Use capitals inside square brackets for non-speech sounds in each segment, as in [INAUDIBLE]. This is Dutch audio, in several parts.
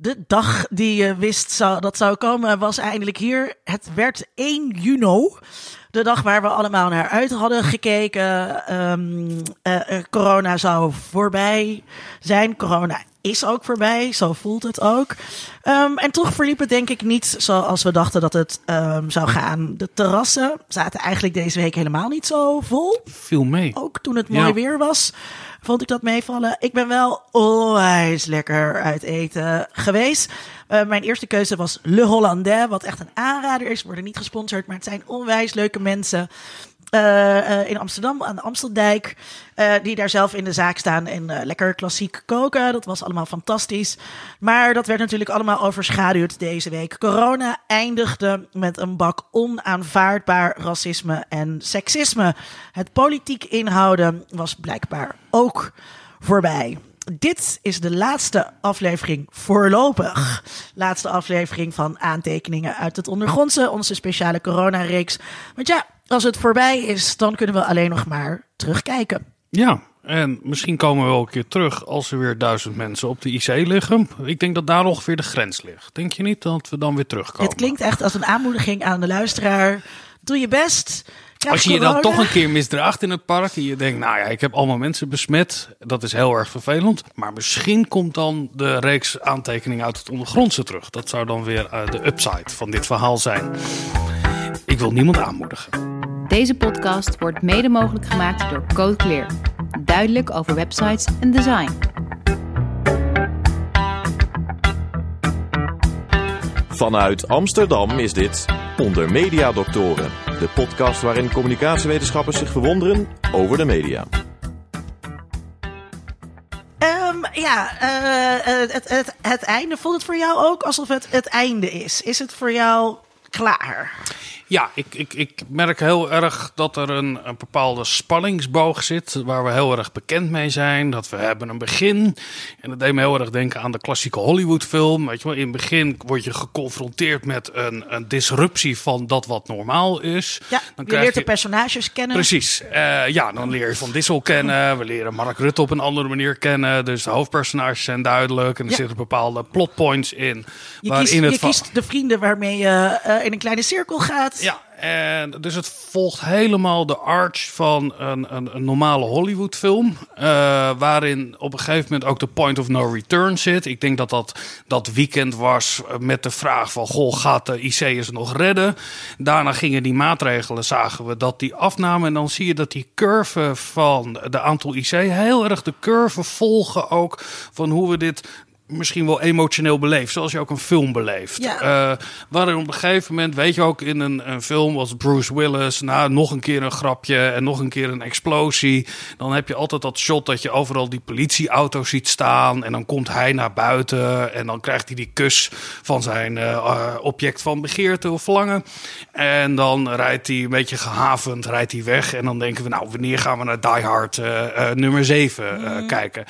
De dag die je wist zou, dat zou komen was eindelijk hier. Het werd 1 juni. De dag waar we allemaal naar uit hadden gekeken. Ehm, eh, eh, corona zou voorbij zijn. Corona is ook voorbij. Zo voelt het ook. Ehm, en toch verliep het denk ik niet zoals we dachten dat het ehm, zou gaan. De terrassen zaten eigenlijk deze week helemaal niet zo vol. Viel mee. Ook toen het mooi Ja. weer was, vond ik dat meevallen. Ik ben wel onwijs lekker uit eten geweest. Eh, mijn eerste keuze was Le Hollandais, wat echt een aanrader is. Worden niet gesponsord, maar het zijn onwijs leuke mensen. eh, eh, in Amsterdam, aan de Amsteldijk. die daar zelf in de zaak staan en lekker klassiek koken. Dat was allemaal fantastisch. Maar dat werd natuurlijk allemaal overschaduwd deze week. Corona eindigde met een bak onaanvaardbaar racisme en seksisme. Het politiek inhouden was blijkbaar ook voorbij. Dit is de laatste aflevering voorlopig. Laatste aflevering van aantekeningen uit het ondergrondse, onze speciale coronareeks. Want ja, als het voorbij is, dan kunnen we alleen nog maar terugkijken. Ja, en misschien komen we wel een keer terug als er weer duizend mensen op de IC liggen. Ik denk dat daar ongeveer de grens ligt. Denk je niet dat we dan weer terugkomen? Het klinkt echt als een aanmoediging aan de luisteraar. Doe je best. Krijg Als je je dan toch een keer misdraagt in het park en je denkt, nou ja, ik heb allemaal mensen besmet, dat is heel erg vervelend. Maar misschien komt dan de reeks aantekeningen uit het ondergrondse terug. Dat zou dan weer eh, de upside van dit verhaal zijn. Ik wil niemand aanmoedigen. Deze podcast wordt mede mogelijk gemaakt door Code Clear. Duidelijk over websites en design. Vanuit Amsterdam is dit Onder Media Doctoren, de podcast waarin communicatiewetenschappers zich verwonderen over de media. Ehm, ja, eh, eh, het, het, het einde. Voelt het voor jou ook alsof het het einde is? Is het voor jou klaar? Ja, ik, ik, ik merk heel erg dat er een, een bepaalde spanningsboog zit. Waar we heel erg bekend mee zijn. Dat we hebben een begin. En dat deed me heel erg denken aan de klassieke Hollywood-film. Weet je wel, in het begin word je geconfronteerd met een, een disruptie van dat wat normaal is. Ja, Dan je leert de personages kennen. Precies. Eh, ja, dan leer je Van Dissel kennen. We leren Mark Rutte op een andere manier kennen. Dus de hoofdpersonages zijn duidelijk. En er Ja. zitten bepaalde plotpoints in. Je, waarin kiest, het je van- kiest de vrienden waarmee je eh, in een kleine cirkel gaat. Ja, en dus het volgt helemaal de arch van een, een, een normale Hollywood-film. eh, waarin op een gegeven moment ook de point of no return zit. Ik denk dat dat, dat weekend was met de vraag van... Goh, gaat de IC'ers nog redden? Daarna gingen die maatregelen, zagen we dat die afnamen. En dan zie je dat die curve van de aantal IC... heel erg de curve volgen ook van hoe we dit misschien wel emotioneel beleefd. Zoals je ook een film beleeft. Ja. Waarin op een gegeven moment, weet je ook, in een, een film als Bruce Willis, nou, nog een keer een grapje en nog een keer een explosie. Dan heb je altijd dat shot dat je overal die politieauto's ziet staan. En dan komt hij naar buiten en dan krijgt hij die kus van zijn eh, eh, object van begeerte of verlangen. En dan rijdt hij een beetje gehavend, rijdt hij weg. En dan denken we, nou, wanneer gaan we naar Die Hard nummer 7 kijken?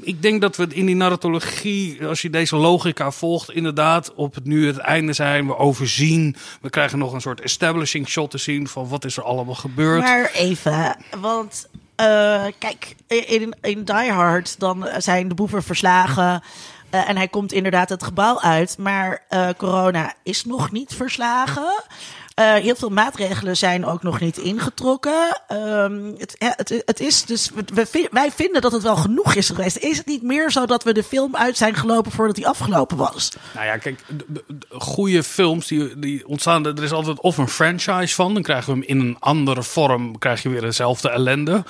Ik denk dat we in die narratologie, als je deze logica volgt, inderdaad op het nu het einde zijn. We overzien, we krijgen nog een soort establishing shot te zien van wat is er allemaal gebeurd. Maar even, want eh, kijk, in, in Die Hard dan zijn de boeven verslagen. eh, en hij komt inderdaad het gebouw uit. Maar eh, corona is nog niet verslagen. Eh, heel veel maatregelen zijn ook nog niet ingetrokken. Ehm, het, ja, het, het is dus, we- wij vinden dat het wel genoeg is geweest. Is het niet meer zo dat we de film uit zijn gelopen voordat die afgelopen was? Nou ja, kijk, de- de- de goede films die, die ontstaan, er is altijd of een franchise van, dan krijgen we hem in een andere vorm, krijg je weer dezelfde ellende.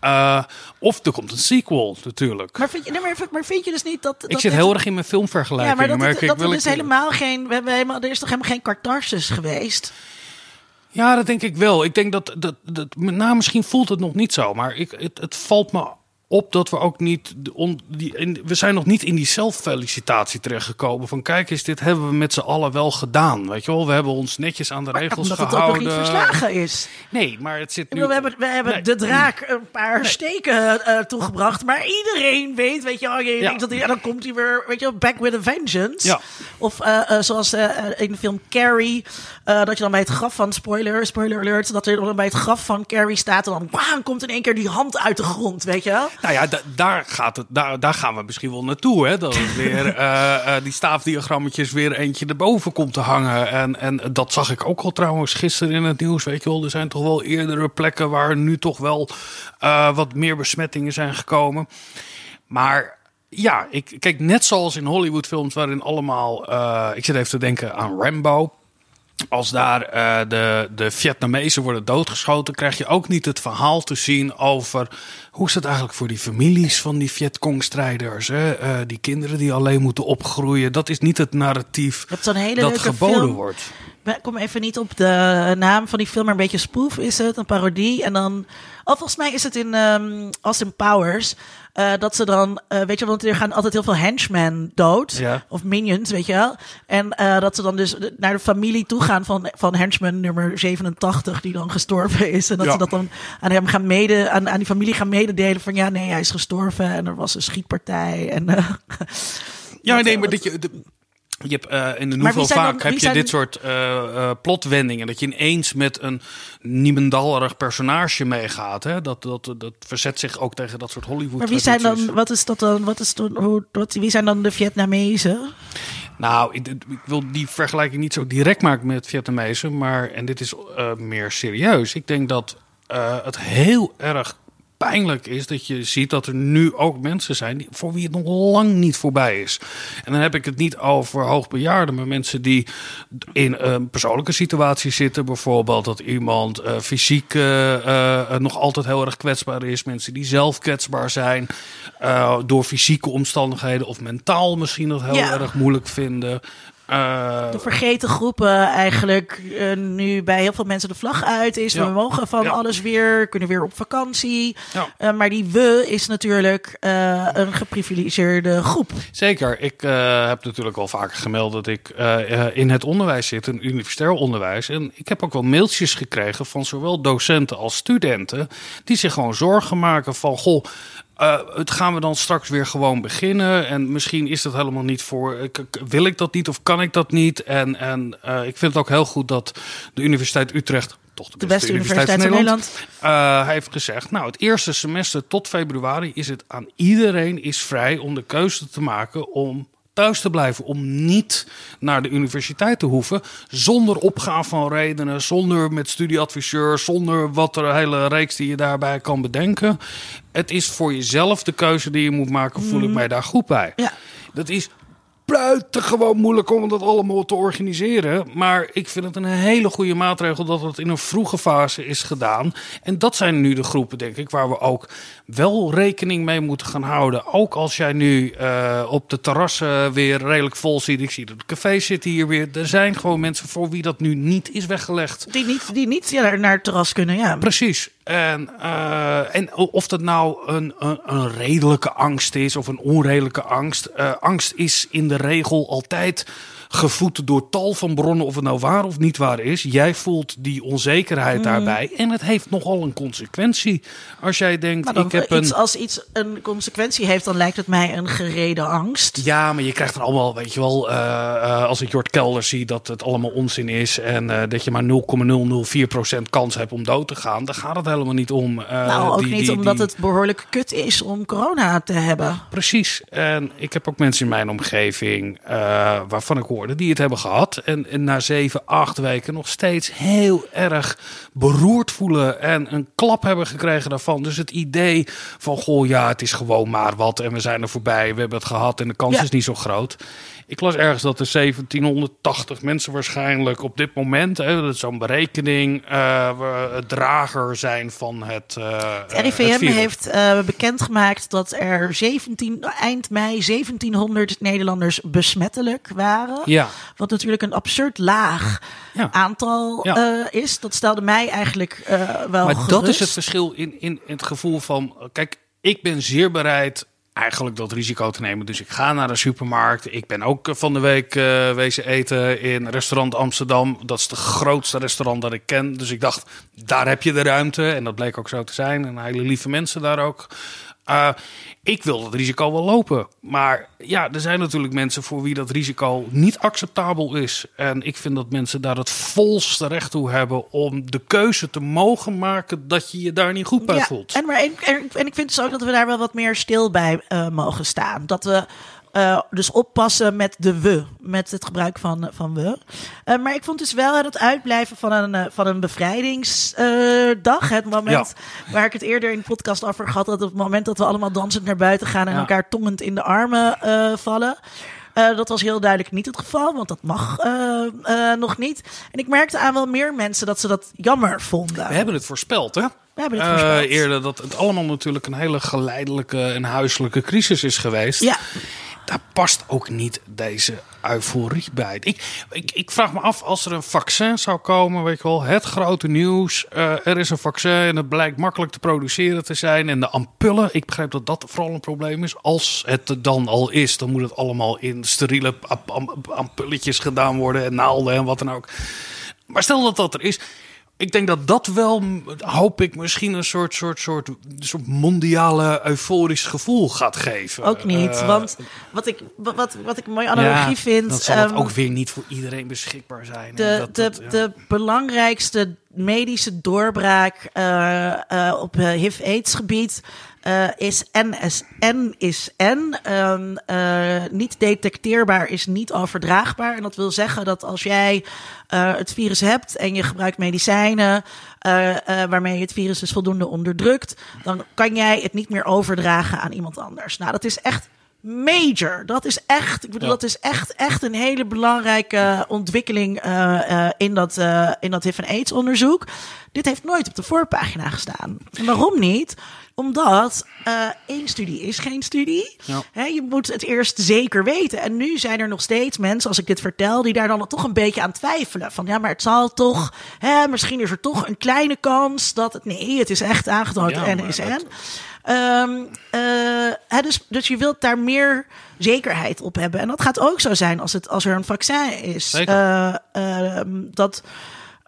Eh, of er komt een sequel natuurlijk. Maar vind je, nee, maar, maar vind je dus niet dat. ik dat zit dit- heel erg in mijn Ja, filmvergelijking. maar dat, ik. dat Wil er ik- dus helemaal geen. We hebben helemaal, er is toch helemaal geen catharsis geweest? Ja, dat denk ik wel. Ik denk dat, dat, dat nou, misschien voelt het nog niet zo, maar ik, het, het valt me op dat we ook niet, on, die, in, we zijn nog niet in die zelffelicitatie terechtgekomen. Van kijk eens, dit hebben we met z'n allen wel gedaan. Weet je wel, we hebben ons netjes aan de regels Omdat het ook gehouden. nog niet verslagen is. Nee, maar het zit nu. bedoel, we hebben, we hebben Nee. de draak een paar steken eh, toegebracht. Maar iedereen weet, weet je wel, je Ja. denkt dat hij, en dan komt hij weer, weet je wel, back with a vengeance. Ja. Of eh, eh, zoals in de film Carrie, dat je dan bij het graf van, spoiler, spoiler alert, dat er dan bij het graf van Carrie staat en dan bam, komt in één keer die hand uit de grond, weet je wel. Nou ja, da- daar, gaat het, daar, daar gaan we misschien wel naartoe. Hè? Dat het weer [LAUGHS] eh, eh, die staafdiagrammetjes weer eentje erboven komt te hangen. En, en dat zag ik ook al trouwens gisteren in het nieuws. Weet je wel, er zijn toch wel eerdere plekken waar nu toch wel eh, wat meer besmettingen zijn gekomen. Maar ja, ik, kijk, net zoals in Hollywoodfilms waarin allemaal... ik zit even te denken aan Rambo. Als daar eh, de, de Vietnamezen worden doodgeschoten, krijg je ook niet het verhaal te zien over hoe is het eigenlijk voor die families van die Vietcong-strijders. Eh, die kinderen die alleen moeten opgroeien. Dat is niet het narratief dat geboden film. wordt. Ik kom even niet op de naam van die film, maar een beetje spoof is het, een parodie. En dan, oh, volgens mij is het in ehm Austin Powers, eh, dat ze dan, eh, weet je, want er gaan altijd heel veel henchmen dood, Ja. of minions, weet je wel. En eh, dat ze dan dus naar de familie toe gaan van, van henchman nummer 87, die dan gestorven is. En dat Ja. ze dat dan aan hem gaan mede, aan, aan die familie gaan mededelen van, ja, nee, hij is gestorven en er was een schietpartij. En, Ja, nee, maar dat je... De, je hebt in de novel dan- vaak heb je zijn- dit soort plotwendingen. Dat je ineens met een niemendallerig personage meegaat. Hè? Dat, dat, dat verzet zich ook tegen dat soort Hollywood maar wie zijn dan, wat is dat dan, wat is dan, hoe, wat, wie zijn dan de Vietnamezen? Nou, ik, ik wil die vergelijking niet zo direct maken met Vietnamezen, maar en dit is eh, meer serieus. Ik denk dat eh, het heel erg pijnlijk is dat je ziet dat er nu ook mensen zijn voor wie het nog lang niet voorbij is. En dan heb ik het niet over hoogbejaarden, maar mensen die in een persoonlijke situatie zitten. Bijvoorbeeld dat iemand eh, fysiek eh, eh, nog altijd heel erg kwetsbaar is. Mensen die zelf kwetsbaar zijn eh, door fysieke omstandigheden of mentaal misschien nog heel Ja. erg moeilijk vinden. Eh, de vergeten groepen eigenlijk eh, nu bij heel veel mensen de vlag uit is. Ja. We mogen van Ja. alles weer, kunnen weer op vakantie. Ja. Eh, maar die we is natuurlijk een geprivilegeerde groep. Zeker. Ik heb natuurlijk al vaker gemeld dat ik in het onderwijs zit, een universitair onderwijs. En ik heb ook wel mailtjes gekregen van zowel docenten als studenten. Die zich gewoon zorgen maken van: goh. Eh, het gaan we dan straks weer gewoon beginnen. En misschien is dat helemaal niet voor. eh, k- k- Wil ik dat niet of kan ik dat niet? En, en eh, ik vind het ook heel goed dat de Universiteit Utrecht. Toch de, De beste universiteit van Nederland. eh, hij heeft gezegd, nou, het eerste semester tot februari is het aan iedereen is vrij om de keuze te maken om thuis te blijven, om niet naar de universiteit te hoeven, zonder opgave van redenen, zonder met studieadviseur, zonder wat er hele reeks die je daarbij kan bedenken. Het is voor jezelf de keuze die je moet maken, voel ik mij daar goed bij. Ja. Dat is buitengewoon moeilijk om dat allemaal te organiseren. Maar ik vind het een hele goede maatregel dat het in een vroege fase is gedaan. En dat zijn nu de groepen, denk ik, waar we ook wel rekening mee moeten gaan houden. Ook als jij nu eh, op de terrassen weer redelijk vol ziet. Ik zie dat de cafés zitten hier weer. Er zijn gewoon mensen voor wie dat nu niet is weggelegd. Die niet, die niet ja, naar het terras kunnen. Ja. Precies. En, eh, en of dat nou een, een, een redelijke angst is of een onredelijke angst. Eh, angst is in de regel altijd gevoed door tal van bronnen, of het nou waar of niet waar is. Jij voelt die onzekerheid daarbij. En het heeft nogal een consequentie. Als jij denkt, Maar dan, ik heb iets, een... Als iets een consequentie heeft, dan lijkt het mij een gereden angst. Ja, maar je krijgt er allemaal, weet je wel, eh, eh, als ik Jort Kelder zie dat het allemaal onzin is en eh, dat je maar 0,004% kans hebt om dood te gaan, dan gaat het helemaal niet om. nou, ook die- niet die- omdat die- het behoorlijk kut is om corona te hebben. Precies. En ik heb ook mensen in mijn omgeving waarvan ik die het hebben gehad. En, en na zeven, acht weken nog steeds heel erg beroerd voelen. En een klap hebben gekregen daarvan. Dus het idee van, goh ja, het is gewoon maar wat. En we zijn er voorbij. We hebben het gehad en de kans Ja. is niet zo groot. Ik las ergens dat er 1780 mensen waarschijnlijk op dit moment, hè, dat is zo'n berekening, eh, we- drager zijn van het. eh, Het RIVM het virus. heeft eh, bekendgemaakt dat er 17, eind mei 1700 Nederlanders besmettelijk waren. Ja. Wat natuurlijk een absurd laag Ja. aantal Ja. eh, is. Dat stelde mij eigenlijk eh, wel Maar dat is het verschil in, in het gevoel van... Kijk, ik ben zeer bereid eigenlijk dat risico te nemen. Dus ik ga naar de supermarkt. Ik ben ook eh, van de week eh, wezen eten in restaurant Amsterdam. Dat is de grootste restaurant dat ik ken. Dus ik dacht, daar heb je de ruimte. En dat bleek ook zo te zijn. En hele lieve mensen daar ook. Uh, ik wil dat risico wel lopen. Maar ja, er zijn natuurlijk mensen voor wie dat risico niet acceptabel is. En ik vind dat mensen daar het volste recht toe hebben om de keuze te mogen maken dat je je daar niet goed bij Ja, voelt. En, maar, en, en, en ik vind dus ook dat we daar wel wat meer stil bij eh, mogen staan. Dat we eh, dus oppassen met de we, met het gebruik van, van we. Eh, maar ik vond dus wel het uitblijven van een, eh, van een bevrijdingsdag. het moment waar ik het eerder in de podcast over had. Dat het moment dat we allemaal dansend naar buiten gaan en Ja. elkaar tongend in de armen eh, vallen. Eh, dat was heel duidelijk niet het geval, want dat mag eh, eh, nog niet. En ik merkte aan wel meer mensen dat ze dat jammer vonden. We hebben het voorspeld, hè? We hebben het Eh, voorspeld. eerder dat het allemaal natuurlijk een hele geleidelijke en huiselijke crisis is geweest. Ja, Daar past ook niet deze euforie bij. Ik, ik, ik vraag me af als er een vaccin zou komen, weet je wel, het grote nieuws. eh, er is een vaccin en het blijkt makkelijk te produceren te zijn. En de ampullen, ik begrijp dat dat vooral een probleem is. Als het er dan al is, dan moet het allemaal in steriele ampulletjes gedaan worden en naalden en wat dan ook. Maar stel dat dat er is. Ik denk dat dat wel, hoop ik, misschien een soort, soort, soort, soort mondiale euforisch gevoel gaat geven. ook niet. Eh, want wat ik, wat, wat ik een mooie analogie ja, vind. Dan zal ehm, ook weer niet voor iedereen beschikbaar zijn. de, Dat- de, dat, ja. de belangrijkste medische doorbraak eh, eh, op HIV-AIDS gebied eh, is NSN is N. Ehm, eh, niet detecteerbaar is niet overdraagbaar. En dat wil zeggen dat als jij eh, het virus hebt en je gebruikt medicijnen eh, eh, waarmee je het virus dus voldoende onderdrukt, dan kan jij het niet meer overdragen aan iemand anders. Nou, dat is echt major. Dat is echt, ik bedoel, Ja. dat is echt, echt een hele belangrijke ontwikkeling eh, eh, in dat, eh, in dat HIV en AIDS onderzoek. Dit heeft nooit op de voorpagina gestaan. En waarom niet? Omdat eh, één studie is geen studie. Ja. Hè, je moet het eerst zeker weten. En nu zijn er nog steeds mensen, als ik dit vertel, die daar dan toch een beetje aan twijfelen. Van ja, maar het zal toch, hè, misschien is er toch een kleine kans dat het. Nee, het is echt aangetoond Ja, en maar is dat- en. Ehm, eh, hè, dus, dus je wilt daar meer zekerheid op hebben. En dat gaat ook zo zijn als, het, als er een vaccin is. Zeker. Eh, ehm, dat,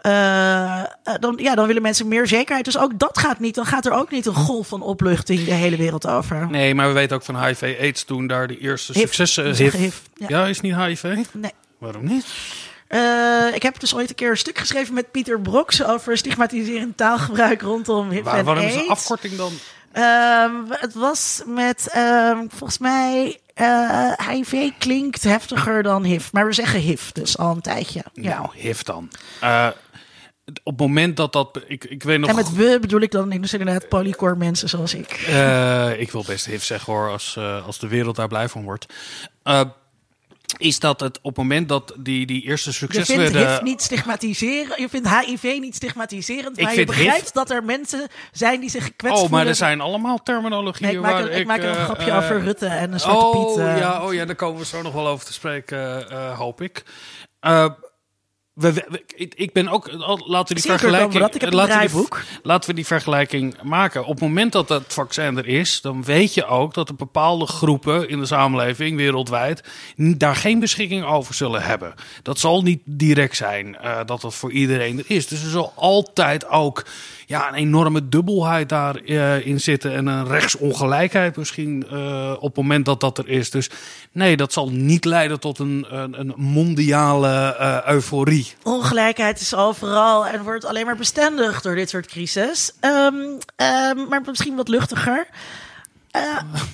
eh, eh, dan, ja, dan willen mensen meer zekerheid. Dus ook dat gaat niet. Dan gaat er ook niet een golf van opluchting de hele wereld over. Nee, maar we weten ook van HIV AIDS toen daar de eerste successen... HIV, ja. ja. is niet HIV? Nee. Waarom niet? Eh, ik heb dus ooit een keer een stuk geschreven met Pieter Broks over stigmatiserend taalgebruik rondom HIV Waar, en waarom is een afkorting dan? Ehm, het was met, ehm, volgens mij, eh, HIV klinkt heftiger dan HIV. Maar we zeggen HIV dus al een tijdje. Ja. Nou, HIV dan. Op het moment dat dat... Ik, ik weet nog... en met we bedoel ik dan dus inderdaad polycore mensen zoals ik. Eh, ik wil best HIV zeggen hoor, als, eh, als de wereld daar blij van wordt. Eh, is dat het op het moment dat die, die eerste Je succes vindt werden... HIV niet stigmatiseren. Je vindt HIV niet stigmatiserend. Ik Maar je begrijpt dat er mensen zijn die zich gekwetst Oh, maar voelen. er zijn allemaal terminologieën Nee, ik maak, een, ik maak er een grapje over Rutte en een Zwarte oh, Piet. eh. ja, oh ja, daar komen we zo nog wel over te spreken, hoop ik. We, ik- ben ook, laten we die Zeker vergelijking, dat. Ik heb laten, we die, laten we die vergelijking maken. Op het moment dat het vaccin er is, dan weet je ook dat er bepaalde groepen in de samenleving wereldwijd daar geen beschikking over zullen hebben. Dat zal niet direct zijn eh, dat dat voor iedereen er is. Dus er zal altijd ook ja, een enorme dubbelheid daarin in zitten en een rechtsongelijkheid misschien eh, op het moment dat dat er is. Dus nee, dat zal niet leiden tot een, een, een mondiale eh, euforie. Ongelijkheid is overal en wordt alleen maar bestendig door dit soort crisis. Ehm, ehm, maar misschien wat luchtiger. Eh,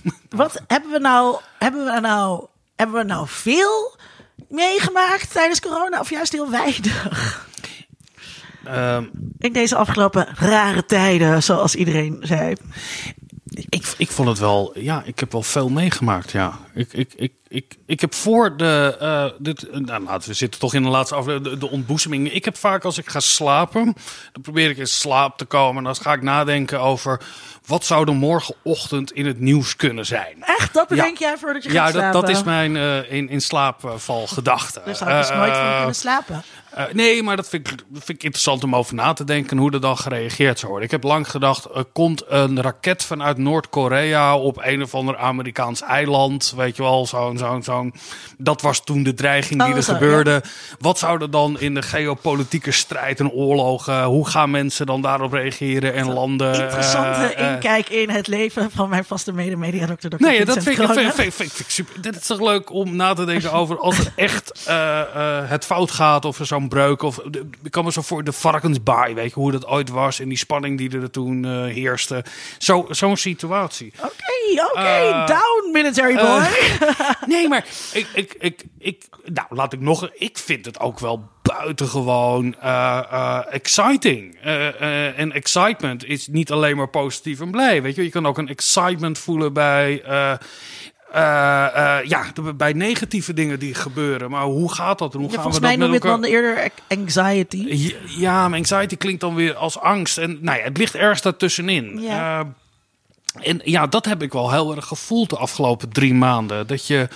[LAUGHS] wat hebben we nou? Hebben we nou? Hebben we nou veel meegemaakt tijdens corona of juist heel weinig? Ehm, In deze afgelopen rare tijden, zoals iedereen zei. ik, ik vond het wel, ja, ik heb wel veel meegemaakt, ja. Ik, ik, ik, ik, ik heb voor de, eh, dit, nou, laten we zitten toch in de laatste aflevering, de, de ontboezeming. Ik heb vaak als ik ga slapen, dan probeer ik in slaap te komen. En dan ga ik nadenken over, wat zou er morgenochtend in het nieuws kunnen zijn? Echt, dat bedenk jij voordat je gaat Ja, dat, slapen? dat is mijn eh, in, in slaapval gedachte. Daar zou ik dus Eh, nooit van eh, kunnen slapen. nee, maar dat vind, ik, dat vind ik interessant om over na te denken hoe er dan gereageerd zou worden. Ik heb lang gedacht, er komt een raket vanuit Noord-Korea op een of ander Amerikaans eiland. Weet je wel, zo'n, zo'n, zo'n. Dat was toen de dreiging die Oh, er zo, gebeurde. Wat zou er dan in de geopolitieke strijd en oorlogen, hoe gaan mensen dan daarop reageren en landen? Interessante inkijk in het leven van mijn vaste mede-media, dokter Dr. Nee, dat vind ik, vind, vind, vind, vind ik super. Dit is toch leuk om na te denken over als het echt eh, eh, het fout gaat of er zo'n breuk. Of, de- ik kan me zo voor de varkensbaai, weet je, hoe dat ooit was en die spanning die er toen eh, heerste. Zo- Zo'n situatie. Oké, oké, Eh, down military boy. [LAUGHS] Nee, maar ik, ik, ik, ik, nou, laat ik nog. Ik vind het ook wel buitengewoon eh, exciting. Eh, en excitement is niet alleen maar positief en blij. Weet je, je kan ook een excitement voelen bij. ja, bij negatieve dingen die gebeuren. Maar hoe gaat dat? Hoe Ja, gaan volgens we mij dat noem je met het dan eerder anxiety. Ja, Ja, maar anxiety klinkt dan weer als angst. En nou ja, het ligt ergens daartussenin. Ja. En ja, dat heb ik wel heel erg gevoeld de afgelopen drie maanden. Dat je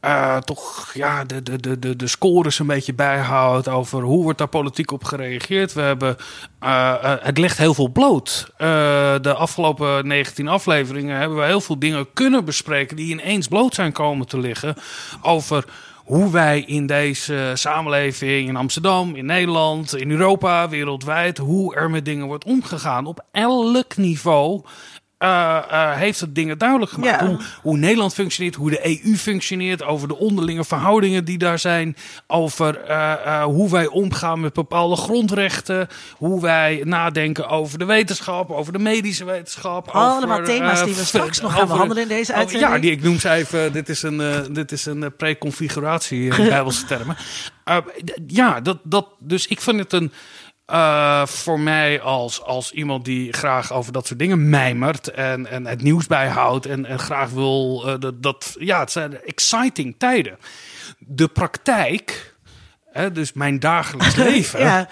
eh, toch ja, de, de, de, de, scores een beetje bijhoudt over hoe wordt daar politiek op gereageerd. We hebben, eh, eh, het legt heel veel bloot. De afgelopen 19 afleveringen hebben we heel veel dingen kunnen bespreken die ineens bloot zijn komen te liggen over hoe wij in deze samenleving in Amsterdam, in Nederland, in Europa, wereldwijd, hoe er met dingen wordt omgegaan. Op elk niveau heeft het dingen duidelijk gemaakt. Ja. Hoe, hoe Nederland functioneert, hoe de EU functioneert, over de onderlinge verhoudingen die daar zijn, over eh, eh, hoe wij omgaan met bepaalde grondrechten, hoe wij nadenken over de wetenschap, over de medische wetenschap. Allemaal over, thema's eh, die we straks nog gaan behandelen in deze over- uitzending. Ja, die, ik noem ze even, dit is een, eh, dit is een eh, preconfiguratie in [LAUGHS] Bijbelse termen. Eh, ja, dat, dat, dus ik vind het een, eh, voor mij als, als iemand die graag over dat soort dingen mijmert en, en het nieuws bijhoudt en, en graag wil eh, dat, dat, ja, het zijn exciting tijden. De praktijk, hè, dus mijn dagelijks [LAUGHS] leven, Ja.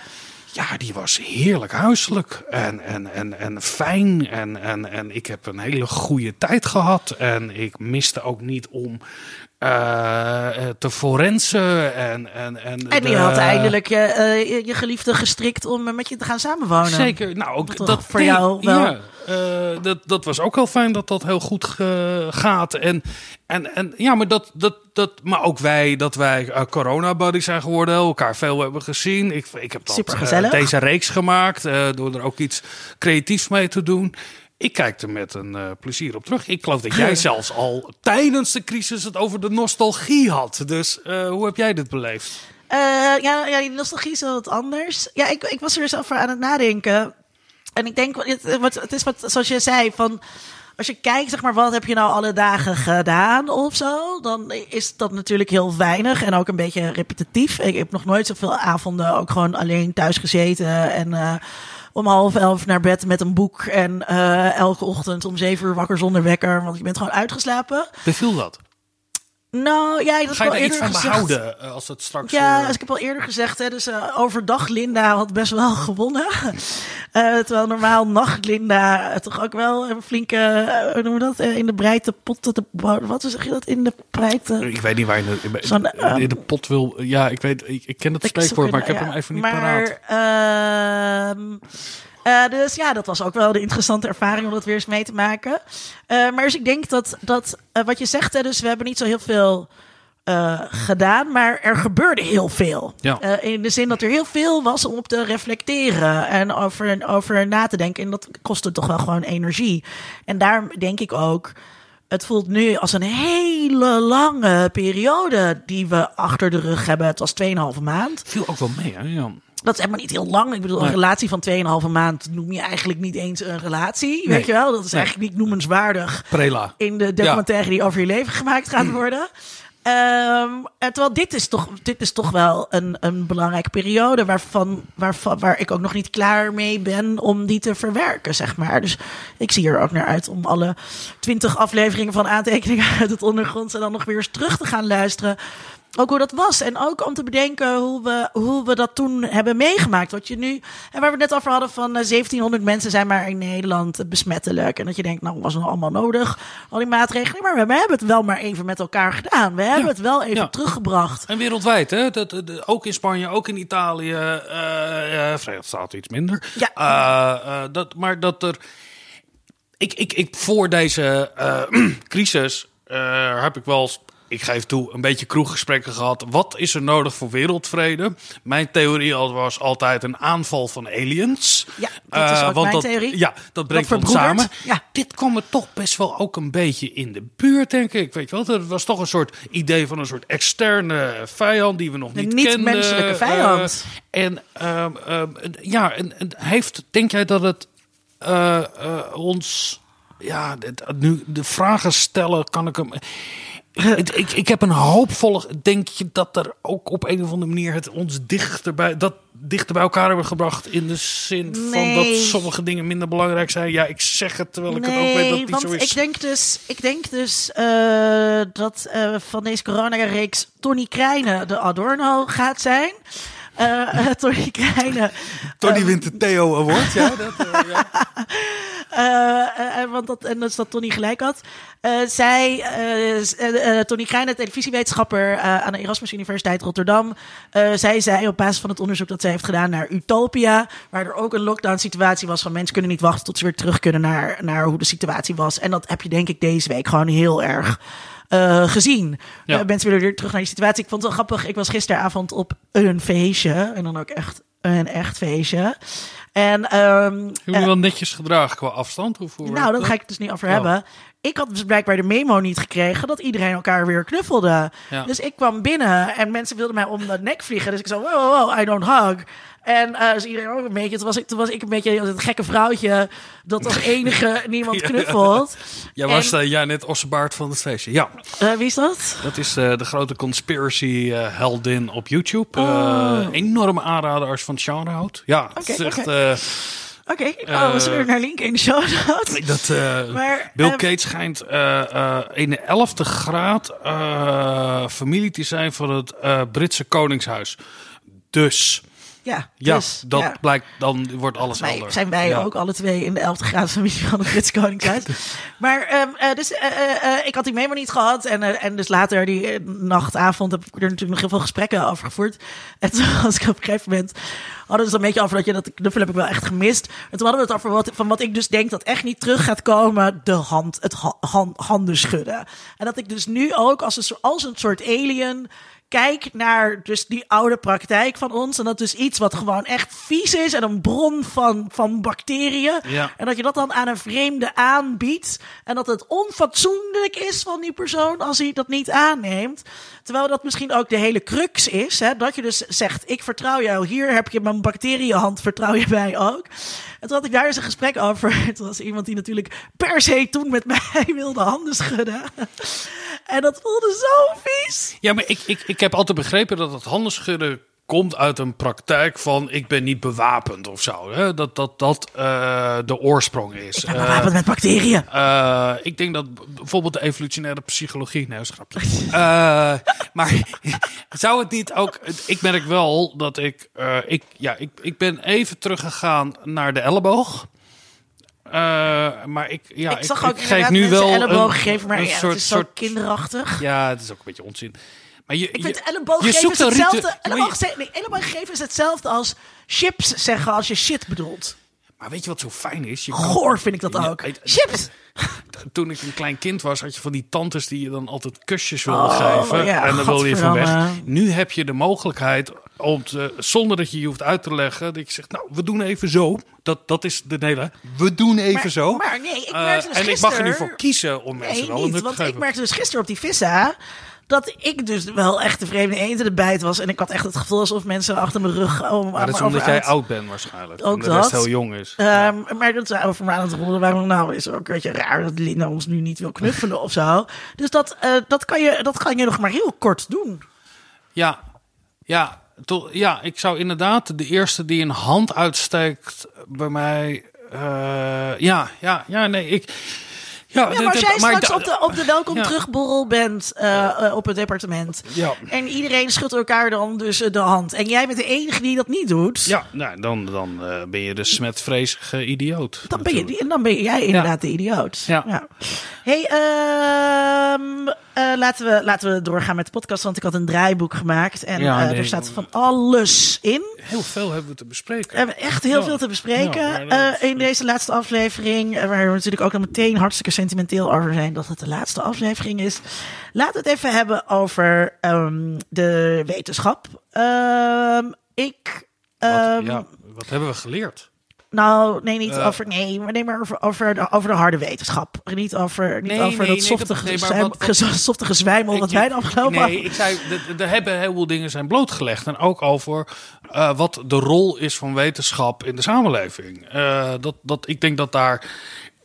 ja, die was heerlijk huiselijk en, en, en, en fijn. En, en, en ik heb een hele goede tijd gehad. En ik miste ook niet om eh, eh, te forensen. En, en, en, En je had eindelijk je, eh, je, je geliefde gestrikt om met je te gaan samenwonen. Zeker. Nou, ook dat voor jou wel. Ja, dat, dat was ook heel fijn dat dat heel goed gaat. En, en, en ja, maar dat, dat, dat, maar ook wij, dat wij eh, corona buddies zijn geworden, elkaar veel hebben gezien. Ik, ik heb dat, deze reeks gemaakt door er ook iets creatiefs mee te doen. Ik kijk er met een eh, plezier op terug. Ik geloof dat jij [LAUGHS] zelfs al tijdens de crisis het over de nostalgie had. Dus eh, hoe heb jij dit beleefd? Eh, ja, ja, die nostalgie is wel wat anders. Ja, ik, ik was er zelf voor aan het nadenken. En ik denk, het, het is wat, zoals je zei, van als je kijkt, zeg maar, wat heb je nou alle dagen gedaan of zo, dan is dat natuurlijk heel weinig en ook een beetje repetitief. Ik heb nog nooit zoveel avonden ook gewoon alleen thuis gezeten en om half elf naar bed met een boek en eh, elke ochtend om zeven uur wakker zonder wekker, want je bent gewoon uitgeslapen. Beviel dat? Nou ja, dat Ga je heb daar iets van eerder gezegd. behouden eh, als het straks... Ja, eh, dus ik heb al eerder gezegd, hè, dus eh, overdag Linda had best wel [LAUGHS] gewonnen. Eh, terwijl normaal nacht Linda toch ook wel een flinke, hoe noemen we dat, Eh, in de breedte potten, de, wat zeg je dat, in de breedte... Ik weet niet waar je in in de ehm, pot wil. Ja, ik weet, ik, ik ken het Ik spreekwoord, maar ik heb hem even niet maar, paraat. Eh, dus ja, dat was ook wel de interessante ervaring om dat weer eens mee te maken. Eh, maar dus ik denk dat, dat eh, wat je zegt, hè, dus we hebben niet zo heel veel gedaan, maar er gebeurde heel veel. Ja. In de zin dat er heel veel was om op te reflecteren en over, over na te denken. En dat kostte toch wel gewoon energie. En daarom denk ik ook. Het voelt nu als een hele lange periode die we achter de rug hebben. Het was 2,5 maand. Viel ook wel mee, hè? Ja. Dat is helemaal niet heel lang. Ik bedoel, een relatie van 2,5 maand noem je eigenlijk niet eens een relatie. Nee. Weet je wel? Dat is eigenlijk niet noemenswaardig Prela. in de documentaire die over je leven gemaakt gaat worden. Ehm, en terwijl dit is toch, dit is toch wel een, een belangrijke periode waarvan, waarvan, waar ik ook nog niet klaar mee ben om die te verwerken, zeg maar. Dus ik zie er ook naar uit om alle twintig afleveringen van aantekeningen uit het ondergrond en dan nog weer eens terug te gaan luisteren. Ook hoe dat was. En ook om te bedenken hoe we, hoe we dat toen hebben meegemaakt. Wat je nu, en waar we het net over hadden van eh, 1700 mensen zijn maar in Nederland besmettelijk. En dat je denkt, nou was het nou allemaal nodig, al die maatregelen. Maar we, hebben het wel maar even met elkaar gedaan. We hebben het wel even Ja. teruggebracht. En wereldwijd, hè? Dat, dat- ook in Spanje, ook in Italië, eh eh Verenigde Staten iets minder. Ja. Eh, eh, dat, maar dat er. ik, ik, ik, voor deze eh, [CLEARS THROAT] crisis eh, heb ik wel ik geef toe, een beetje kroeggesprekken gehad. Wat is er nodig voor wereldvrede? Mijn theorie was altijd een aanval van aliens. Ja, dat is Eh, ook want mijn dat, theorie. Ja, dat brengt Dat ons samen. Ja. Dit kwam er toch best wel ook een beetje in de buurt, denk ik. Weet je wel, er was toch een soort idee van een soort externe vijand die we nog Een niet niet-menselijke kenden. vijand. Eh, en ehm, ehm, ja, en, en heeft, denk jij dat het eh, ons, ja, dit- nu de vragen stellen, kan ik hem. Ik, ik, ik heb een hoopvolle. Denk je dat er ook op een of andere manier het ons dichter bij, dat dichter bij elkaar hebben gebracht? In de zin van dat sommige dingen minder belangrijk zijn. Ja, ik zeg het terwijl ik het ook weet dat het niet zo is. ik denk dus, ik denk dus eh, dat eh, van deze corona-reeks Tony Krijnen de Adorno gaat zijn. Eh, eh, Tony Krijnen. Tony wint de Theo Award. Ja, dat, eh, ja. [LAUGHS] eh, eh, eh, want dat, en dat is dat Tony gelijk had. Eh, zij, eh, eh, eh, Tony Krijnen, televisiewetenschapper eh, aan de Erasmus Universiteit Rotterdam. eh, zij zei op basis van het onderzoek dat zij heeft gedaan naar Utopia. Waar er ook een lockdown situatie was van mensen kunnen niet wachten tot ze weer terug kunnen naar, naar hoe de situatie was. En dat heb je denk ik deze week gewoon heel erg eh, gezien. Ja. Eh, mensen willen weer terug naar die situatie. Ik vond het wel grappig. Ik was gisteravond op een feestje. En dan ook echt een echt feestje. En ehm, Heb je wel netjes gedragen qua afstand? Hoe nou, daar dat? ga ik het dus niet over Oh. hebben. Ik had dus blijkbaar de memo niet gekregen dat iedereen elkaar weer knuffelde. Ja. Dus ik kwam binnen en mensen wilden mij om de nek vliegen. Dus ik zei, wow, I don't hug. En eh dus iedereen ook een beetje. Toen was ik, toen was ik een beetje het gekke vrouwtje dat als [LAUGHS] enige niemand knuffelt. Jij was eh, ja, net Ossebaard van het feestje. Ja, Eh, wie is dat? dat is eh, de grote conspiracy eh, heldin op YouTube. Oh. Eh, enorme aanrader als je van het genre houdt. Ja, het is Oké, echt... oké. eh, Oké, oh, we zullen naar linken in de show notes. dat, eh, Maar, Bill eh, Gates schijnt eh, eh, in de elfde graad eh, familie te zijn van het eh, Britse koningshuis. Dus Ja, ja, dus, dat ja. blijkt, dan wordt alles Wij, helder. zijn wij Ja. ook alle twee in de 11e graad familie van het Britse Koningshuis. [LAUGHS] maar ehm, eh, dus, eh, eh, ik had die memo niet gehad. En, en dus later, die eh, nacht, avond, heb ik er natuurlijk nog heel veel gesprekken over gevoerd. En [LAUGHS] toen was ik op een gegeven moment... hadden we het een beetje over dat je dat knuffel heb ik wel echt gemist. En toen hadden we het over wat, van wat ik dus denk dat echt niet terug gaat komen. De hand, het ha- han- handen schudden. En dat ik dus nu ook als een, als een soort alien kijk naar dus die oude praktijk van ons. En dat is iets wat gewoon echt vies is en een bron van, van bacteriën. Ja. En dat je dat dan aan een vreemde aanbiedt. En dat het onfatsoenlijk is van die persoon als hij dat niet aanneemt. Terwijl dat misschien ook de hele crux is. Hè? Dat je dus zegt, ik vertrouw jou. Hier heb je mijn bacteriënhand, vertrouw je mij ook. En toen had ik daar eens een gesprek over. [LAUGHS] Toen was iemand die natuurlijk per se toen met mij [LAUGHS] wilde handen schudden. En dat voelde zo vies. Ja, maar ik, ik, ik heb altijd begrepen dat het handenschudden komt uit een praktijk van ik ben niet bewapend of zo. Hè? Dat dat, dat eh, de oorsprong is. Ik ben Eh, bewapend met bacteriën. eh, ik denk dat bijvoorbeeld de evolutionaire psychologie. Nee, maar [LAUGHS] zou het niet ook. Ik merk wel dat ik. ik, ja, ik, ik ben even teruggegaan naar de elleboog. Maar ik, ja, ik zag ook geef nu wel elleboog een, geven, maar een ja, soort, het is zo soort kinderachtig. ja, het is ook een beetje onzin. Maar je, Ik vind je- geven zoekt is hetzelfde. nee, geven is hetzelfde als chips zeggen als je shit bedoelt. Maar weet je wat zo fijn is? Je Goor vind ik dat ook. het- Chips! [LAUGHS] Toen ik een klein kind was, had je van die tantes die je dan altijd kusjes wilde Oh, geven. ja, en dan wilde je van weg. Nu heb je de mogelijkheid om te, zonder dat je je hoeft uit te leggen, dat je zegt, nou, we doen even zo. Dat, dat is de hele. We doen even Maar- zo. maar nee, ik Eh, merkte dus en ik mag er nu voor kiezen om mensen Nee, wel niet. te Want ik geven. merkte dus gisteren op die vissa... dat ik dus wel echt de vreemde eend in de bijt was. En ik had echt het gevoel alsof mensen achter mijn rug... Om, Maar dat is omdat jij oud bent waarschijnlijk. Ook rest dat. heel jong is. Ehm, maar dat ze over me aan het rollen waren. Nou, is ook een beetje raar dat Linda ons nu niet wil knuffelen of zo. Dus dat, eh, dat, kan je, dat kan je nog maar heel kort doen. Ja, ja, ja, ik zou inderdaad de eerste die een hand uitsteekt bij mij. eh, ja, ja, ja, nee, ik. Ja, maar als jij straks op de, op de welkom Ja. terugborrel bent eh, eh, op het departement. Ja. En iedereen schudt elkaar dan dus eh, de hand. En jij bent de enige die dat niet doet. Ja, nou, dan, dan ben je de smetvreesige idioot. Dan ben, je, dan ben jij inderdaad de idioot. Ja. Hey, ehm, eh, laten, we, laten we doorgaan met de podcast. Want ik had een draaiboek gemaakt. En nee, er staat van alles in. Heel veel hebben we te bespreken. We hebben echt heel veel te bespreken in deze laatste aflevering. Waar we natuurlijk ook al meteen hartstikke sentimenteel over zijn dat het de laatste aflevering is. Laten we het even hebben over ehm, de wetenschap. Ehm, ik. wat, ehm, ja, wat hebben we geleerd? Nou, nee, niet Eh. over. Nee, maar nee, maar over, over, de, over de harde wetenschap. Niet over, niet Nee, over nee, dat softe, [LAUGHS] dat- nee, wat- gezwijmel wij de afgelopen Nee, ik zei, er- er hebben heel veel dingen zijn blootgelegd. En ook over eh, wat de rol is van wetenschap in de samenleving. Eh, dat, dat, ik denk dat daar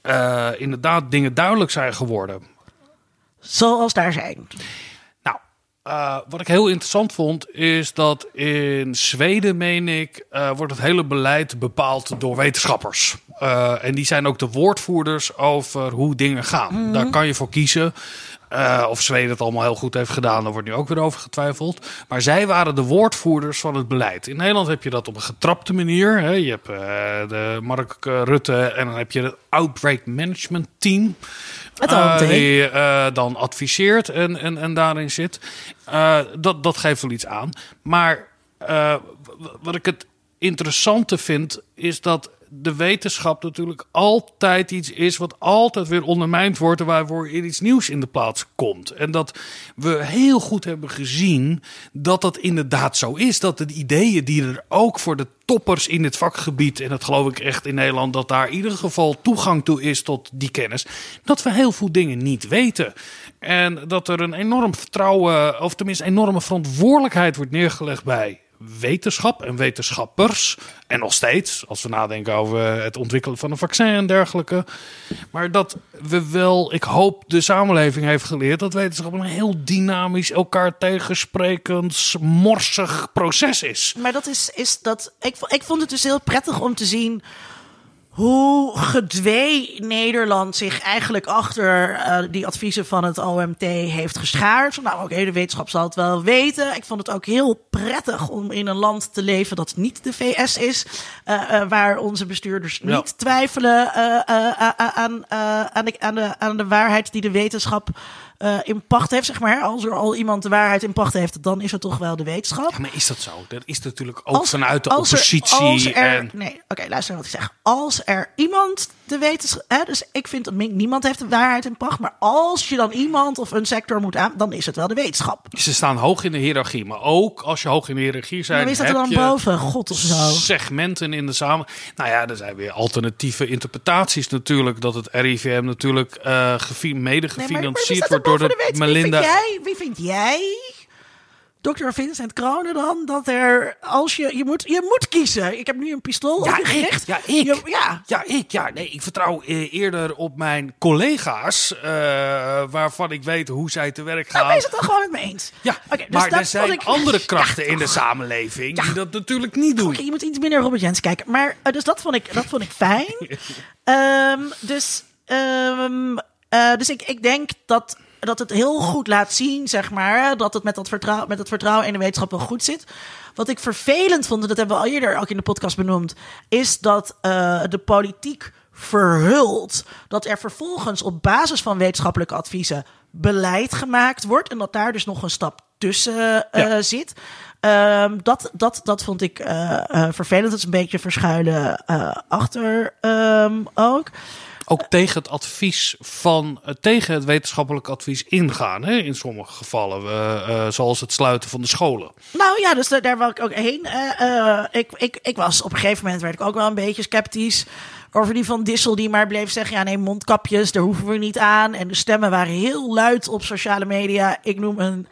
eh, inderdaad dingen duidelijk zijn geworden. Zoals daar zijn. Nou, eh, wat ik heel interessant vond, is dat in Zweden, meen ik, eh, wordt het hele beleid bepaald door wetenschappers. En die zijn ook de woordvoerders over hoe dingen gaan. Daar kan je voor kiezen. Eh, of Zweden het allemaal heel goed heeft gedaan, daar wordt nu ook weer over getwijfeld. Maar zij waren de woordvoerders van het beleid. In Nederland heb je dat op een getrapte manier. Hè. Je hebt eh, de Mark eh, Rutte en dan heb je het Outbreak Management Team. Het die dan adviseert en, en, en daarin zit. Dat, dat geeft wel iets aan. Maar wat ik het interessante vind, is dat de wetenschap natuurlijk altijd iets is wat altijd weer ondermijnd wordt en waarvoor er iets nieuws in de plaats komt. En dat we heel goed hebben gezien dat dat inderdaad zo is. Dat de ideeën die er ook voor de toppers in het vakgebied, en dat geloof ik echt in Nederland, dat daar in ieder geval toegang toe is tot die kennis, dat we heel veel dingen niet weten. En dat er een enorm vertrouwen, of tenminste enorme verantwoordelijkheid wordt neergelegd bij wetenschap en wetenschappers. En nog steeds, als we nadenken over het ontwikkelen van een vaccin en dergelijke. Maar dat we wel, ik hoop, de samenleving heeft geleerd dat wetenschap een heel dynamisch, elkaar tegensprekend, morsig proces is. Maar dat is, is dat. Ik, ik vond het dus heel prettig om te zien hoe gedwee Nederland zich eigenlijk achter eh, die adviezen van het OMT heeft geschaard. Nou, oké, de wetenschap zal het wel weten. Ik vond het ook heel prettig om in een land te leven dat niet de VS is, eh, waar onze bestuurders Ja. niet twijfelen aan, aan, de, aan, de, aan de waarheid die de wetenschap eh, in pacht heeft. Zeg maar. Als er al iemand de waarheid in pacht heeft, dan is het toch wel de wetenschap. Ja, maar is dat zo? Dat is natuurlijk ook vanuit de oppositie. Er, als er, en... Nee, oké, luister wat ik zeg. Als er iemand de wetenschap... Hè, dus ik vind dat niemand heeft de waarheid in pacht. Maar als je dan iemand of een sector moet aan... dan is het wel de wetenschap. Ze staan hoog in de hiërarchie. Maar ook als je hoog in de hiërarchie Maar zijn, wie staat er heb dan boven? God of zo. segmenten in de samen. Nou ja, er zijn weer alternatieve interpretaties natuurlijk. Dat het RIVM natuurlijk eh mede maar- maar gefinancierd er wordt door de, wetenschap? Melinda. Wie vind jij? Wie vind jij? Dr. Vincent Kronen dan, dat er, als je, je moet, je moet kiezen. Ik heb nu een pistool Ja, op je ik. Ja, ik. Je- ja, Ja, ik. Ja, nee, ik vertrouw eh, eerder op mijn collega's, eh, waarvan ik weet hoe zij te werk gaan. nou, wees het dan gewoon met me eens. Ja, Oké, dus maar dat er zijn vond ik- andere krachten Ja, in de samenleving Ja. die dat natuurlijk niet doen. Oké, je moet iets minder Robert Jens kijken. Maar eh, dus dat vond ik, dat vond ik fijn. [LAUGHS] Ehm, dus ehm, eh, dus ik, ik denk dat, dat het heel goed laat zien, zeg maar, dat het met, dat vertrouw, met het vertrouwen in de wetenschap wel goed zit. Wat ik vervelend vond, en dat hebben we al eerder ook in de podcast benoemd, is dat eh, de politiek verhult dat er vervolgens op basis van wetenschappelijke adviezen beleid gemaakt wordt en dat daar dus nog een stap tussen eh, Ja. zit. Ehm, dat, dat, dat vond ik eh, vervelend. Dat is een beetje verschuilen achter ehm, ook. Ook tegen het advies van, eh, tegen het wetenschappelijk advies ingaan, hè, in sommige gevallen. eh, eh, zoals het sluiten van de scholen. Nou ja, dus daar, daar wil ik ook heen. Ik, ik, ik was op een gegeven moment werd ik ook wel een beetje sceptisch over die van Dissel die maar bleef zeggen: ja, nee, mondkapjes, daar hoeven we niet aan. En de stemmen waren heel luid op sociale media. Ik noem een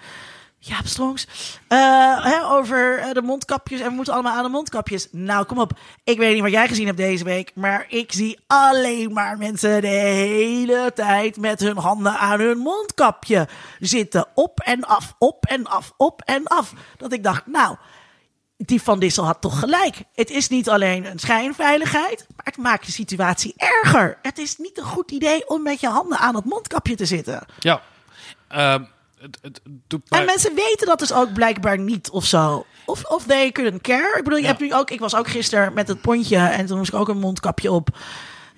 Jaap Strongs. Eh, hè, over eh, de mondkapjes en we moeten allemaal aan de mondkapjes. Nou, kom op. Ik weet niet wat jij gezien hebt deze week, maar ik zie alleen maar mensen de hele tijd met hun handen aan hun mondkapje zitten. Op en af, op en af, op en af. Dat ik dacht, nou, die Van Dissel had toch gelijk. Het is niet alleen een schijnveiligheid, maar het maakt de situatie erger. Het is niet een goed idee om met je handen aan het mondkapje te zitten. Ja. Ehm, het, het doet mij- En mensen weten dat dus ook blijkbaar niet of zo. Of, of they couldn't care. Ik bedoel, je Ja. hebt nu ook, ik was ook gisteren met het pontje en toen moest ik ook een mondkapje op.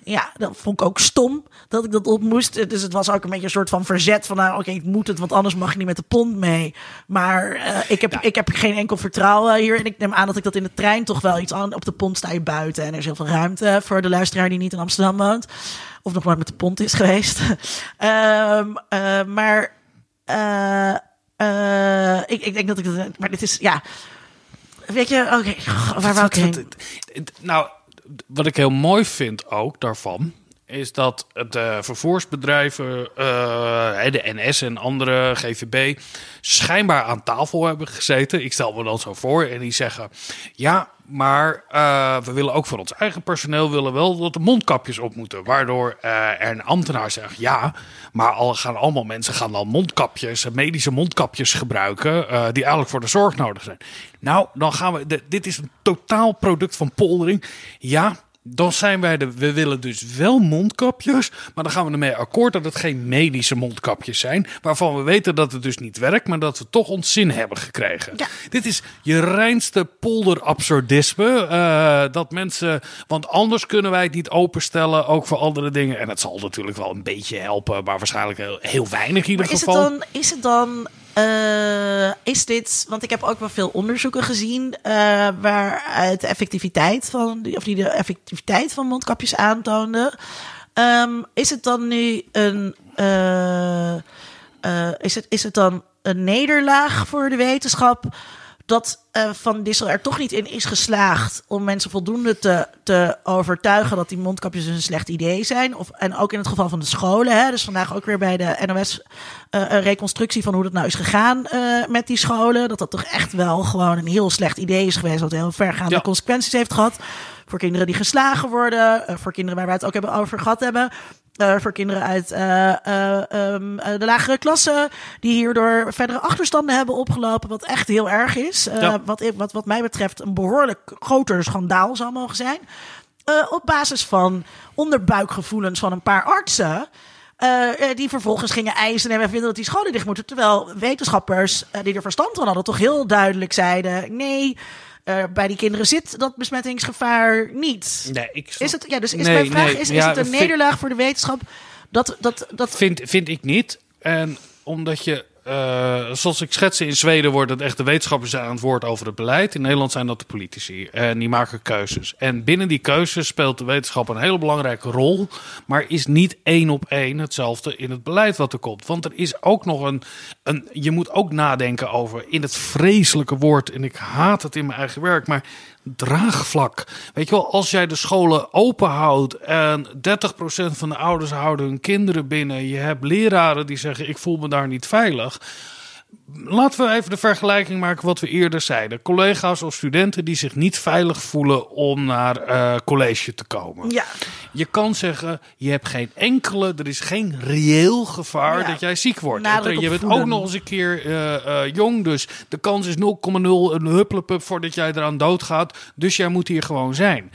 Ja, dat vond ik ook stom dat ik dat op moest. Dus het was ook een beetje een soort van verzet van, nou oké, ik moet het, want anders mag je niet met de pont mee. Maar eh, ik, heb, ik heb geen enkel vertrouwen hier. En ik neem aan dat ik dat in de trein toch wel iets aan. Op de pont sta je buiten en er is heel veel ruimte voor de luisteraar die niet in Amsterdam woont. Of nog nooit met de pont is geweest. [LAUGHS] Ehm, eh, maar eh, eh, ik, ik denk dat ik dat. Maar dit is, ja. Weet je, oké, waar wou ik heen? Nou, wat ik heel mooi vind ook daarvan. Is dat de vervoersbedrijven, eh, de NS en andere GVB, schijnbaar aan tafel hebben gezeten. Ik stel me dan zo voor. En die zeggen: Ja, maar eh, we willen ook voor ons eigen personeel willen wel dat de mondkapjes op moeten. Waardoor eh, er een ambtenaar zegt: Ja, maar al gaan allemaal mensen gaan dan mondkapjes, eh, medische mondkapjes gebruiken. eh, die eigenlijk voor de zorg nodig zijn. Nou, dan gaan we. de- dit is een totaal product van poldering. Ja. Dan zijn wij de. We willen dus wel mondkapjes. Maar dan gaan we ermee akkoord dat het geen medische mondkapjes zijn. Waarvan we weten dat het dus niet werkt. Maar dat we toch ons zin hebben gekregen. Ja. Dit is je reinste polderabsurdisme. eh dat mensen. Want anders kunnen wij het niet openstellen. Ook voor andere dingen. En het zal natuurlijk wel een beetje helpen. Maar waarschijnlijk heel, heel weinig in ieder Maar is het geval. dan, is het dan, eh, is dit, want ik heb ook wel veel onderzoeken gezien eh waaruit de effectiviteit van, of die de effectiviteit van mondkapjes aantoonden. Ehm, is het dan nu een, eh, is, het, is het dan een nederlaag voor de wetenschap dat eh, Van Dissel er toch niet in is geslaagd om mensen voldoende te, te overtuigen dat die mondkapjes een slecht idee zijn. Of, en ook in het geval van de scholen. Hè, dus vandaag ook weer bij de NOS eh, een reconstructie van hoe dat nou is gegaan eh, met die scholen. Dat dat toch echt wel gewoon een heel slecht idee is geweest. Wat heel vergaande Ja. consequenties heeft gehad. Voor kinderen die geslagen worden. voor kinderen waar wij het ook hebben over gehad hebben. Eh, voor kinderen uit eh, eh, ehm, eh, de lagere klassen. Die hierdoor verdere achterstanden hebben opgelopen. Wat echt heel erg is. Ja. wat, wat, wat mij betreft een behoorlijk groter schandaal zou mogen zijn. Op basis van onderbuikgevoelens van een paar artsen. die vervolgens gingen eisen en wij vinden dat die scholen dicht moeten. Terwijl wetenschappers die er verstand van hadden toch heel duidelijk zeiden... nee, eh, bij die kinderen zit dat besmettingsgevaar niet. Nee, ik Is het, ja, dus is Nee, mijn vraag, nee, is, is ja, het een vind- nederlaag voor de wetenschap? Dat, dat, dat, Vind, vind ik niet. En omdat je, eh, zoals ik schetste, in Zweden wordt het echt de wetenschappers aan het woord over het beleid. In Nederland zijn dat de politici. En die maken keuzes. En binnen die keuzes speelt de wetenschap een hele belangrijke rol. Maar is niet één op één hetzelfde in het beleid wat er komt. Want er is ook nog een, een. Je moet ook nadenken over in het vreselijke woord. En ik haat het in mijn eigen werk. Maar draagvlak. Weet je wel, als jij de scholen open houdt en 30% van de ouders houden hun kinderen binnen. Je hebt leraren die zeggen: Ik voel me daar niet veilig. Laten we even de vergelijking maken wat we eerder zeiden. Collega's of studenten die zich niet veilig voelen om naar eh, college te komen. ja, Je kan zeggen, je hebt geen enkele, er is geen reëel gevaar Ja. dat jij ziek wordt. En je bent ook nog eens een keer eh, eh, jong, dus de kans is 0,0 een hupplepup voordat jij eraan doodgaat. Dus jij moet hier gewoon zijn.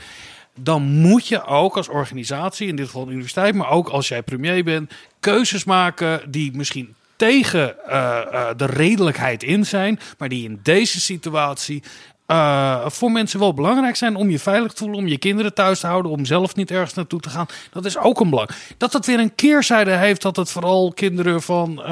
Dan moet je ook als organisatie, in dit geval de universiteit, maar ook als jij premier bent, keuzes maken die misschien tegen eh, eh, de redelijkheid in zijn, maar die in deze situatie eh, voor mensen wel belangrijk zijn om je veilig te voelen, om je kinderen thuis te houden, om zelf niet ergens naartoe te gaan. Dat is ook een belang. Dat het weer een keerzijde heeft, dat het vooral kinderen van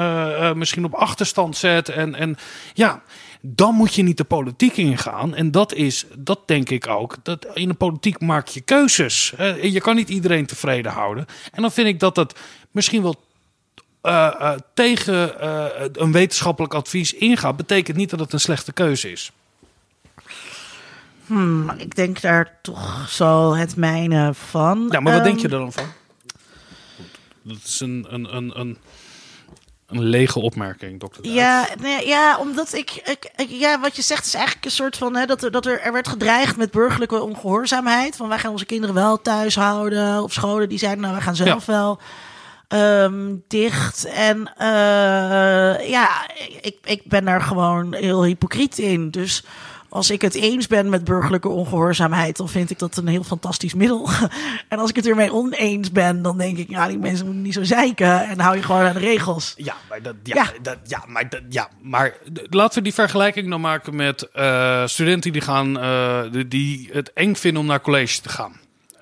misschien op achterstand zet. En, en ja, dan moet je niet de politiek ingaan. En dat is, dat denk ik ook. Dat in de politiek maak je keuzes. Je kan niet iedereen tevreden houden. En dan vind ik dat het misschien wel eh, eh, tegen eh, een wetenschappelijk advies ingaat, betekent niet dat het een slechte keuze is. hmm, ik denk daar toch zo het mijne van. Ja, maar wat denk Ehm, je er dan van? Dat is een, een, een, een, een lege opmerking, dokter. Duits. Ja, nee, ja, omdat ik, ik, ik- Ja, wat je zegt is eigenlijk een soort van. Hè, dat er, dat er, er werd gedreigd met burgerlijke ongehoorzaamheid. Van wij gaan onze kinderen wel thuis houden. Op scholen die zeiden, nou, wij gaan zelf wel. Ehm, dicht. En eh, ja, ik, ik ben daar gewoon heel hypocriet in. Dus als ik het eens ben met burgerlijke ongehoorzaamheid, dan vind ik dat een heel fantastisch middel. [LAUGHS] en als ik het ermee oneens ben, dan denk ik, ja, die mensen moeten niet zo zeiken en hou je gewoon aan de regels. Ja, maar, dat, ja, Ja. Dat, ja, maar, dat, ja, maar laten we die vergelijking nou maken met eh, studenten die, gaan, eh, die het eng vinden om naar college te gaan.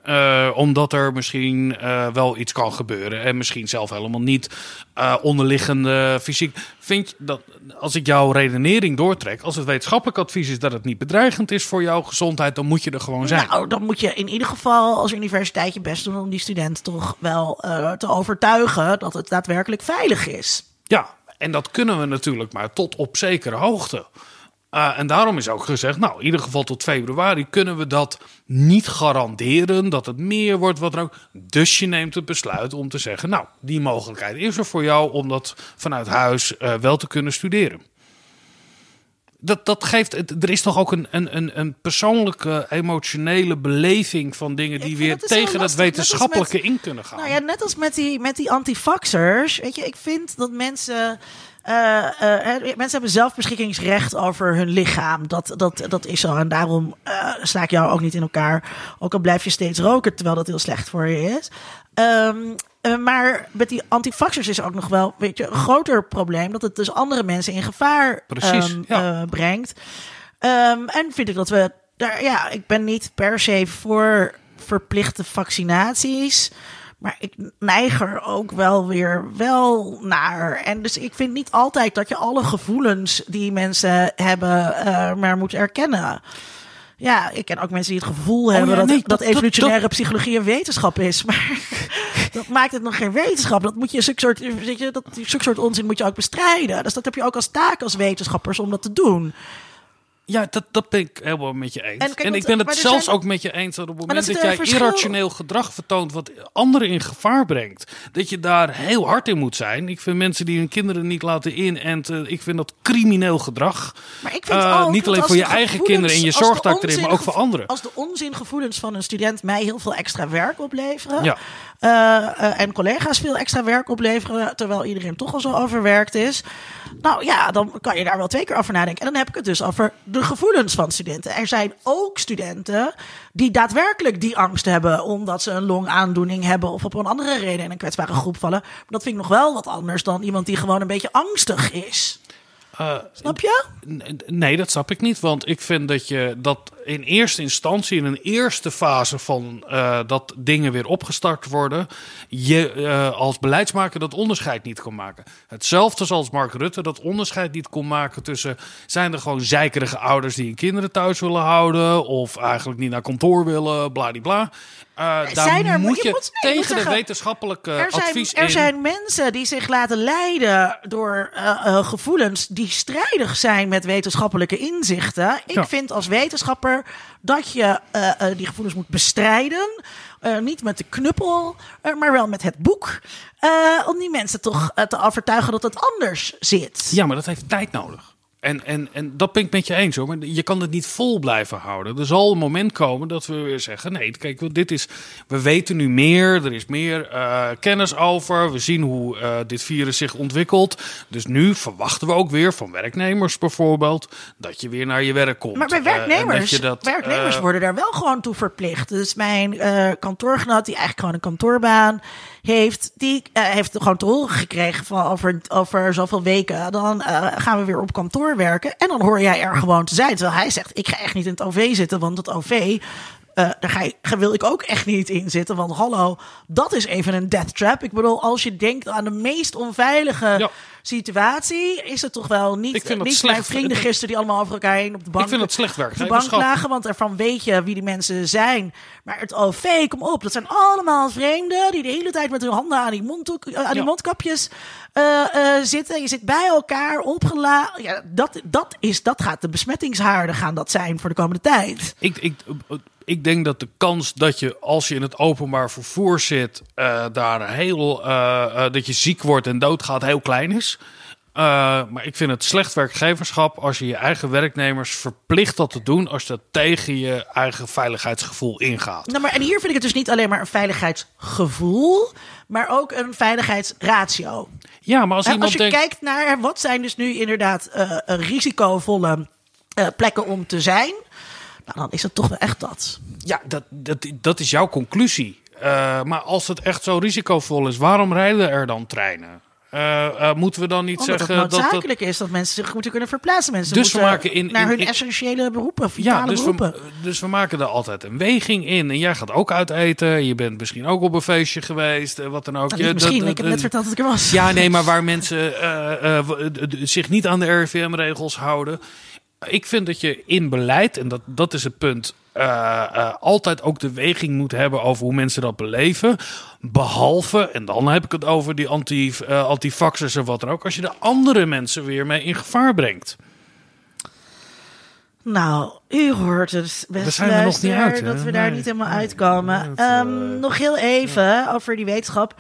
Eh, omdat er misschien eh, wel iets kan gebeuren. En misschien zelf helemaal niet eh, onderliggende fysiek. Vind je dat, als ik jouw redenering doortrek, als het wetenschappelijk advies is dat het niet bedreigend is voor jouw gezondheid, dan moet je er gewoon zijn. Nou, dan moet je in ieder geval als universiteit je best doen om die student toch wel te overtuigen dat het daadwerkelijk veilig is. Ja, en dat kunnen we natuurlijk maar tot op zekere hoogte. Uh, en daarom is ook gezegd, nou, in ieder geval tot februari kunnen we dat niet garanderen, dat het meer wordt, wat er ook. Dus je neemt het besluit om te zeggen, nou, die mogelijkheid is er voor jou om dat vanuit huis uh, wel te kunnen studeren. Dat, dat geeft, er is toch ook een, een, een, een persoonlijke, emotionele beleving van dingen die weer tegen het wetenschappelijke met, in kunnen gaan. Nou ja, net als met die, met die antifaxers. Weet je, ik vind dat mensen. Uh, uh, mensen hebben zelfbeschikkingsrecht over hun lichaam. Dat, dat, dat is zo. En daarom uh, sla ik jou ook niet in elkaar. Ook al blijf je steeds roken, terwijl dat heel slecht voor je is. Um, maar met die antifaxers is ook nog wel weet je, een groter probleem. Dat het dus andere mensen in gevaar Precies, um, ja. brengt. Um, en vind ik dat we daar, ja, ik ben niet per se voor verplichte vaccinaties. Maar ik neig er ook wel weer wel naar. En dus ik vind niet altijd dat je alle gevoelens die mensen hebben, uh, maar moet erkennen. Ja, ik ken ook mensen die het gevoel oh, hebben ja, dat, nee, dat, dat, evolutionaire dat, psychologie een wetenschap is. Maar [LAUGHS] dat maakt het nog geen wetenschap. Dat moet je, zulke soort, dat, zulke soort onzin moet je ook bestrijden. Dus dat heb je ook als taak als wetenschappers om dat te doen. Ja, dat, dat ben ik helemaal met je eens. En, kijk, en ik ben het zelfs zijn... ook met je eens dat op het moment dat, dat jij verschil... irrationeel gedrag vertoont wat anderen in gevaar brengt, dat je daar heel hard in moet zijn. Ik vind mensen die hun kinderen niet laten inenten, ik vind dat crimineel gedrag. Maar ik vind uh, ook niet alleen voor je eigen kinderen en je zorgtaak erin, maar ook voor anderen. Als de onzingevoelens van een student mij heel veel extra werk opleveren. Ja. Uh, uh, en collega's veel extra werk opleveren, terwijl iedereen toch al zo overwerkt is. Nou ja, dan kan je daar wel twee keer over nadenken. En dan heb ik het dus over de gevoelens van studenten. Er zijn ook studenten die daadwerkelijk die angst hebben omdat ze een longaandoening hebben of op een andere reden in een kwetsbare groep vallen. Maar dat vind ik nog wel wat anders dan iemand die gewoon een beetje angstig is. Uh, snap je? Nee, dat snap ik niet. Want ik vind dat je dat in eerste instantie, in een eerste fase van uh, dat dingen weer opgestart worden, je uh, als beleidsmaker dat onderscheid niet kon maken. Hetzelfde zoals Mark Rutte dat onderscheid niet kon maken tussen zijn er gewoon zeikerige ouders die hun kinderen thuis willen houden of eigenlijk niet naar kantoor willen, bladibla. Uh, daar zijn er, moet je, je, moet, tegen de wetenschappelijke er zijn, advies er in. zijn mensen die zich laten leiden door uh, uh, gevoelens die strijdig zijn met wetenschappelijke inzichten. Ik Ja. vind als wetenschapper dat je die gevoelens moet bestrijden. Niet met de knuppel, maar wel met het boek. Om die mensen toch te overtuigen dat het anders zit. Ja, maar dat heeft tijd nodig. En, en, en dat ben ik met je eens hoor. Maar je kan het niet vol blijven houden. Er zal een moment komen dat we weer zeggen: nee, kijk, dit is. We weten nu meer. Er is meer uh, kennis over. We zien hoe uh, dit virus zich ontwikkelt. Dus nu verwachten we ook weer van werknemers bijvoorbeeld. dat je weer naar je werk komt. Maar bij Uh, en werknemers, dat werknemers worden daar wel gewoon toe verplicht. Dus mijn kantoorgenoot, die eigenlijk gewoon een kantoorbaan heeft, die uh, heeft gewoon te horen gekregen van over, over zoveel weken. Dan uh, gaan we weer op kantoor werken. En dan hoor jij er gewoon te zijn. Terwijl hij zegt, ik ga echt niet in het OV zitten, want het OV... Uh, daar ga wil ik ook echt niet in zitten. Want hallo, dat is even een death trap. Ik bedoel, als je denkt aan de meest onveilige Ja. situatie, is het toch wel niet, Ik vind dat niet slecht. mijn vrienden gisteren die allemaal over elkaar heen op de bank ik vind het slecht werk. op de bank lagen, want ervan weet je wie die mensen zijn. Maar het OV, kom op, dat zijn allemaal vreemden die de hele tijd met hun handen aan die, eh, aan die Ja. mondkapjes eh, eh, zitten. Je zit bij elkaar opgeladen. Ja, dat, dat, is, dat gaat de besmettingshaarden gaan dat zijn voor de komende tijd. Ik, ik, ik denk dat de kans dat je als je in het openbaar vervoer zit, eh, daar heel, eh, eh, dat je ziek wordt en doodgaat, heel klein is. Maar ik vind het slecht werkgeverschap als je je eigen werknemers verplicht dat te doen als dat tegen je eigen veiligheidsgevoel ingaat. Nou, maar en hier vind ik het dus niet alleen maar een veiligheidsgevoel, maar ook een veiligheidsratio. Ja, maar als iemand als je denkt. kijkt naar wat zijn dus nu inderdaad risicovolle plekken om te zijn, nou, dan is het toch wel echt dat. Ja, dat, dat, dat is jouw conclusie. Uh, maar als het echt zo risicovol is, waarom rijden er dan treinen? Uh, uh, moeten we dan niet Omdat zeggen het dat noodzakelijk is dat mensen zich moeten kunnen verplaatsen. Mensen Dus we maken in- naar hun in- essentiële beroepen, vitale Ja, dus beroepen. we, dus we maken er altijd een weging in. En jij gaat ook uit eten. Je bent misschien ook op een feestje geweest. eh, Wat dan ook. Nou, Je- misschien, dat- ik heb net verteld dat ik er was. Ja, nee, maar waar mensen eh, eh, zich niet aan de RIVM-regels houden. Ik vind dat je in beleid, en dat, dat is het punt, eh, eh, altijd ook de weging moet hebben over hoe mensen dat beleven. Behalve, en dan heb ik het over die anti, eh, antifaxers en wat dan ook, als je de andere mensen weer mee in gevaar brengt. Nou, u hoort het, zijn we nog niet uit, dat we daar Nee. niet helemaal uitkomen. Nee, dat, eh, Ehm, nog heel even over die wetenschap.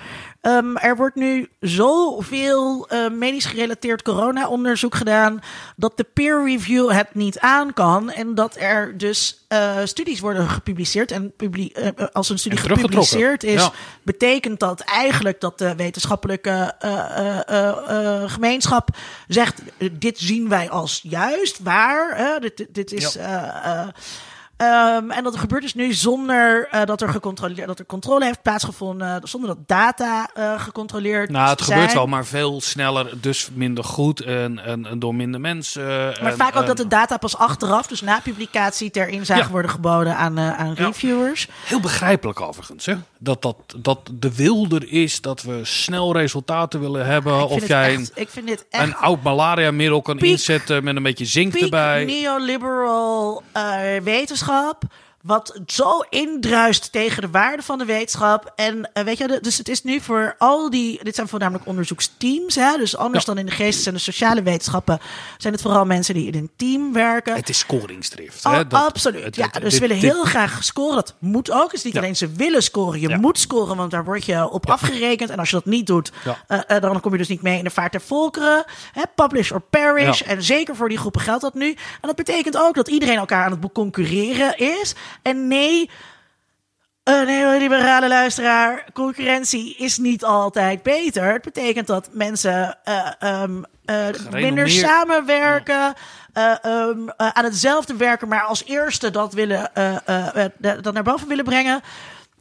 Ehm, er wordt nu zoveel eh, medisch gerelateerd corona-onderzoek gedaan... dat de peer review het niet aan kan. En dat er dus eh, studies worden gepubliceerd. En eh, als een studie gepubliceerd is... Ja. betekent dat eigenlijk dat de wetenschappelijke gemeenschap zegt: dit zien wij als juist, waar. Dit, dit, is. Eh, ehm, en dat gebeurt dus nu zonder eh, dat, er gecontroleerd, dat er controle heeft plaatsgevonden, zonder dat data eh, gecontroleerd Nou, het gebeurt wel, maar veel sneller, dus minder goed en, en, en door minder mensen. Maar en- vaak ook dat de data pas achteraf, dus na publicatie, ter inzage Ja. worden geboden aan, eh, aan Ja. reviewers. Heel begrijpelijk overigens, hè? Dat, dat, dat de wilder is dat we snel resultaten willen hebben. Vind of jij echt- ik vind dit een, echt een oud malaria-middel kan Piek- inzetten met een beetje zink erbij. neoliberal wetenschap. top Wat zo indruist tegen de waarde van de wetenschap. En eh, weet je, de- dus het is nu voor al die. Dit zijn voornamelijk onderzoeksteams. Hè? Dus anders Ja. dan in de geestes- en de sociale wetenschappen. zijn het vooral mensen die in een team werken. Het is scoringsdrift. Oh, hè? Dat- absoluut. het- ja, het- dus ze willen dit- heel graag scoren. Dat moet ook. Het is niet Ja. alleen ze willen scoren. Je Ja. moet scoren, want daar word je op afgerekend. En als je dat niet doet, eh, eh, dan kom je dus niet mee in de vaart der volkeren. Hè, publish or perish. En zeker voor die groepen geldt dat nu. En dat betekent ook dat iedereen elkaar aan het concurreren is. En nee, een neoliberale luisteraar, concurrentie is niet altijd beter. Het betekent dat mensen eh, ehm, eh, minder samenwerken, eh, ehm, eh, aan hetzelfde werken, maar als eerste dat, willen, dat naar boven willen brengen.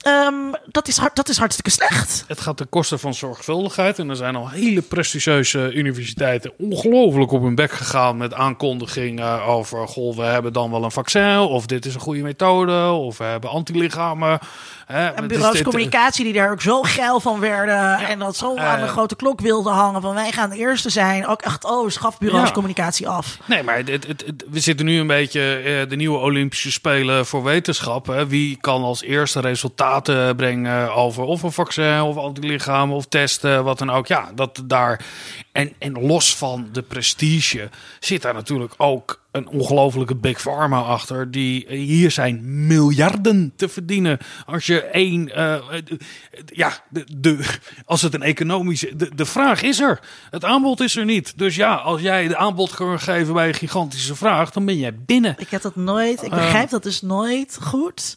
Ehm, dat, is hard, dat is hartstikke slecht. Het gaat ten koste van zorgvuldigheid. En er zijn al hele prestigieuze universiteiten ongelooflijk op hun bek gegaan met aankondigingen over: goh, we hebben dan wel een vaccin. Of dit is een goede methode. Of we hebben antilichamen. Hè, En bureaus communicatie die daar ook zo geil van werden. en dat zo aan de eh, grote klok wilden hangen. Van wij gaan de eerste zijn. Ook echt, oh, schaf bureaus Ja. communicatie af. Nee, maar het, het, het- we zitten nu een beetje eh, de nieuwe Olympische Spelen voor wetenschap. Hè. Wie kan als eerste brengen over of een vaccin of antilichamen of testen, wat dan ook. Ja, dat daar. En, en los van de prestige zit daar natuurlijk ook een ongelofelijke big pharma achter. Die eh, hier zijn miljarden te verdienen. Als je één. eh, eh, ja, de, de, als het een economische. De, de vraag is er. Het aanbod is er niet. Dus ja, als jij de aanbod kan geven bij een gigantische vraag, dan ben jij binnen. Ik heb dat nooit. Ik begrijp dat dus nooit goed.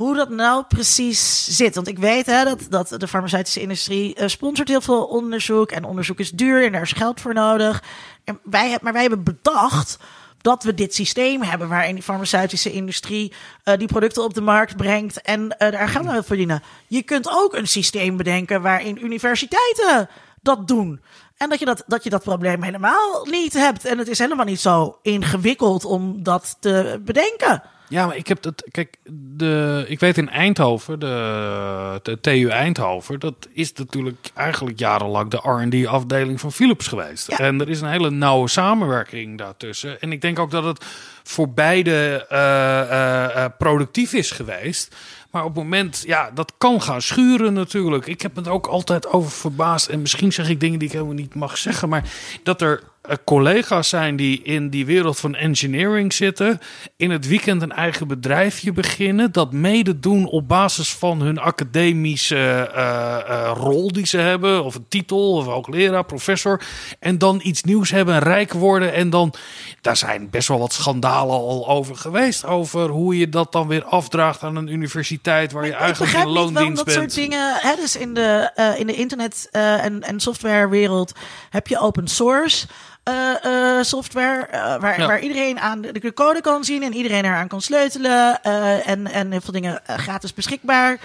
Hoe dat nou precies zit. Want ik weet hè, dat, dat de farmaceutische industrie eh, sponsort heel veel onderzoek. En onderzoek is duur en daar is geld voor nodig. En wij, maar wij hebben bedacht dat we dit systeem hebben waarin die farmaceutische industrie eh, die producten op de markt brengt en eh, daar geld aan verdienen. Je kunt ook een systeem bedenken waarin universiteiten dat doen. En dat je dat, dat je dat probleem helemaal niet hebt. En het is helemaal niet zo ingewikkeld om dat te bedenken. Ja, maar ik heb dat. Kijk, de, ik weet in Eindhoven, de, de TU Eindhoven, dat is natuurlijk eigenlijk jarenlang de RD-afdeling van Philips geweest. Ja. En er is een hele nauwe samenwerking daartussen. En ik denk ook dat het voor beide eh, eh, eh, productief is geweest. Maar op het moment, ja, dat kan gaan schuren natuurlijk. Ik heb er ook altijd over verbaasd. En misschien zeg ik dingen die ik helemaal niet mag zeggen. Maar dat er collega's zijn die in die wereld van engineering zitten, in het weekend een eigen bedrijfje beginnen, dat mede doen op basis van hun academische eh, eh, rol die ze hebben, of een titel, of hoogleraar, professor, en dan iets nieuws hebben, rijk worden en dan, daar zijn best wel wat schandalen al over geweest, over hoe je dat dan weer afdraagt aan een universiteit waar je eigenlijk in waarom loondienst dat bent. soort dingen. Hè, dus in de, eh, in de internet eh, en, en softwarewereld heb je open source. Eh, eh, software eh, waar, Ja. waar iedereen aan de, de code kan zien en iedereen eraan kan sleutelen en, en heel veel dingen gratis beschikbaar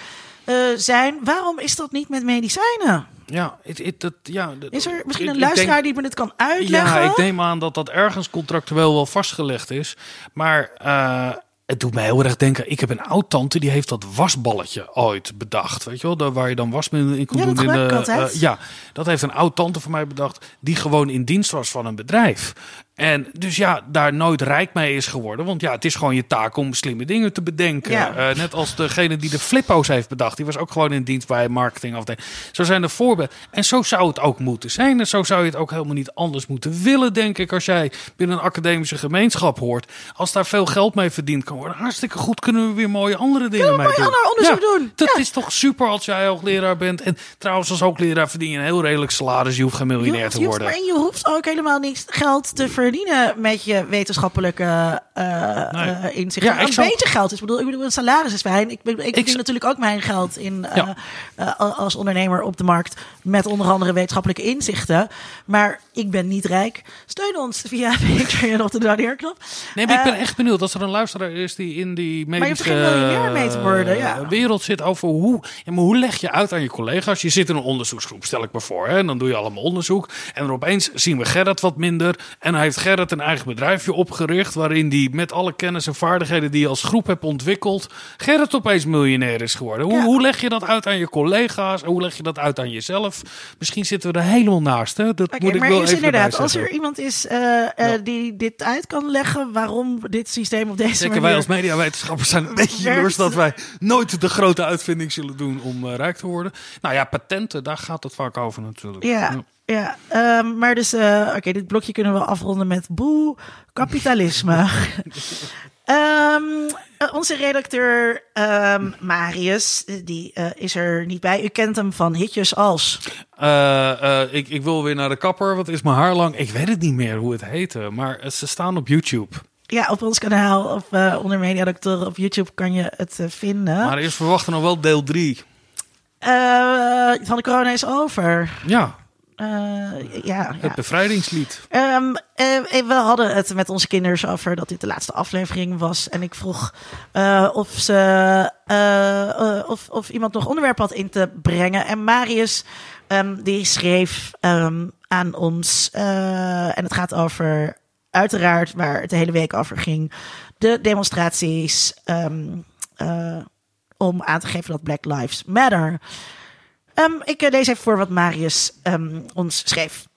zijn. Waarom is dat niet met medicijnen? Ja, het, het, het- ja, Is er misschien een luisteraar denk- die me dit kan uitleggen? Ja, ik neem aan dat dat ergens contractueel wel vastgelegd is. Maar het doet mij heel erg denken. Ik heb een oud-tante die heeft dat wasballetje ooit bedacht. Weet je wel, daar waar je dan wasmiddel in kon Ja, doen. in de, eh, ja, dat heeft een oud-tante van mij bedacht. Die gewoon in dienst was van een bedrijf. En dus ja, daar nooit rijk mee is geworden. Want ja, het is gewoon je taak om slimme dingen te bedenken. Ja. Eh, net als degene die de flippo's heeft bedacht. Die was ook gewoon in dienst bij marketingafdeling. Zo zijn er voorbeelden. En zo zou het ook moeten zijn. En zo zou je het ook helemaal niet anders moeten willen, denk ik. Als jij binnen een academische gemeenschap hoort. Als daar veel geld mee verdiend kan worden. Hartstikke goed kunnen we weer mooie andere dingen mee doen. ander onderzoek doen. Dat is toch super als jij hoogleraar bent. En trouwens, als hoogleraar verdien je een heel redelijk salaris. Je hoeft geen miljonair Je te hoeft- worden. maar je hoeft ook helemaal niks geld te verdienen met je wetenschappelijke eh Nee. eh, inzichten. Ja, ik een zou- beetje geld is. Ik bedoel, ik bedoel, een salaris is fijn. Ik, ben- ik zou- natuurlijk ook mijn geld in, eh, Ja. als ondernemer op de markt. Met onder andere wetenschappelijke inzichten. Maar ik ben niet rijk. Steun ons via [LAUGHS] Patreon of de doneerknop. Nee, maar ik ben echt benieuwd als er een luisteraar is die in die je medische er geen miljonair mee te worden, ja. wereld zit over hoe, ja, maar hoe leg je uit aan je collega's? Je zit in een onderzoeksgroep, stel ik me voor. Hè? En dan doe je allemaal onderzoek. En dan opeens zien we Gerrit wat minder. En hij heeft Gerrit een eigen bedrijfje opgericht. Waarin die met alle kennis en vaardigheden die je als groep hebt ontwikkeld. Gerrit opeens miljonair is geworden. Hoe, Ja. hoe leg je dat uit aan je collega's? En hoe leg je dat uit aan jezelf? Misschien zitten we er helemaal naast. Hè? Dat moet ik maar wel is even inderdaad, als er iemand is eh, eh, Ja. die dit uit kan leggen, waarom dit systeem op deze Zeker manier... wij als mediawetenschappers zijn een [LAUGHS] beetje jaloers dat wij nooit de grote uitvinding zullen doen om eh, rijk te worden. Nou ja, patenten, daar gaat het vaak over natuurlijk. Ja, ja. Ehm, maar dus, eh, oké, dit blokje kunnen we afronden met boe, kapitalisme. [LAUGHS] Ehm, eh, onze redacteur ehm, Marius, die eh, is er niet bij. U kent hem van hitjes als. Eh, eh, ik, ik wil weer naar de kapper. Wat is mijn haar lang? Ik weet het niet meer hoe het heette. Maar ze staan op YouTube. Ja, op ons kanaal of eh, onder Mediadoctoren op YouTube kan je het vinden. Maar eerst verwachten nog wel deel 3. Eh, van de corona is over. Ja, Eh, ja, het bevrijdingslied. Ehm, eh, we hadden het met onze kinders over dat dit de laatste aflevering was. En ik vroeg eh, of, ze, of, of iemand nog onderwerp had in te brengen. En Marius ehm, die schreef ehm, aan ons. en het gaat over, uiteraard, waar het de hele week over ging. De demonstraties om aan te geven dat Black Lives Matter. Ehm, ik eh, lees even voor wat Marius ehm, ons schreef.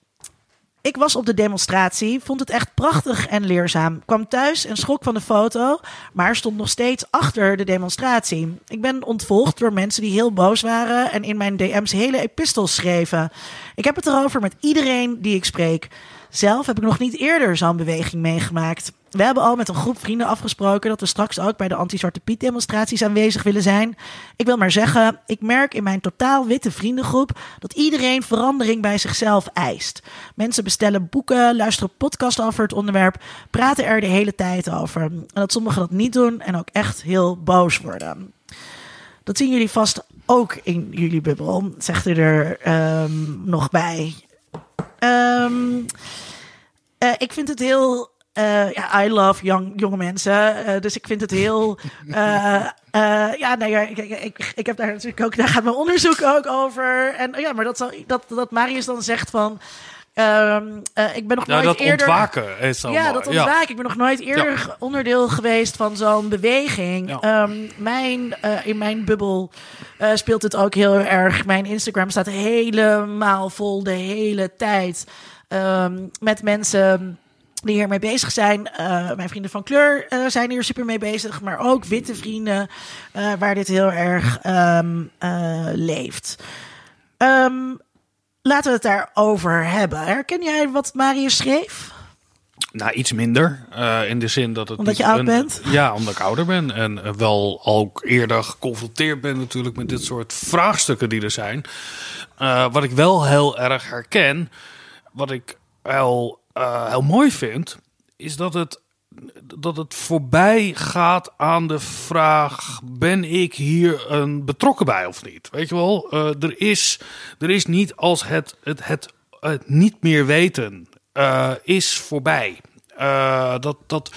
Ik was op de demonstratie, vond het echt prachtig en leerzaam. Kwam thuis en schrok van de foto, maar stond nog steeds achter de demonstratie. Ik ben ontvolgd door mensen die heel boos waren en in mijn DM's hele epistels schreven. Ik heb het erover met iedereen die ik spreek. Zelf heb ik nog niet eerder zo'n beweging meegemaakt. We hebben al met een groep vrienden afgesproken dat we straks ook bij de anti-Zwarte Piet demonstraties aanwezig willen zijn. Ik wil maar zeggen, ik merk in mijn totaal witte vriendengroep dat iedereen verandering bij zichzelf eist. Mensen bestellen boeken, luisteren podcasts over het onderwerp, praten er de hele tijd over. En dat sommigen dat niet doen en ook echt heel boos worden. Dat zien jullie vast ook in jullie bubbel, zegt u er ehm, nog bij. Ehm, eh, ik vind het heel. Eh, ja, I love young, jonge mensen. eh, dus ik vind het heel. [LAUGHS] eh, eh, ja, nee, ja, ik, ik, ik, ik heb daar natuurlijk ook. Daar gaat mijn onderzoek ook over. En ja, maar dat, zal, dat, dat Marius dan zegt van. ehm, eh, ik ben nog Ja, nooit dat eerder. ontwaken is zo Ja, mooi. dat ontwaak. Ik ben nog nooit eerder Ja. onderdeel geweest van zo'n beweging. Ja. Ehm, mijn, eh, in mijn bubbel eh, speelt het ook heel erg. Mijn Instagram staat helemaal vol de hele tijd. ehm, met mensen die hiermee bezig zijn. Eh, mijn vrienden van kleur eh, zijn hier super mee bezig. Maar ook witte vrienden eh, waar dit heel erg ehm, eh, leeft. Ehm, laten we het daarover hebben. Herken jij wat Marius schreef? Nou, iets minder. in de zin dat het. Omdat je oud een- bent? Ja, omdat ik ouder ben. En wel ook eerder geconfronteerd ben natuurlijk met dit soort vraagstukken die er zijn. Wat ik wel heel erg herken, wat ik wel eh, heel mooi vind, is dat het, dat het voorbij gaat aan de vraag: ben ik hier een betrokken bij of niet? Weet je wel, Eh, er, is, er is niet als het, het, het, het niet meer weten eh, is voorbij. Dat, dat,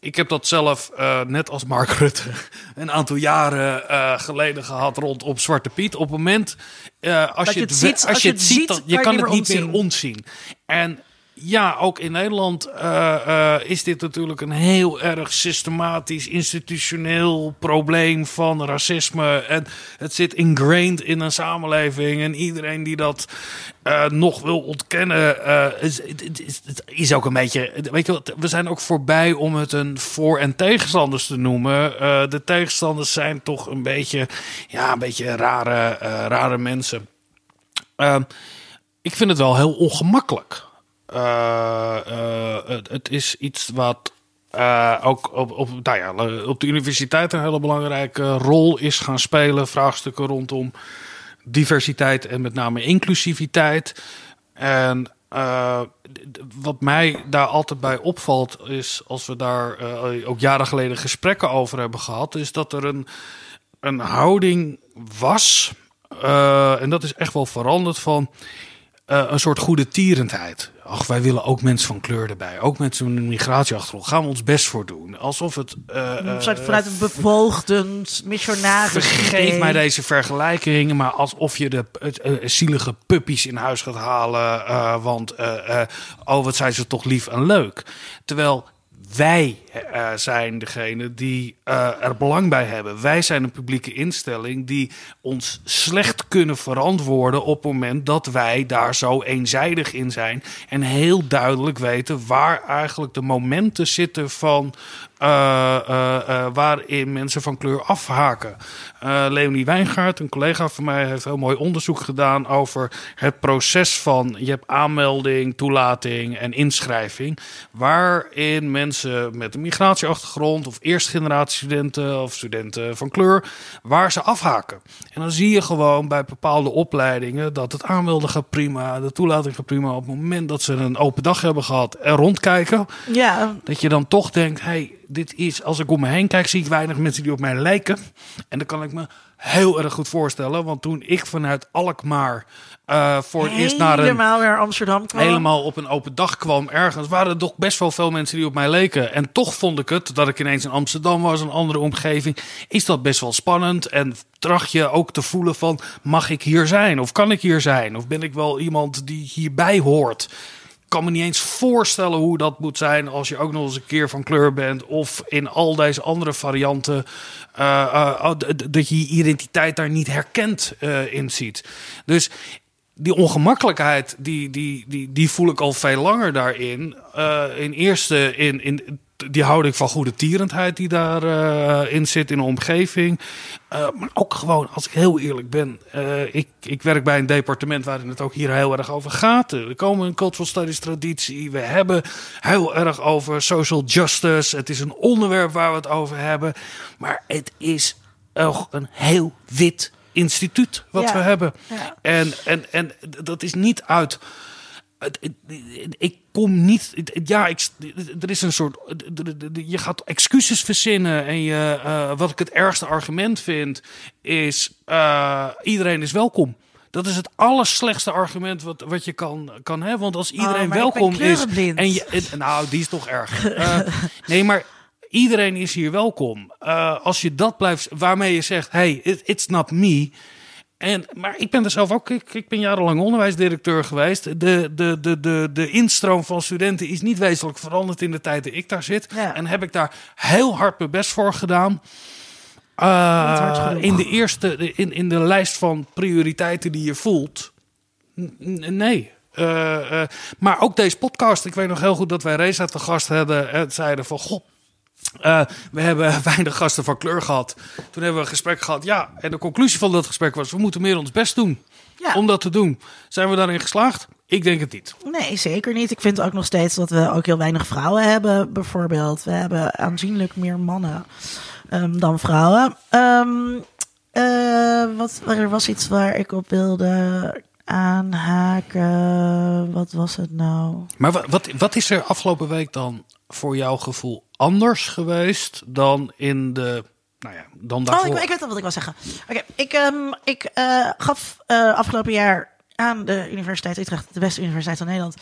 ik heb dat zelf, net als Mark Rutte, [LAUGHS] een aantal jaren geleden gehad rondom Zwarte Piet. Op het moment, als, je je het, ziet, als je het ziet, je kan het niet meer ontzien. En ja, ook in Nederland eh, eh, is dit natuurlijk een heel erg systematisch, institutioneel probleem van racisme. En het zit ingrained in een samenleving. En iedereen die dat eh, nog wil ontkennen, is, is, is ook een beetje. Weet je wat, we zijn ook voorbij om het een voor- en tegenstanders te noemen. De tegenstanders zijn toch een beetje, ja, een beetje rare, rare mensen. Ehm, ik vind het wel heel ongemakkelijk. Eh, eh, het, het is iets wat eh, ook op, op, nou ja, op de universiteit een hele belangrijke rol is gaan spelen. Vraagstukken rondom diversiteit en met name inclusiviteit. En wat mij daar altijd bij opvalt, is als we daar ook jaren geleden gesprekken over hebben gehad, is dat er een, een houding was. en dat is echt wel veranderd van eh, een soort goede tierendheid. Ach, wij willen ook mensen van kleur erbij. Ook mensen met een migratieachtergrond. Gaan we ons best voor doen. Alsof het... eh, Vanuit, een bevoogd, missionaris. Vergeef mij deze vergelijking, maar alsof je de zielige puppies in huis gaat halen. want, oh, wat zijn ze toch lief en leuk. Terwijl wij eh, zijn degene die eh, er belang bij hebben. Wij zijn een publieke instelling die ons slecht kunnen verantwoorden op het moment dat wij daar zo eenzijdig in zijn. En heel duidelijk weten waar eigenlijk de momenten zitten van waarin mensen van kleur afhaken. Eh, Leonie Wijngaard, een collega van mij, heeft heel mooi onderzoek gedaan over het proces van je hebt aanmelding, toelating en inschrijving. Waarin mensen met een migratieachtergrond of eerste generatie studenten of studenten van kleur, waar ze afhaken. En dan zie je gewoon bij bepaalde opleidingen dat het aanmelden gaat prima, de toelating gaat prima. Op het moment dat ze een open dag hebben gehad en rondkijken, Ja, dat je dan toch denkt, hey, dit is, als ik om me heen kijk, zie ik weinig mensen die op mij lijken. En dan kan ik me heel erg goed voorstellen, want toen ik vanuit Alkmaar eh, voor het eerst naar een helemaal naar Amsterdam kwam. helemaal op een open dag kwam ergens, waren er toch best wel veel mensen die op mij leken. En toch vond ik het, dat ik ineens in Amsterdam was, een andere omgeving, is dat best wel spannend. En tracht je ook te voelen van, mag ik hier zijn? Of kan ik hier zijn? Of ben ik wel iemand die hierbij hoort? Kan me niet eens voorstellen hoe dat moet zijn als je ook nog eens een keer van kleur bent. Of in al deze andere varianten. eh, eh, oh, dat je je identiteit daar niet herkend eh, in ziet. Dus die ongemakkelijkheid, die, die, die, die voel ik al veel langer daarin. In eerste, in, in die houding van goede tierendheid die daarin in zit in de omgeving. Eh, maar ook gewoon, als ik heel eerlijk ben, eh, ik, ik werk bij een departement waarin het ook hier heel erg over gaat. We komen een cultural studies traditie. We hebben heel erg over social justice. Het is een onderwerp waar we het over hebben. Maar het is ook een heel wit instituut wat Ja. we hebben. Ja. En, en, en dat is niet uit. Ik kom niet. Ja, ik, er is een soort. Je gaat excuses verzinnen. En je, eh, wat ik het ergste argument vind. Is. eh, iedereen is welkom. Dat is het allerslechtste argument wat, wat je kan, kan hebben. Want als iedereen Oh, ben welkom is. En je, en- nou, die is toch erg. Eh, nee, maar iedereen is hier welkom. Als je dat blijft, waarmee je zegt: hey, it- it's not me. En, maar ik ben er zelf ook, ik, ik ben jarenlang onderwijsdirecteur geweest. De, de, de, de, de instroom van studenten is niet wezenlijk veranderd in de tijd dat ik daar zit. Ja. En heb ik daar heel hard mijn best voor gedaan. Eh, in de eerste, in, in de lijst van prioriteiten die je voelt. N- Nee. Eh, eh, maar ook deze podcast. Ik weet nog heel goed dat wij Reza te gast hadden. En zeiden van, goh, Eh, we hebben [LAUGHS] weinig gasten van kleur gehad. Toen hebben we een gesprek gehad. Ja, en de conclusie van dat gesprek was: we moeten meer ons best doen Ja. om dat te doen. Zijn we daarin geslaagd? Ik denk het niet. Nee, zeker niet. Ik vind ook nog steeds dat we ook heel weinig vrouwen hebben, bijvoorbeeld. We hebben aanzienlijk meer mannen ehm, dan vrouwen. Ehm, eh, wat, er was iets waar ik op wilde aanhaken. Wat was het nou? Maar wat, wat, wat is er afgelopen week dan voor jouw gevoel anders geweest dan in de. Nou ja, dan Oh, daarvoor? ik, ik weet al wat ik wil zeggen. Oké, ik, ehm, ik eh, gaf eh, afgelopen jaar aan de Universiteit Utrecht, de beste universiteit van Nederland,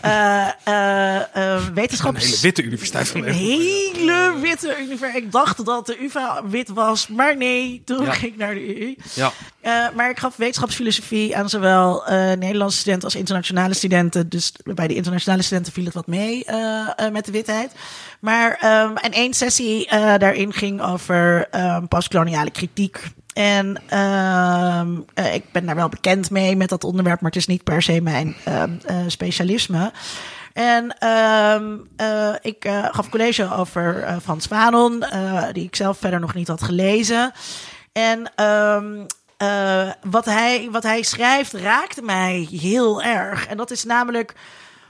eh, eh, eh, Een wetenschaps... hele witte universiteit van Een Nederland. hele witte universiteit. Ik dacht dat de UvA wit was, maar nee, toen Ja. ging ik naar de UI. Ja. Eh, maar ik gaf wetenschapsfilosofie aan zowel eh, Nederlandse studenten als internationale studenten. Dus bij de internationale studenten viel het wat mee eh, eh, met de witheid. Maar ehm, en één sessie eh, daarin ging over ehm postkoloniale kritiek. En ehm, eh, ik ben daar wel bekend mee met dat onderwerp, maar het is niet per se mijn ehm, eh, specialisme. En ehm, eh, ik gaf college over Frans Fanon, die ik zelf verder nog niet had gelezen. En wat, hij, wat hij schrijft raakte mij heel erg. En dat is namelijk,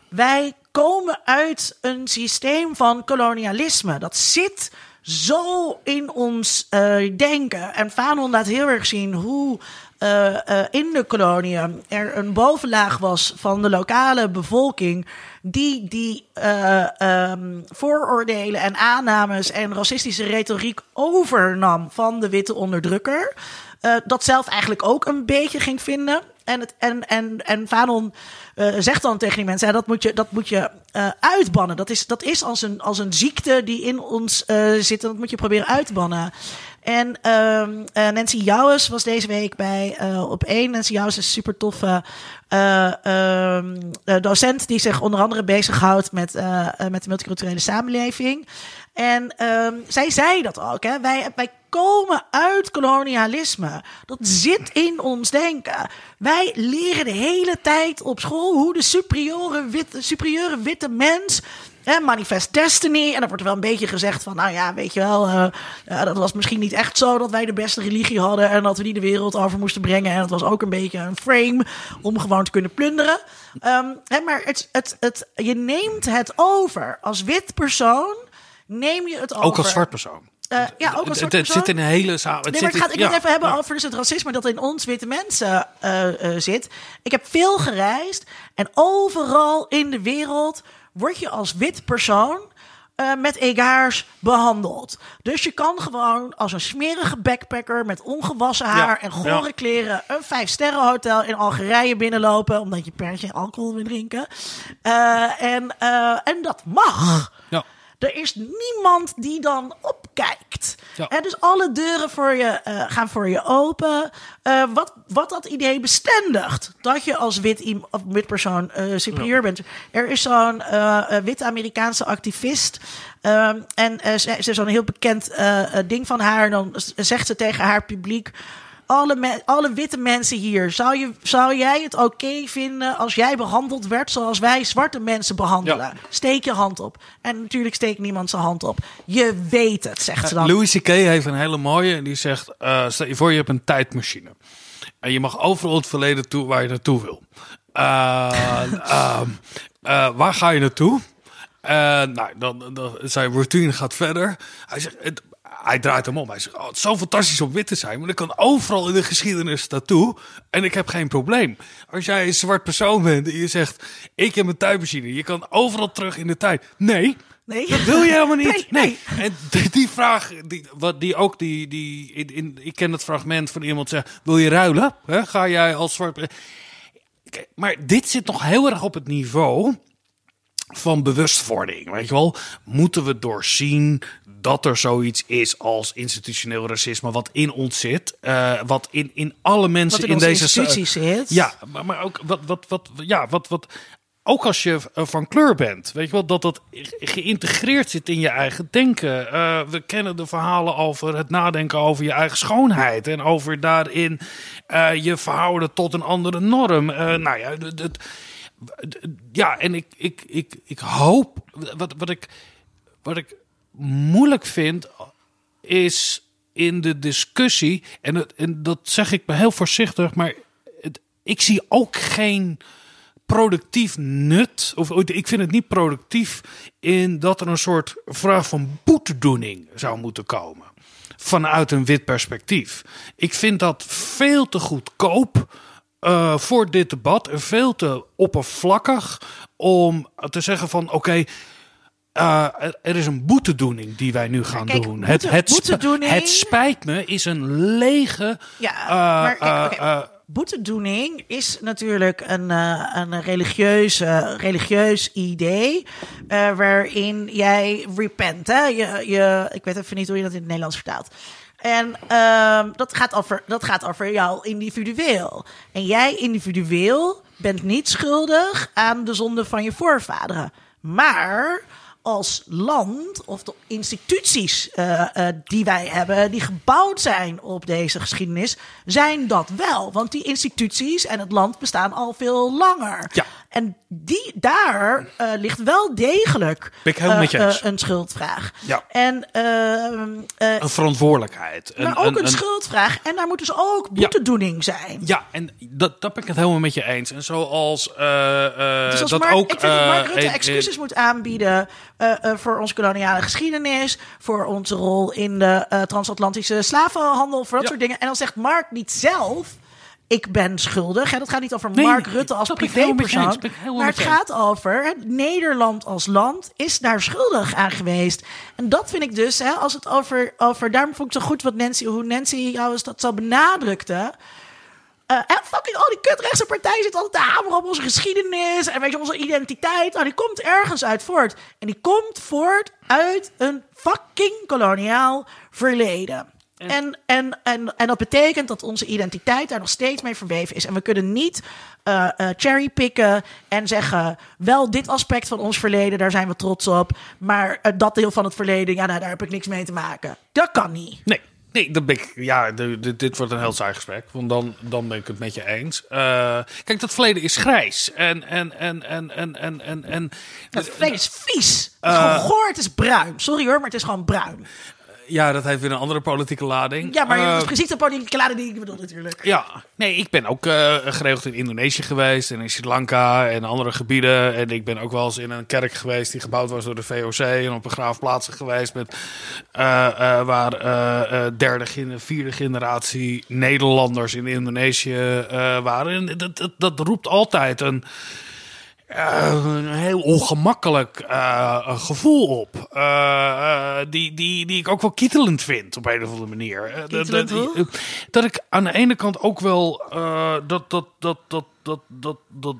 wij komen uit een systeem van kolonialisme. Dat zit zo in ons eh, denken. En Fanon laat heel erg zien hoe eh, eh, in de koloniën er een bovenlaag was van de lokale bevolking. Die die eh, ehm, vooroordelen en aannames en racistische retoriek overnam van de witte onderdrukker. Dat zelf eigenlijk ook een beetje ging vinden. En, het, en, en, en Fanon eh, zegt dan tegen die mensen: ja, dat moet je, dat moet je eh, uitbannen. Dat is, dat is als, een, als een ziekte die in ons eh, zit. En dat moet je proberen uit te bannen. En ehm, eh, Nancy Jouwes was deze week bij op één. Nancy Jouwes is een super toffe docent die zich onder andere bezighoudt met, eh, eh, met de multiculturele samenleving. En ehm, zij zei dat ook. Hè? Wij, wij komen uit kolonialisme. Dat zit in ons denken. Wij leren de hele tijd op school hoe de superieure witte, superieure witte mens. Hè, manifest Destiny. En dan wordt er wel een beetje gezegd van, nou ja, weet je wel, eh, dat was misschien niet echt zo dat wij de beste religie hadden en dat we die de wereld over moesten brengen. En het was ook een beetje een frame om gewoon te kunnen plunderen. Ehm, hè, maar het, het, het, je neemt het over als wit persoon. Neem je het over. Ook als zwart persoon. Eh, ja, ook als Het- het, zit in een hele samen. Nee, maar het gaat, ik wil het even hebben over dus het racisme dat in ons witte mensen eh, zit. Ik heb veel gereisd en overal in de wereld word je als wit persoon eh, met egaars behandeld. Dus je kan gewoon als een smerige backpacker met ongewassen haar Ja, en gore ja. kleren een vijf hotel in Algerije binnenlopen omdat je per se alcohol wil drinken. Eh, en, eh, en dat mag. Ja. Er is niemand die dan Ja. Hè, dus alle deuren voor je, eh, gaan voor je open. Eh, wat, wat dat idee bestendigt. Dat je als wit, of wit persoon eh, superieur bent. Er is zo'n witte Amerikaanse activist. ehm, en ze, ze is zo'n heel bekend ding van haar. Dan zegt ze tegen haar publiek. Alle, me- alle witte mensen hier, zou, je, zou jij het oké vinden als jij behandeld werd zoals wij zwarte mensen behandelen? Ja. Steek je hand op. En natuurlijk steekt niemand zijn hand op. Je weet het, zegt ze dan. Louis C.K. heeft een hele mooie. En die zegt: eh, Stel je voor, je hebt een tijdmachine. En je mag overal het verleden toe waar je naartoe wil. Eh, [LAUGHS] ehm, eh, waar ga je naartoe? Eh, nou, dan, dan, zijn routine gaat verder. Hij zegt. Het, hij draait hem om. Hij zegt: oh, Het is zo fantastisch om wit te zijn. Maar ik kan overal in de geschiedenis naartoe. En ik heb geen probleem. Als jij een zwart persoon bent en je zegt: Ik heb een tijdmachine. Je kan overal terug in de tijd. Nee, Nee. dat wil je helemaal niet. [LAUGHS] Nee, Nee. En die, vraag, die, wat die ook, die, die, in, in, ik ken het fragment van iemand zegt: Wil je ruilen? Hè? Ga jij als zwart. Maar dit zit nog heel erg op het niveau van bewustwording. Weet je wel, moeten we doorzien dat er zoiets is als institutioneel racisme, wat in ons zit, eh, wat in, in alle mensen in deze instituties zit. Ja, maar, maar ook wat, wat, wat, ja, wat, wat, ook als je eh, van kleur bent, weet je wel, dat dat geïntegreerd zit in je eigen denken. Eh, we kennen de verhalen over het nadenken over je eigen schoonheid en over daarin je verhouden tot een andere norm. Eh, nou ja, het- ja, en ik, ik, ik, ik hoop, wat, wat ik, wat ik moeilijk vind, is in de discussie, en, het, en dat zeg ik me heel voorzichtig, maar het, ik zie ook geen productief nut, of ik vind het niet productief in dat er een soort vraag van boetedoening zou moeten komen. Vanuit een wit perspectief. Ik vind dat veel te goedkoop uh, voor dit debat veel te oppervlakkig om te zeggen van oké. Uh, er is een boetedoening die wij nu gaan kijk, doen. Boete, het, het, het spijt me is een lege. Ja, uh, maar kijk, okay. boetedoening is natuurlijk een, een religieus, religieus idee. Waarin jij repent. Hè? Je, je, ik weet even niet hoe je dat in het Nederlands vertaalt. En uh, dat, gaat over, dat gaat over jou individueel. En jij individueel bent niet schuldig aan de zonde van je voorvaderen. Maar als land of de instituties uh, die wij hebben, die gebouwd zijn op deze geschiedenis, zijn dat wel. Want die instituties en het land bestaan al veel langer. Ja. En die, daar uh, ligt wel degelijk je eens. een schuldvraag. Ja. En, een verantwoordelijkheid. maar Een- ook een, een- schuldvraag. En daar moet dus ook boetedoening zijn. Ja, en dat, dat ben ik het helemaal met je eens. En zoals eh, eh, Dus dat Mark, ook. ik vind dat Mark eh, Rutte eh, excuses moet aanbieden eh, eh, voor onze koloniale geschiedenis, voor onze rol in de eh, transatlantische slavenhandel, voor dat Ja. soort dingen. En dan zegt Mark niet zelf. Ik ben schuldig. Hè? Dat gaat niet over Nee, Mark Rutte als privépersoon. Maar het gaat over Nederland als land is daar schuldig aan geweest. En dat vind ik dus, hè, als het over, over daarom vond ik zo goed wat Nancy, hoe Nancy jou dat zo benadrukte. Eh, en fucking al die kutrechtse partij zit altijd te hameren op onze geschiedenis en weet je, onze identiteit. Nou, die komt ergens uit voort. En die komt voort uit een fucking koloniaal verleden. En, en, en, en dat betekent dat onze identiteit daar nog steeds mee verweven is. En we kunnen niet eh, cherrypicken en zeggen... wel dit aspect van ons verleden, daar zijn we trots op. Maar eh, dat deel van het verleden, ja, nou, daar heb ik niks mee te maken. Dat kan niet. Nee, nee dan ben ik, ja, dit wordt een heel saai gesprek. Want dan, dan ben ik het met je eens. Kijk, dat verleden is grijs. En, en, en, en, en, en, en, en Het verleden is vies. Het is gewoon goor, het is bruin. Sorry hoor, maar het is gewoon bruin. Ja, dat heeft weer een andere politieke lading. Ja, maar Eh, het is precies de politieke klade die ik bedoel natuurlijk. Ja, nee, ik ben ook eh, geregeld in Indonesië geweest en in Sri Lanka en andere gebieden. En ik ben ook wel eens in een kerk geweest die gebouwd was door de VOC en op begraafplaatsen geweest met, eh, waar derde, vierde generatie Nederlanders in Indonesië waren. En dat, dat, dat roept altijd een, eh, een heel ongemakkelijk eh, gevoel op. Eh, die, die, die ik ook wel kittelend vind op een of andere manier. Dat- ik aan de ene kant ook wel dat, dat, dat, dat, dat, dat, dat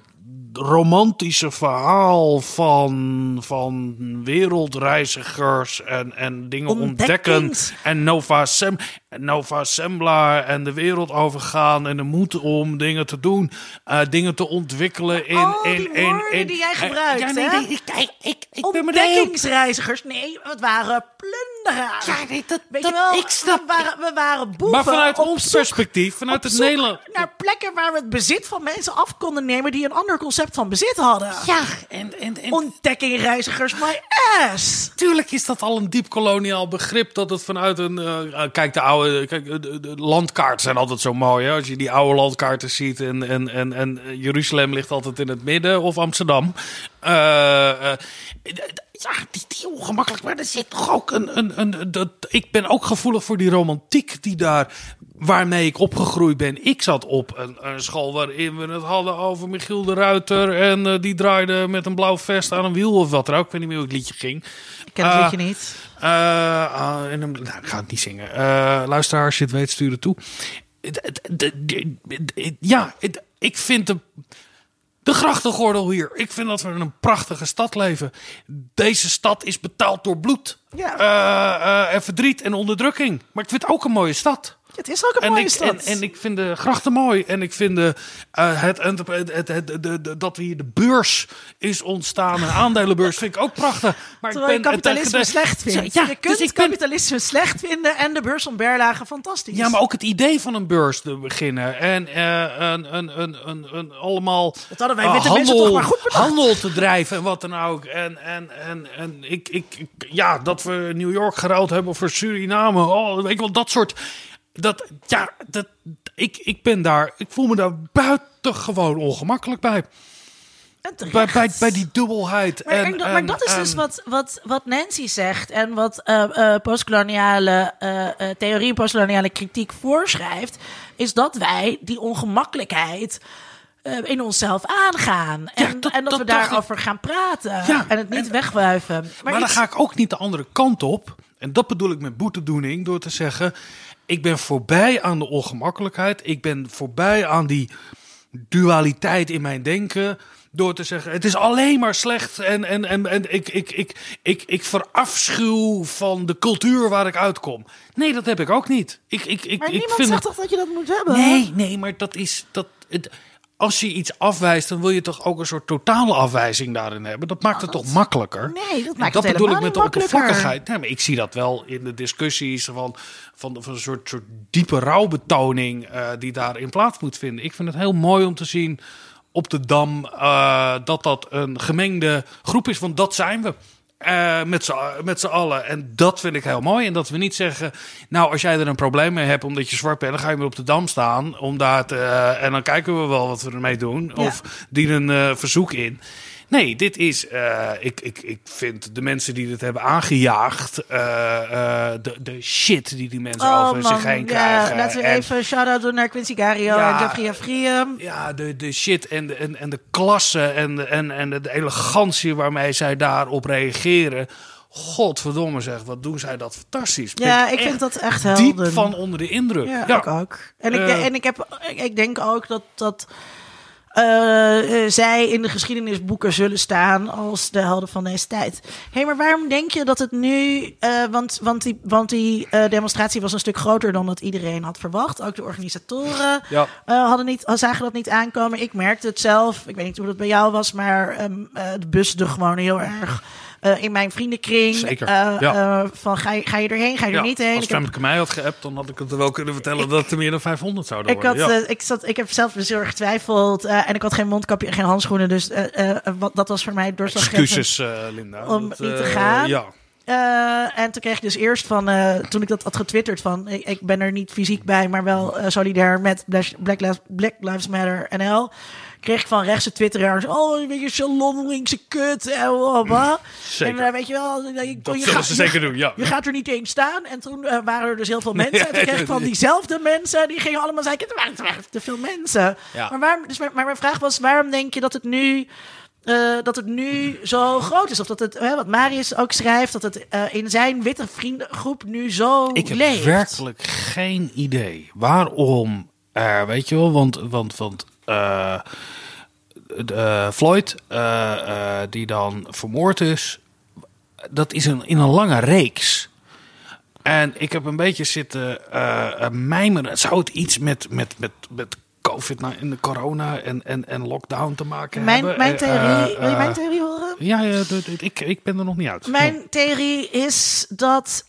romantische verhaal van, van wereldreizigers en, en dingen ontdekken. En Nova, Sem, Nova Sembla en de wereld overgaan en de moed om dingen te doen, eh, dingen te ontwikkelen in. Al in, die in, in- die jij eh, gebruikt, ja, nee, hè? nee, ik, ik, ik Ontdekkingsreizigers. Nee, het waren plunderaars. Ja, nee, dat- Weet dat- je wel, ik snap- we waren, we waren boeven Maar vanuit ons perspectief, vanuit het Nederland. Naar plekken waar we het bezit van mensen af konden nemen die een ander concept van bezit hadden. Ja, en, en, en Ontdekkingreizigers, my ass. Tuurlijk is dat al een diep koloniaal begrip. Dat het vanuit een. eh, kijk, de oude. Kijk, de, de- de landkaarten zijn altijd zo mooi. Hè? Als je die oude landkaarten ziet. En, en, en, en Jeruzalem ligt altijd in het midden. Of Amsterdam. Eh, eh, ja, die, die ongemakkelijk. Maar er zit toch ook een. een, een dat, ik ben ook gevoelig voor die romantiek die daar. Waarmee ik opgegroeid ben. Ik zat op een, een school waarin we het hadden over Michiel de Ruiter. En eh, die draaide met een blauw vest aan een wiel of wat er ook. Ik weet niet meer hoe het liedje ging. Ik ken het liedje niet. Eh, ah, en, nou, ik ga het niet zingen. Eh luisteraar, als je het weet, stuur het toe. Ja, ik vind de, de grachtengordel hier. Ik vind dat we in een prachtige stad leven. Deze stad is betaald door bloed. Ja. Eh, eh, en verdriet en onderdrukking. Maar ik vind het ook een mooie stad. Het is ook een En mooie ik, stad. en, en ik vind de grachten mooi. En ik vind de, eh, het, het, het, de- de- dat we hier de beurs is ontstaan. Een aandelenbeurs vind ik ook prachtig. Maar Terwijl je ik ben kapitalisme het- slecht vindt. Ja, je kunt dus ik ben, kapitalisme slecht vinden en de beurs Berlage fantastisch. ja, maar ook het idee van een beurs te beginnen. En eh, een, een, een, een, een, allemaal Dat hadden wij witte mensen toch maar goed bedacht. handel te drijven en wat dan ook. En, en, en, en ik, ik, ik- ja, dat we New York geruild hebben voor Suriname. Oh, weet je wel, dat soort. Dat, ja, dat, ik, ik ben daar, ik voel me daar buitengewoon ongemakkelijk bij. Bij, bij, bij die dubbelheid. Maar, en, en dat- maar dat is dus wat, wat, wat Nancy zegt en wat eh, eh, postkoloniale eh, theorie postkoloniale kritiek voorschrijft, is dat wij die ongemakkelijkheid in onszelf aangaan. En, Ja, dat- en dat, dat we ik. daarover gaan praten Ja, en het niet en- wegwuiven. Maar, Maar dan ga ik ook niet de andere kant op. En dat bedoel ik met boetedoening door te zeggen: ik ben voorbij aan de ongemakkelijkheid. Ik ben voorbij aan die dualiteit in mijn denken. Door te zeggen: het is alleen maar slecht. En, en, en, en ik, ik, ik, ik, ik verafschuw van de cultuur waar ik uitkom. Nee, dat heb ik ook niet. Ik, ik, ik, maar ik niemand vind zegt het- toch dat je dat moet hebben? Nee, nee, maar dat is. Dat, het, als je iets afwijst, dan wil je toch ook een soort totale afwijzing daarin hebben. Dat maakt het toch makkelijker? Nee, dat En maakt dat het bedoel ik met de oppervlakkigheid. Nee, maar ik zie dat wel in de discussies van, van, van een soort, soort diepe rouwbetoning eh, die daarin plaats moet vinden. Ik vind het heel mooi om te zien op de Dam eh, dat dat een gemengde groep is, want dat zijn we. Eh, met z'n allen. En dat vind ik heel mooi. En dat we niet zeggen, nou, als jij er een probleem mee hebt omdat je zwart bent, dan ga je weer op de dam staan. Om daar te, eh, en dan kijken we wel wat we ermee doen. Ja. Of dienen een eh, verzoek in. Nee, dit is. eh, ik, ik, ik vind de mensen die dit hebben aangejaagd. eh, eh, de, de shit die die mensen Oh over man, zich heen ja, krijgen. laten we En- even een shout-out doen naar Quincy Gario Ja. en Jeffrey Afriem. ja, de, de shit en de, en, en de klasse en, de- en, en de, de elegantie waarmee zij daarop reageren. Godverdomme zeg, wat doen zij dat fantastisch. Ben Ja, ik vind dat echt diep helden. van onder de indruk. Ja, ik ook. En ik, en ik, heb, ik, denk ook dat, dat zij in de geschiedenisboeken zullen staan als de helden van deze tijd. Hé, hey, maar waarom denk je dat het nu... eh, want, want die, want die eh, demonstratie was een stuk groter dan dat iedereen had verwacht. Ook de organisatoren Ja. eh, hadden niet, zagen dat niet aankomen. Ik merkte het zelf. Ik weet niet hoe dat bij jou was, maar ehm, eh, de busde gewoon heel erg... eh, in mijn vriendenkring. Zeker, Eh, ja. eh, van ga je, ga je erheen, ga je er niet heen? Als Ik heb- Femke mij had geappt, dan had ik het er wel kunnen vertellen dat er meer dan 500 zouden Ik, had, worden. ja. eh, ik, zat, ik heb zelf heel erg getwijfeld. en ik had geen mondkapje en geen handschoenen. Dus wat, dat was voor mij doorslaggevend. Excuses, Linda. om Dat, niet te gaan. Ja. En toen kreeg ik dus eerst van, toen ik dat had getwitterd van, ik, ik ben er niet fysiek bij, maar wel solidair met Black, Black, Lives, Black Lives Matter NL. Kreeg ik van rechtse twitteraars, oh, een beetje salon linkse kut en blablabla. Zeker. En eh, weet je wel, je, Dat je zullen gaat- ze je- zeker doen, ja. Je gaat er niet eens staan. En toen eh, waren er dus heel veel mensen. En toen [LAUGHS] kreeg ik van diezelfde mensen, die gingen allemaal zeggen, er waren, te veel mensen. Ja. Maar, waarom, dus, maar, maar mijn vraag was, waarom denk je dat het nu... eh, dat het nu zo groot is. Of dat het, wat Marius ook schrijft, dat het eh, in zijn witte vriendengroep nu zo Ik heb leeft. werkelijk geen idee waarom. weet je wel, want, want, want eh, de, eh, Floyd, eh, die dan vermoord is, dat is een, in een lange reeks. En ik heb een beetje zitten mijmeren. Zou het iets met, met, met, met COVID, nou, in de corona en, en, en lockdown te maken Mijn, hebben? mijn theorie, wil je mijn theorie horen? Ja, ik, ik ben er nog niet uit. Mijn theorie is dat,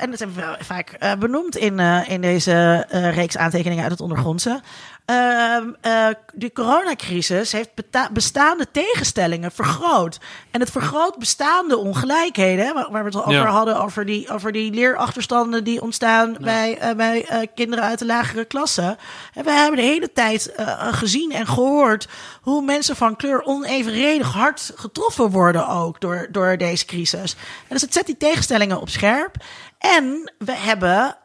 en dat hebben we vaak benoemd in, in deze reeks aantekeningen uit het ondergrondse. Ehm, eh, de coronacrisis heeft bestaande tegenstellingen vergroot. En het vergroot bestaande ongelijkheden, hè, waar, waar we het al over hadden, over die, over die leerachterstanden die ontstaan bij, eh, bij eh, kinderen uit de lagere klassen. En we hebben de hele tijd gezien en gehoord hoe mensen van kleur onevenredig hard getroffen worden ook door, door deze crisis. En dus het zet die tegenstellingen op scherp. En we hebben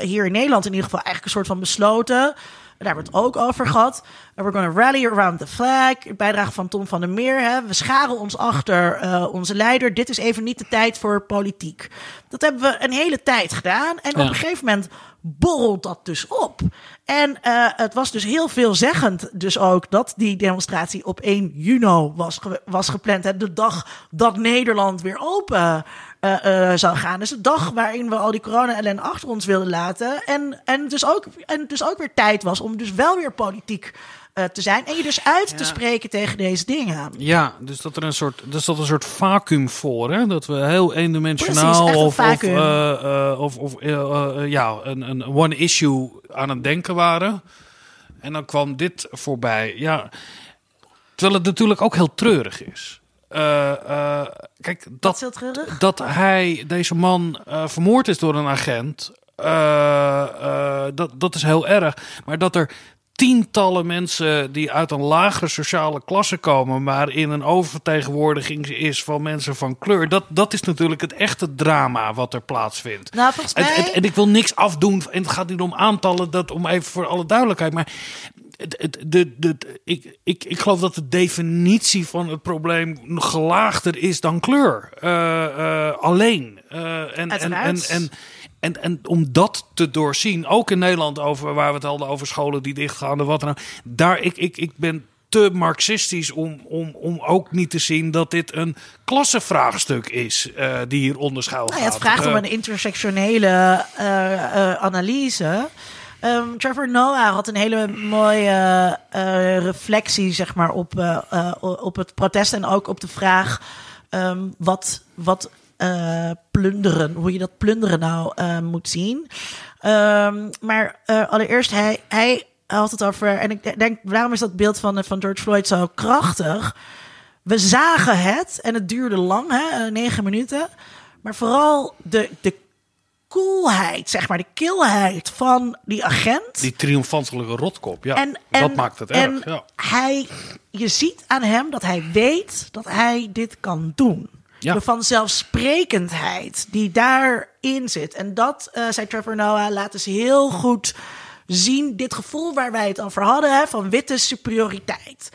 hier in Nederland in ieder geval eigenlijk een soort van besloten. Daar hebben we het ook over gehad. We're going to rally around the flag. Bijdrage van Tom van der Meer. Hè. We scharen ons achter eh, onze leider. Dit is even niet de tijd voor politiek. Dat hebben we een hele tijd gedaan. En op een gegeven moment borrelt dat dus op. En uh, het was dus heel veelzeggend dus ook dat die demonstratie op 1 juni was, ge was gepland. Hè, de dag dat Nederland weer open uh, uh, zou gaan. Dus de dag waarin we al die corona-ellende achter ons wilden laten. En, en, dus ook, en dus ook weer tijd was om dus wel weer politiek uh, te zijn. En je dus uit ja. te spreken tegen deze dingen. Ja, dus dat er een soort, dus dat een soort vacuüm voor, hè? Dat we heel eendimensionaal Precies, of, of, uh, uh, of, of ja, een, een one issue aan het denken waren. En dan kwam dit voorbij. Ja, terwijl het natuurlijk ook heel treurig is. Kijk, dat, dat hij, deze man, vermoord is door een agent. dat, dat is heel erg. Maar dat er tientallen mensen die uit een lagere sociale klasse komen, maar in een oververtegenwoordiging is van mensen van kleur. Dat, dat is natuurlijk het echte drama wat er plaatsvindt. Nou, volgens mij... en, en, en, ik wil niks afdoen, en het gaat niet om aantallen, dat om even voor alle duidelijkheid. Maar de, de, de, ik, ik, ik geloof dat de definitie van het probleem gelaagder is dan kleur. Uh, uh, alleen. Uh, en, en, en, en, en, en om dat te doorzien, ook in Nederland, over waar we het hadden over scholen die dichtgaan en wat dan. Daar, ik, ik, ik ben te marxistisch om, om, om ook niet te zien dat dit een klassenvraagstuk is uh, die hier onderschuil nou, ja, Het vraagt uh, om een intersectionele uh, analyse. Um, Trevor Noah had een hele mooie reflectie zeg maar, op, op het protest en ook op de vraag um, wat, wat plunderen. Hoe je dat plunderen nou moet zien. Um, maar allereerst, hij, hij had het over. En ik denk, waarom is dat beeld van, van George Floyd zo krachtig? We zagen het en het duurde lang, hè, negen minuten. Maar vooral de, de coolheid, zeg maar, de kilheid van die agent. Die triomfantelijke rotkop, ja. En, en dat maakt het en erg. Ja. Hij, je ziet aan hem dat hij weet dat hij dit kan doen. Ja. De vanzelfsprekendheid die daarin zit. En dat, uh, zei Trevor Noah, laat dus heel goed zien. Dit gevoel waar wij het over hadden, hè, van witte superioriteit.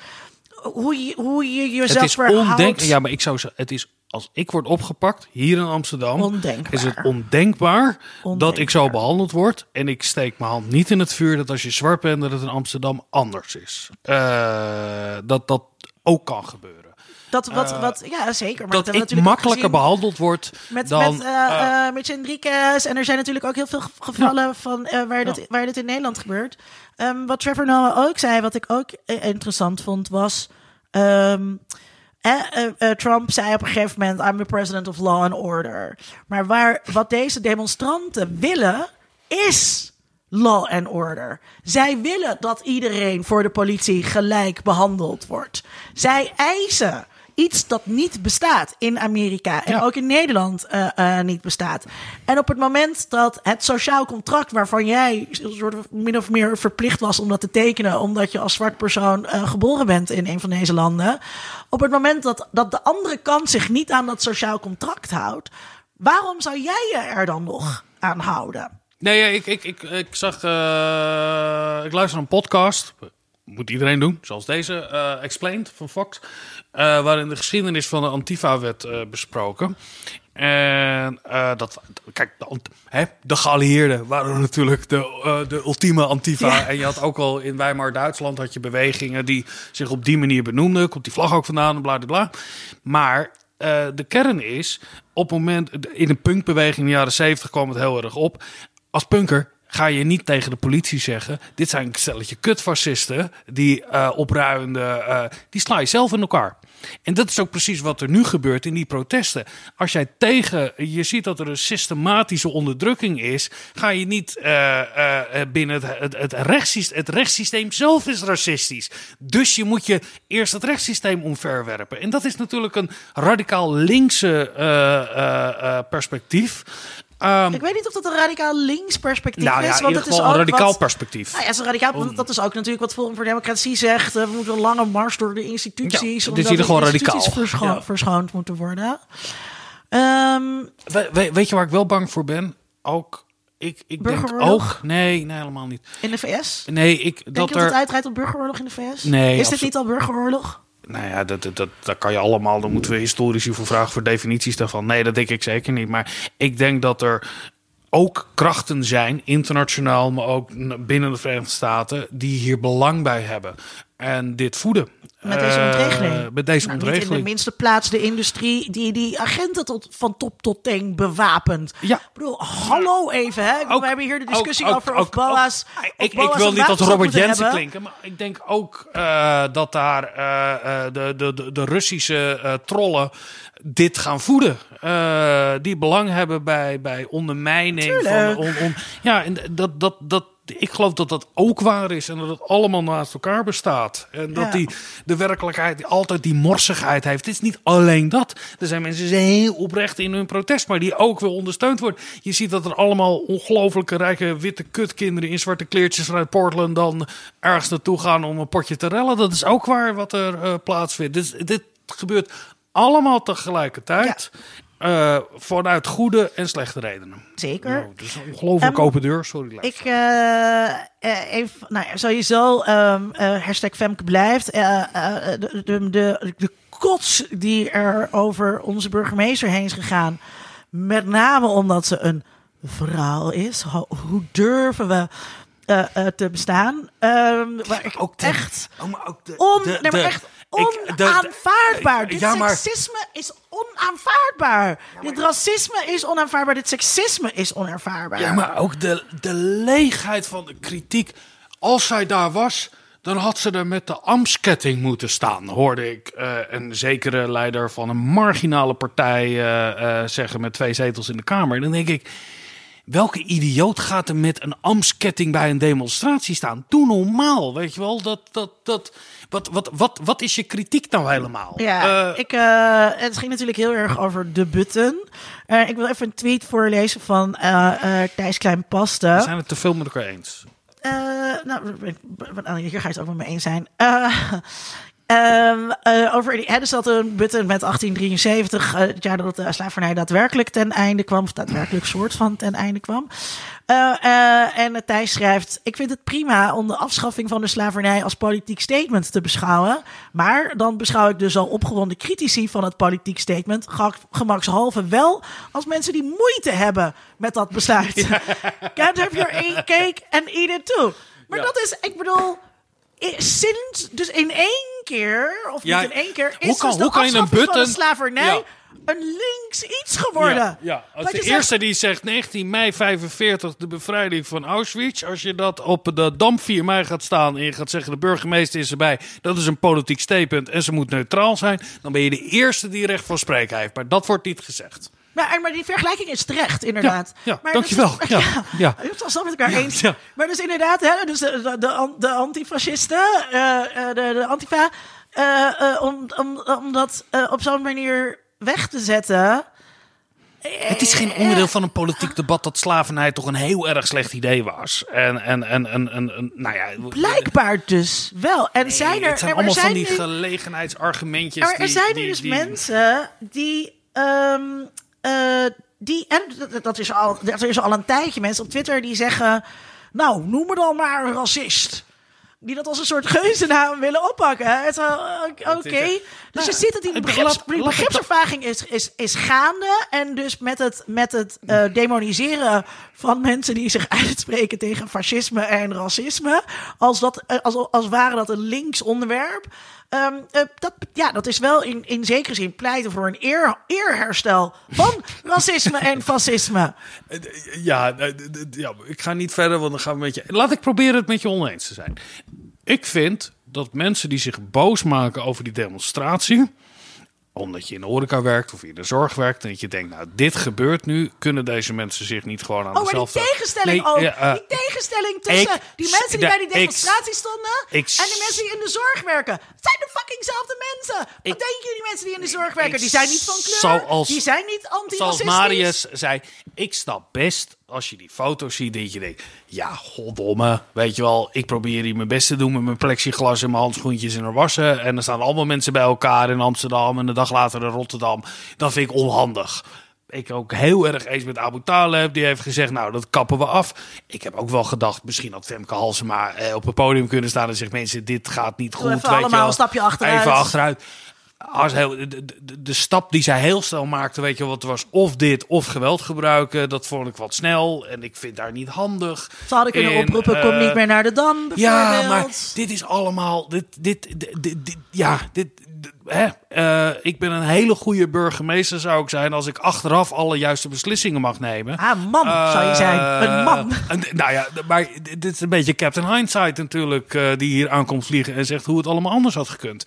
Hoe je, hoe je jezelf het is. Ja, maar ik zou zeggen, het is als ik word opgepakt hier in Amsterdam, ondenkbaar. is het ondenkbaar, ondenkbaar, dat ik zo behandeld word. En ik steek mijn hand niet in het vuur dat als je zwart bent, dat het in Amsterdam anders is. Uh, dat dat ook kan gebeuren. Dat wat, uh, wat, ja, zeker. Maar dat, dat ik makkelijker behandeld word met, dan... Met, uh, uh, Mitch Enriquez. En er zijn natuurlijk ook heel veel gevallen ja. van waar, dit, ja. waar dit in Nederland gebeurt. Um, wat Trevor Noah ook zei, wat ik ook interessant vond, was... Um, eh, Trump zei op een gegeven moment: I'm the president of law and order. Maar wat deze demonstranten willen, is law and order. Zij willen dat iedereen voor de politie gelijk behandeld wordt. Zij eisen iets dat niet bestaat in Amerika en ja. ook in Nederland uh, uh, niet bestaat. En op het moment dat het sociaal contract waarvan jij soort of min of meer verplicht was om dat te tekenen, omdat je als zwart persoon uh, geboren bent in een van deze landen, op het moment dat, dat de andere kant zich niet aan dat sociaal contract houdt, waarom zou jij je er dan nog aan houden? Nee, ik, ik, ik, ik zag. ik luister een podcast moet iedereen doen, zoals deze, uh, Explained van Fox. Uh, waarin de geschiedenis van de Antifa werd uh, besproken. En dat, kijk, de, hè, de geallieerden waren natuurlijk de, de ultieme Antifa. Ja. En je had ook al in Weimar, Duitsland, had je bewegingen die zich op die manier benoemden. Komt die vlag ook vandaan, bla bla bla. Maar de kern is, op het moment, in een punkbeweging in de jaren 70 kwam het heel erg op. Als punker ga je niet tegen de politie zeggen: dit zijn een stelletje kutfascisten die uh, opruimende, uh, die sla je zelf in elkaar. En dat is ook precies wat er nu gebeurt in die protesten. Als jij tegen, je ziet dat er een systematische onderdrukking is, ga je niet uh, binnen het, het, het, rechtssysteem. Het rechtssysteem zelf is racistisch. Dus je moet je eerst het rechtssysteem omverwerpen. En dat is natuurlijk een radicaal linkse perspectief. Um, ik weet niet of dat een radicaal links perspectief nou, ja, is. Want het is ook een radicaal wat, perspectief. Nou ja, is een radicaal, want dat is ook natuurlijk wat Forum voor Democratie zegt. We moeten een lange mars door de instituties. Ja, omdat is gewoon radicaal. Verscho ja. verschoond moeten worden. Um, we, we, weet je waar ik wel bang voor ben? Ook ik, ik denk ook. Nee, nee, helemaal niet. In de VS? Nee, ik. Denk dat je er. het uitrijdt op burgeroorlog in de VS? Nee. Is dit niet al burgeroorlog? Nou ja, dat, dat, dat, kan je allemaal. Dan moeten we historici voor vragen voor definities daarvan. Nee, dat denk ik zeker niet. Maar ik denk dat er ook krachten zijn, internationaal, maar ook binnen de Verenigde Staten, die hier belang bij hebben. En dit voeden. Met deze Eh, ontregeling. met deze Nou, niet in de ontregeling. minste plaats de industrie die die agenten tot, van top tot teen bewapent. Ja. Ik bedoel, hallo even. Hè? Ook- we hebben hier de discussie ook- over ook- of BOA's... ik, wil niet wapenschap Robert Jensen hebben. klinken, maar ik denk ook eh, dat daar eh, de, de, de, de Russische trollen dit gaan voeden. Die belang hebben bij, bij ondermijning. Van, Tuurlijk. on, on- ja, en dat, dat, dat, ik geloof dat dat ook waar is en dat het allemaal naast elkaar bestaat. En dat Ja. die, de werkelijkheid altijd die morsigheid heeft. Het is niet alleen dat. Er zijn mensen die zijn heel oprecht in hun protest, maar die ook wel ondersteund worden. Je ziet dat er allemaal ongelooflijke rijke witte kutkinderen in zwarte kleertjes vanuit Portland dan ergens naartoe gaan om een potje te rellen. Dat is ook waar wat er eh, plaatsvindt. Dus dit gebeurt allemaal tegelijkertijd. Eh, vanuit goede en slechte redenen. Zeker. Nou, is een ongelooflijk Ehm, open deur. Sorry. Ik, eh, eh, even, nou ja, sowieso, ehm eh, hashtag Femke blijft. De, de, de, de kots die er over onze burgemeester heen is gegaan. Met name omdat ze een vrouw is. Ho- hoe durven we te bestaan? Ehm waar ik ook echt... Oh, maar ook de, nee, maar echt onaanvaardbaar. Dit Ja, maar- seksisme is onaanvaardbaar. Dit racisme is onaanvaardbaar. Dit seksisme is onaanvaardbaar. Ja, maar ook de, de leegheid van de kritiek. Als zij daar was, dan had ze er met de Amsketting moeten staan, hoorde ik eh, een zekere leider van een marginale partij eh, eh, zeggen met twee zetels in de Kamer. En dan denk ik, welke idioot gaat er met een Amsketting bij een demonstratie staan? Doe normaal, weet je wel. Dat, dat, dat, wat, wat, wat, wat is je kritiek nou helemaal? Ja, Eh, ik, eh, het ging natuurlijk heel erg over de button. Eh, ik wil even een tweet voorlezen van Thijs we Klein-Paste. zijn het te veel met elkaar eens. Nou, hier ga je het ook met me eens zijn. Ehm, eh, over die, hè, zat een button met 1873, eh, het jaar dat de slavernij daadwerkelijk ten einde kwam, of daadwerkelijk soort van ten einde kwam. Eh, eh, en Thijs schrijft: Ik vind het prima om de afschaffing van de slavernij als politiek statement te beschouwen. Maar dan beschouw ik dus al opgewonden critici van het politiek statement ge- gemakshalve wel als mensen die moeite hebben met dat besluit. [LAUGHS] Can't have your a- cake and eat it too. Maar Ja. dat is, ik bedoel, sinds, dus in één keer, of Ja, niet in één keer, is hoe kan- dus de hoe kan je een van de slavernij Ja. een links iets geworden. Ja. Als de zegt- eerste die zegt 19 mei 45 de bevrijding van Auschwitz. Als je dat op de Dam 4 mei gaat staan en je gaat zeggen de burgemeester is erbij. Dat is een politiek statement en ze moet neutraal zijn. Dan ben je de eerste die recht van spreken heeft. Maar dat wordt niet gezegd. Maar, die vergelijking is terecht, inderdaad. Ja, ja, maar dankjewel. is- [LAUGHS] Ja, ja. Hebt het al met elkaar eens. ja. Maar dus inderdaad, hè, dus de, de, de, an- de antifascisten, eh, eh, de, de antifa, eh, om, om, om dat op zo'n manier weg te zetten. Het is geen onderdeel van een politiek debat dat slavernij toch een heel erg slecht idee was. En, en, en, en, en, en nou ja. Blijkbaar dus wel. En zijn er, het zijn er allemaal zijn van die gelegenheidsargumentjes. Er zijn er dus mensen die. Eh, die en dat- is, al, dat is al een tijdje mensen op Twitter die zeggen. Nou, noem me dan maar een racist. Die dat als een soort geuzennaam willen oppakken. Wel, Oké. Echt- Dus je Nou, ziet dat die, begrips, begripsvervaging is, is, is gaande. En dus met het, met het eh, demoniseren van mensen die zich uitspreken tegen fascisme en racisme. Als, dat, eh, als, als ware dat een links onderwerp. Ehm, eh, dat, ja, dat is wel in, in zekere zin pleiten voor een eer, eerherstel van [LAUGHS] racisme en fascisme. Ja, ja, ik ga niet verder, want dan gaan we met je. Laat ik proberen het met je oneens te zijn. Ik vind dat mensen die zich boos maken over die demonstratie, omdat je in de horeca werkt of in de zorg werkt, en dat je denkt, nou, dit gebeurt nu, kunnen deze mensen zich niet gewoon aan Oh, maar die dezelfde. tegenstelling Nee, ook. eh, die tegenstelling tussen ik- die mensen die de- bij die ik- demonstratie stonden ik- en die mensen die in de zorg werken. Het zijn de fuckingzelfde mensen. Wat denken jullie mensen die in de zorg werken? Die zijn niet van kleur. zoals- die zijn niet Zoals antiracistisch. Marius zei, ik snap best als je die foto's ziet dat je denkt, ja, goddomme, weet je wel, ik probeer hier mijn best te doen met mijn plexiglas en mijn handschoentjes in er wassen. En dan staan allemaal mensen bij elkaar in Amsterdam en een dag later in Rotterdam. Dat vind ik onhandig. Ik ook heel erg eens met Abu Taleb. Die heeft gezegd, nou, dat kappen we af. Ik heb ook wel gedacht, misschien had Femke Halsema eh, op het podium kunnen staan en zegt, mensen, dit gaat niet goed. even weet je allemaal een stapje achteruit. Even achteruit. Als heel, de, de, de stap die zij heel snel maakte, weet je wat was, of dit of geweld gebruiken, dat vond ik wat snel en ik vind daar niet handig. Ze hadden kunnen oproepen, kom eh, niet meer naar de Dam. Ja, maar dit is allemaal, dit, dit, dit, dit- dit- ja, dit, dit- hè, eh, ik ben een hele goede burgemeester zou ik zijn als ik achteraf alle juiste beslissingen mag nemen. Ah, man, zou je zijn. Een Eh, man. en- nou ja, maar dit is een beetje Captain Hindsight natuurlijk, die hier aankomt vliegen en zegt hoe het allemaal anders had gekund.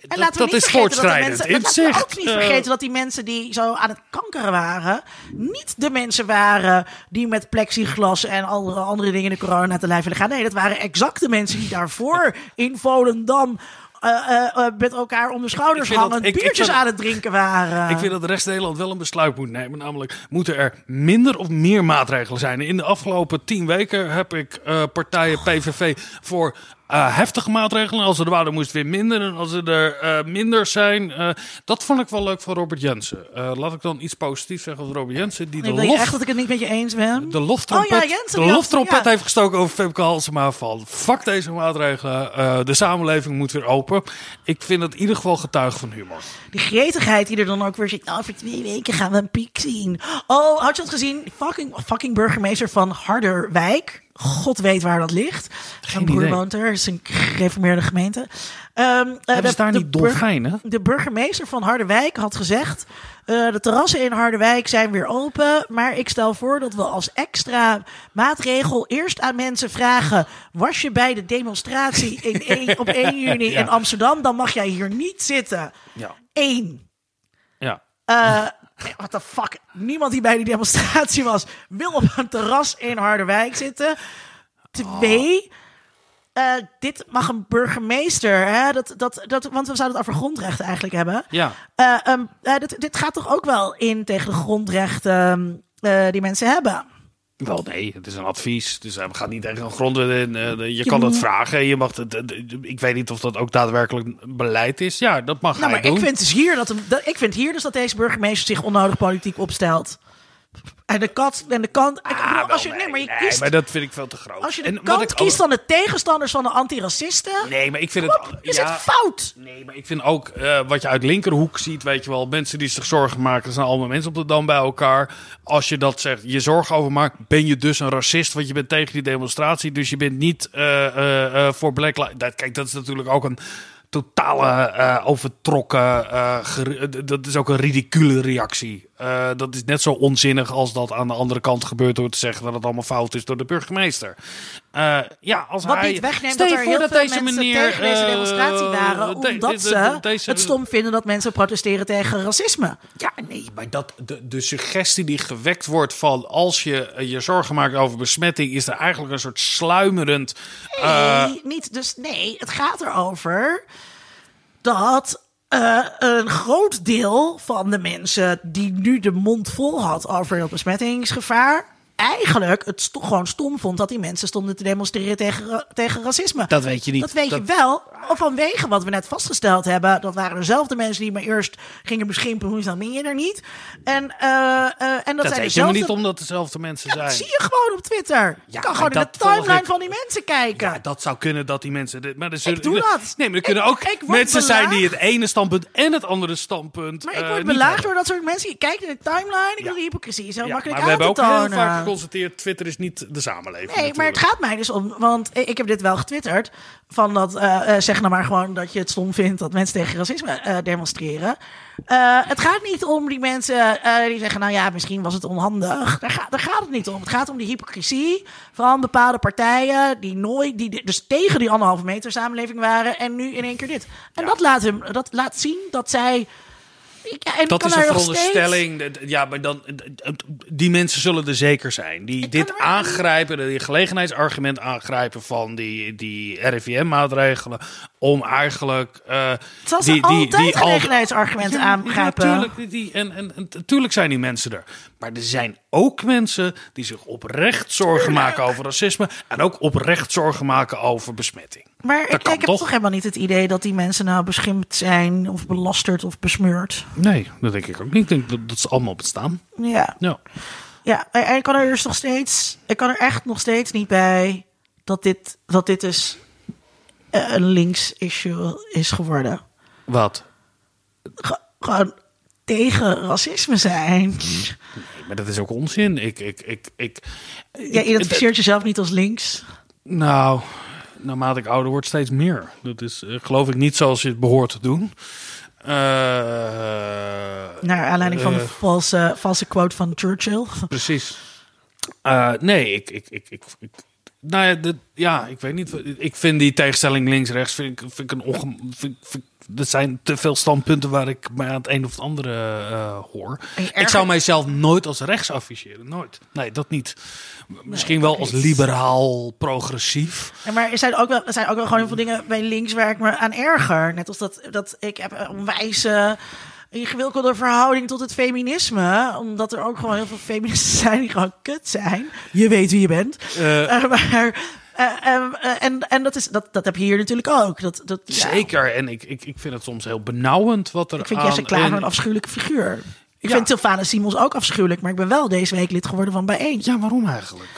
En dat, is voortschrijdend mensen, Laten we ook niet vergeten dat die mensen die zo aan het kankeren waren, niet de mensen waren die met plexiglas en andere, andere dingen de corona te lijf willen gaan. Nee, dat waren exact de mensen die daarvoor in Volendam eh, eh, eh, met elkaar om de schouders ik- ik biertjes aan het drinken waren. Ik vind dat de rest van Nederland wel een besluit moet nemen. Namelijk, moeten er minder of meer maatregelen zijn? In de afgelopen tien weken heb ik eh, partijen PVV voor eh, heftige maatregelen. Als er waren, moest het weer minder. En als er eh, minder zijn, eh, dat vond ik wel leuk van Robert Jensen. Laat ik dan iets positiefs zeggen over Robert Jensen. Die de ik denk lof echt dat ik het niet met je eens ben. de loftrompet, Oh ja, Jensen, de loftrompet ja. heeft gestoken over Femke Halsema van fuck deze maatregelen. de samenleving moet weer open. Ik vind het in ieder geval getuige van humor. Die gretigheid die er dan ook weer zit. Nou, over twee weken gaan we een piek zien. Oh, had je dat gezien? Fucking, fucking burgemeester van Harderwijk. God weet waar dat ligt. Mijn broer idee. woont er. Is een gereformeerde gemeente. Eh, Hebben de- ze daar de niet dolfijnen? De burgemeester van Harderwijk had gezegd... eh, de terrassen in Harderwijk zijn weer open. Maar ik stel voor dat we als extra maatregel eerst aan mensen vragen... was je bij de demonstratie [LAUGHS] in één- op 1 juni Ja. in Amsterdam... dan mag jij hier niet zitten. Ja. Eén. Ja. Eh, what the fuck? Niemand die bij die demonstratie was, wil op een terras in Harderwijk zitten. Twee. eh, dit mag een burgemeester, hè? Dat, dat, dat, want we zouden het over grondrechten eigenlijk hebben. Ja. Eh, ehm, eh, dit, dit gaat toch ook wel in tegen de grondrechten eh, die mensen hebben? Wel, nee, het is een advies. Dus eh, we gaan niet tegen een grondwet in. eh, je kan het vragen. Je mag het, eh, ik weet niet of dat ook daadwerkelijk beleid is. Ja, dat mag Nou, maar ik doen. vind, dus hier dat, ik vind hier dus dat deze burgemeester zich onnodig politiek opstelt. En de kat en de kant. Ik Ah, bedoel, als je, nee, maar je nee, kiest maar dat vind ik veel te groot. Als je de En kant kiest ook- van de tegenstanders van de antiracisten, Nee, maar ik vind op, het... is ja, het fout? Nee, maar ik vind ook eh, wat je uit linkerhoek ziet, weet je wel, mensen die zich zorgen maken, er zijn allemaal mensen op de dam bij elkaar. Als je dat zegt, je zorgen over maakt, ben je dus een racist, want je bent tegen die demonstratie, dus je bent niet eh, eh, voor Black Lives. Dat, kijk, dat is natuurlijk ook een totale overtrokken, dat is ook een ridicule reactie. Eh, dat is net zo onzinnig als dat aan de andere kant gebeurt door te zeggen dat het allemaal fout is door de burgemeester. Eh, ja, als Wat hij, niet wegneemt Stel dat er heel dat veel deze mensen meneer, tegen deze eh, demonstratie waren, omdat de- de- ze deze- het stom vinden dat mensen protesteren tegen racisme. Ja, nee, maar dat, de, de suggestie die gewekt wordt van als je je zorgen maakt over besmetting, is er eigenlijk een soort sluimerend. Nee, niet dus nee, het gaat erover dat eh, een groot deel van de mensen die nu de mond vol had over het besmettingsgevaar, eigenlijk het gewoon stom vond dat die mensen stonden te demonstreren tegen, tegen racisme. Dat weet je niet. Dat weet je Dat- wel. Vanwege wat we net vastgesteld hebben. Dat waren dezelfde mensen die maar eerst gingen beschimpen. Hoe dan ben je er niet? En, eh, eh, en dat, dat zijn dezelfde... niet omdat dezelfde mensen Dat zijn. zie je gewoon op Twitter. je kan gewoon in de dat timeline ik. van die mensen kijken. Ja, dat zou kunnen dat die mensen. dit- Maar er zullen, doe dat. Nee, maar er kunnen Ik- ook ik mensen zijn die het ene standpunt en het andere standpunt. Maar ik eh, word belaagd door dat soort mensen. Je kijkt in de timeline. Ik Ja. wil hypocrisie is Ja, makkelijk maar we hebben ook heel vaak geconstateerd: Twitter is niet de samenleving. Nee, maar het gaat mij dus om, want ik heb dit wel getwitterd. Van dat, eh, zeg nou maar gewoon dat je het stom vindt dat mensen tegen racisme eh, demonstreren. Het gaat niet om die mensen die zeggen, nou ja, misschien was het onhandig. Daar, gaat daar gaat het niet om. Het gaat om die hypocrisie van bepaalde partijen die nooit, die dus tegen die anderhalve meter samenleving waren en nu in één keer dit. En dat, laat hem, dat laat zien dat zij. Ja, Dat is een er veronderstelling. Ja, maar dan, die mensen zullen er zeker zijn. Die dit aangrijpen, die gelegenheidsargument aangrijpen van die, die RIVM-maatregelen. Om eigenlijk. ze die, die, altijd die al- gelegenheidsargumenten aangrijpen? Ja, tuurlijk, die, en, en, en tuurlijk zijn die mensen er. Maar er zijn ook mensen die zich oprecht zorgen maken over racisme. En ook oprecht zorgen maken over besmetting. Maar Dat ik, kan ik heb toch? toch helemaal niet het idee dat die mensen nou beschimpt zijn of belasterd of besmeurd. Nee, dat denk ik ook niet. Ik denk dat, dat ze allemaal bestaan. Ja, Ja. ja en ik kan er dus nog steeds, ik kan er echt nog steeds niet bij dat dit, dat dit dus eh, een links issue is geworden. Wat? ge- gewoon tegen racisme zijn. Maar dat is ook onzin. Ik, ik, ik, ik, Jij identificeert jezelf niet als links. Nou, naarmate ik ouder word, steeds meer. Dat is, eh, geloof ik, niet zoals je het behoort te doen. Eh, Naar aanleiding van eh, de valse, valse quote van Churchill. Precies. Eh, nee, ik, ik, ik, ik, ik- nou ja, de, ja, ik weet niet. Ik vind die tegenstelling links-rechts vind ik, vind ik een onge, vind, vind, dat zijn te veel standpunten waar ik mij aan het een of het andere eh, hoor. Ik zou mijzelf nooit als rechts afficheren, nooit. Nee, dat niet. Misschien wel als liberaal progressief. Ja, maar er zijn ook wel, er zijn ook wel gewoon heel veel dingen bij links waar ik me aan erger. Net als dat, dat ik heb een onwijs eh, ingewikkelde verhouding tot het feminisme. Omdat er ook gewoon heel veel feministen [LAUGHS] zijn die gewoon kut zijn. Je weet wie je bent. Eh, [LAUGHS] maar, en en dat, is, dat, dat heb je hier natuurlijk ook. Dat, dat, ja. Zeker. En ik, ik, ik vind het soms heel benauwend wat er Ik vind aan... Jesse Klaver en- een afschuwelijke figuur. Ik Ja. vind Sylvana Simons ook afschuwelijk, maar ik ben wel deze week lid geworden van Bijeen. Ja, waarom eigenlijk?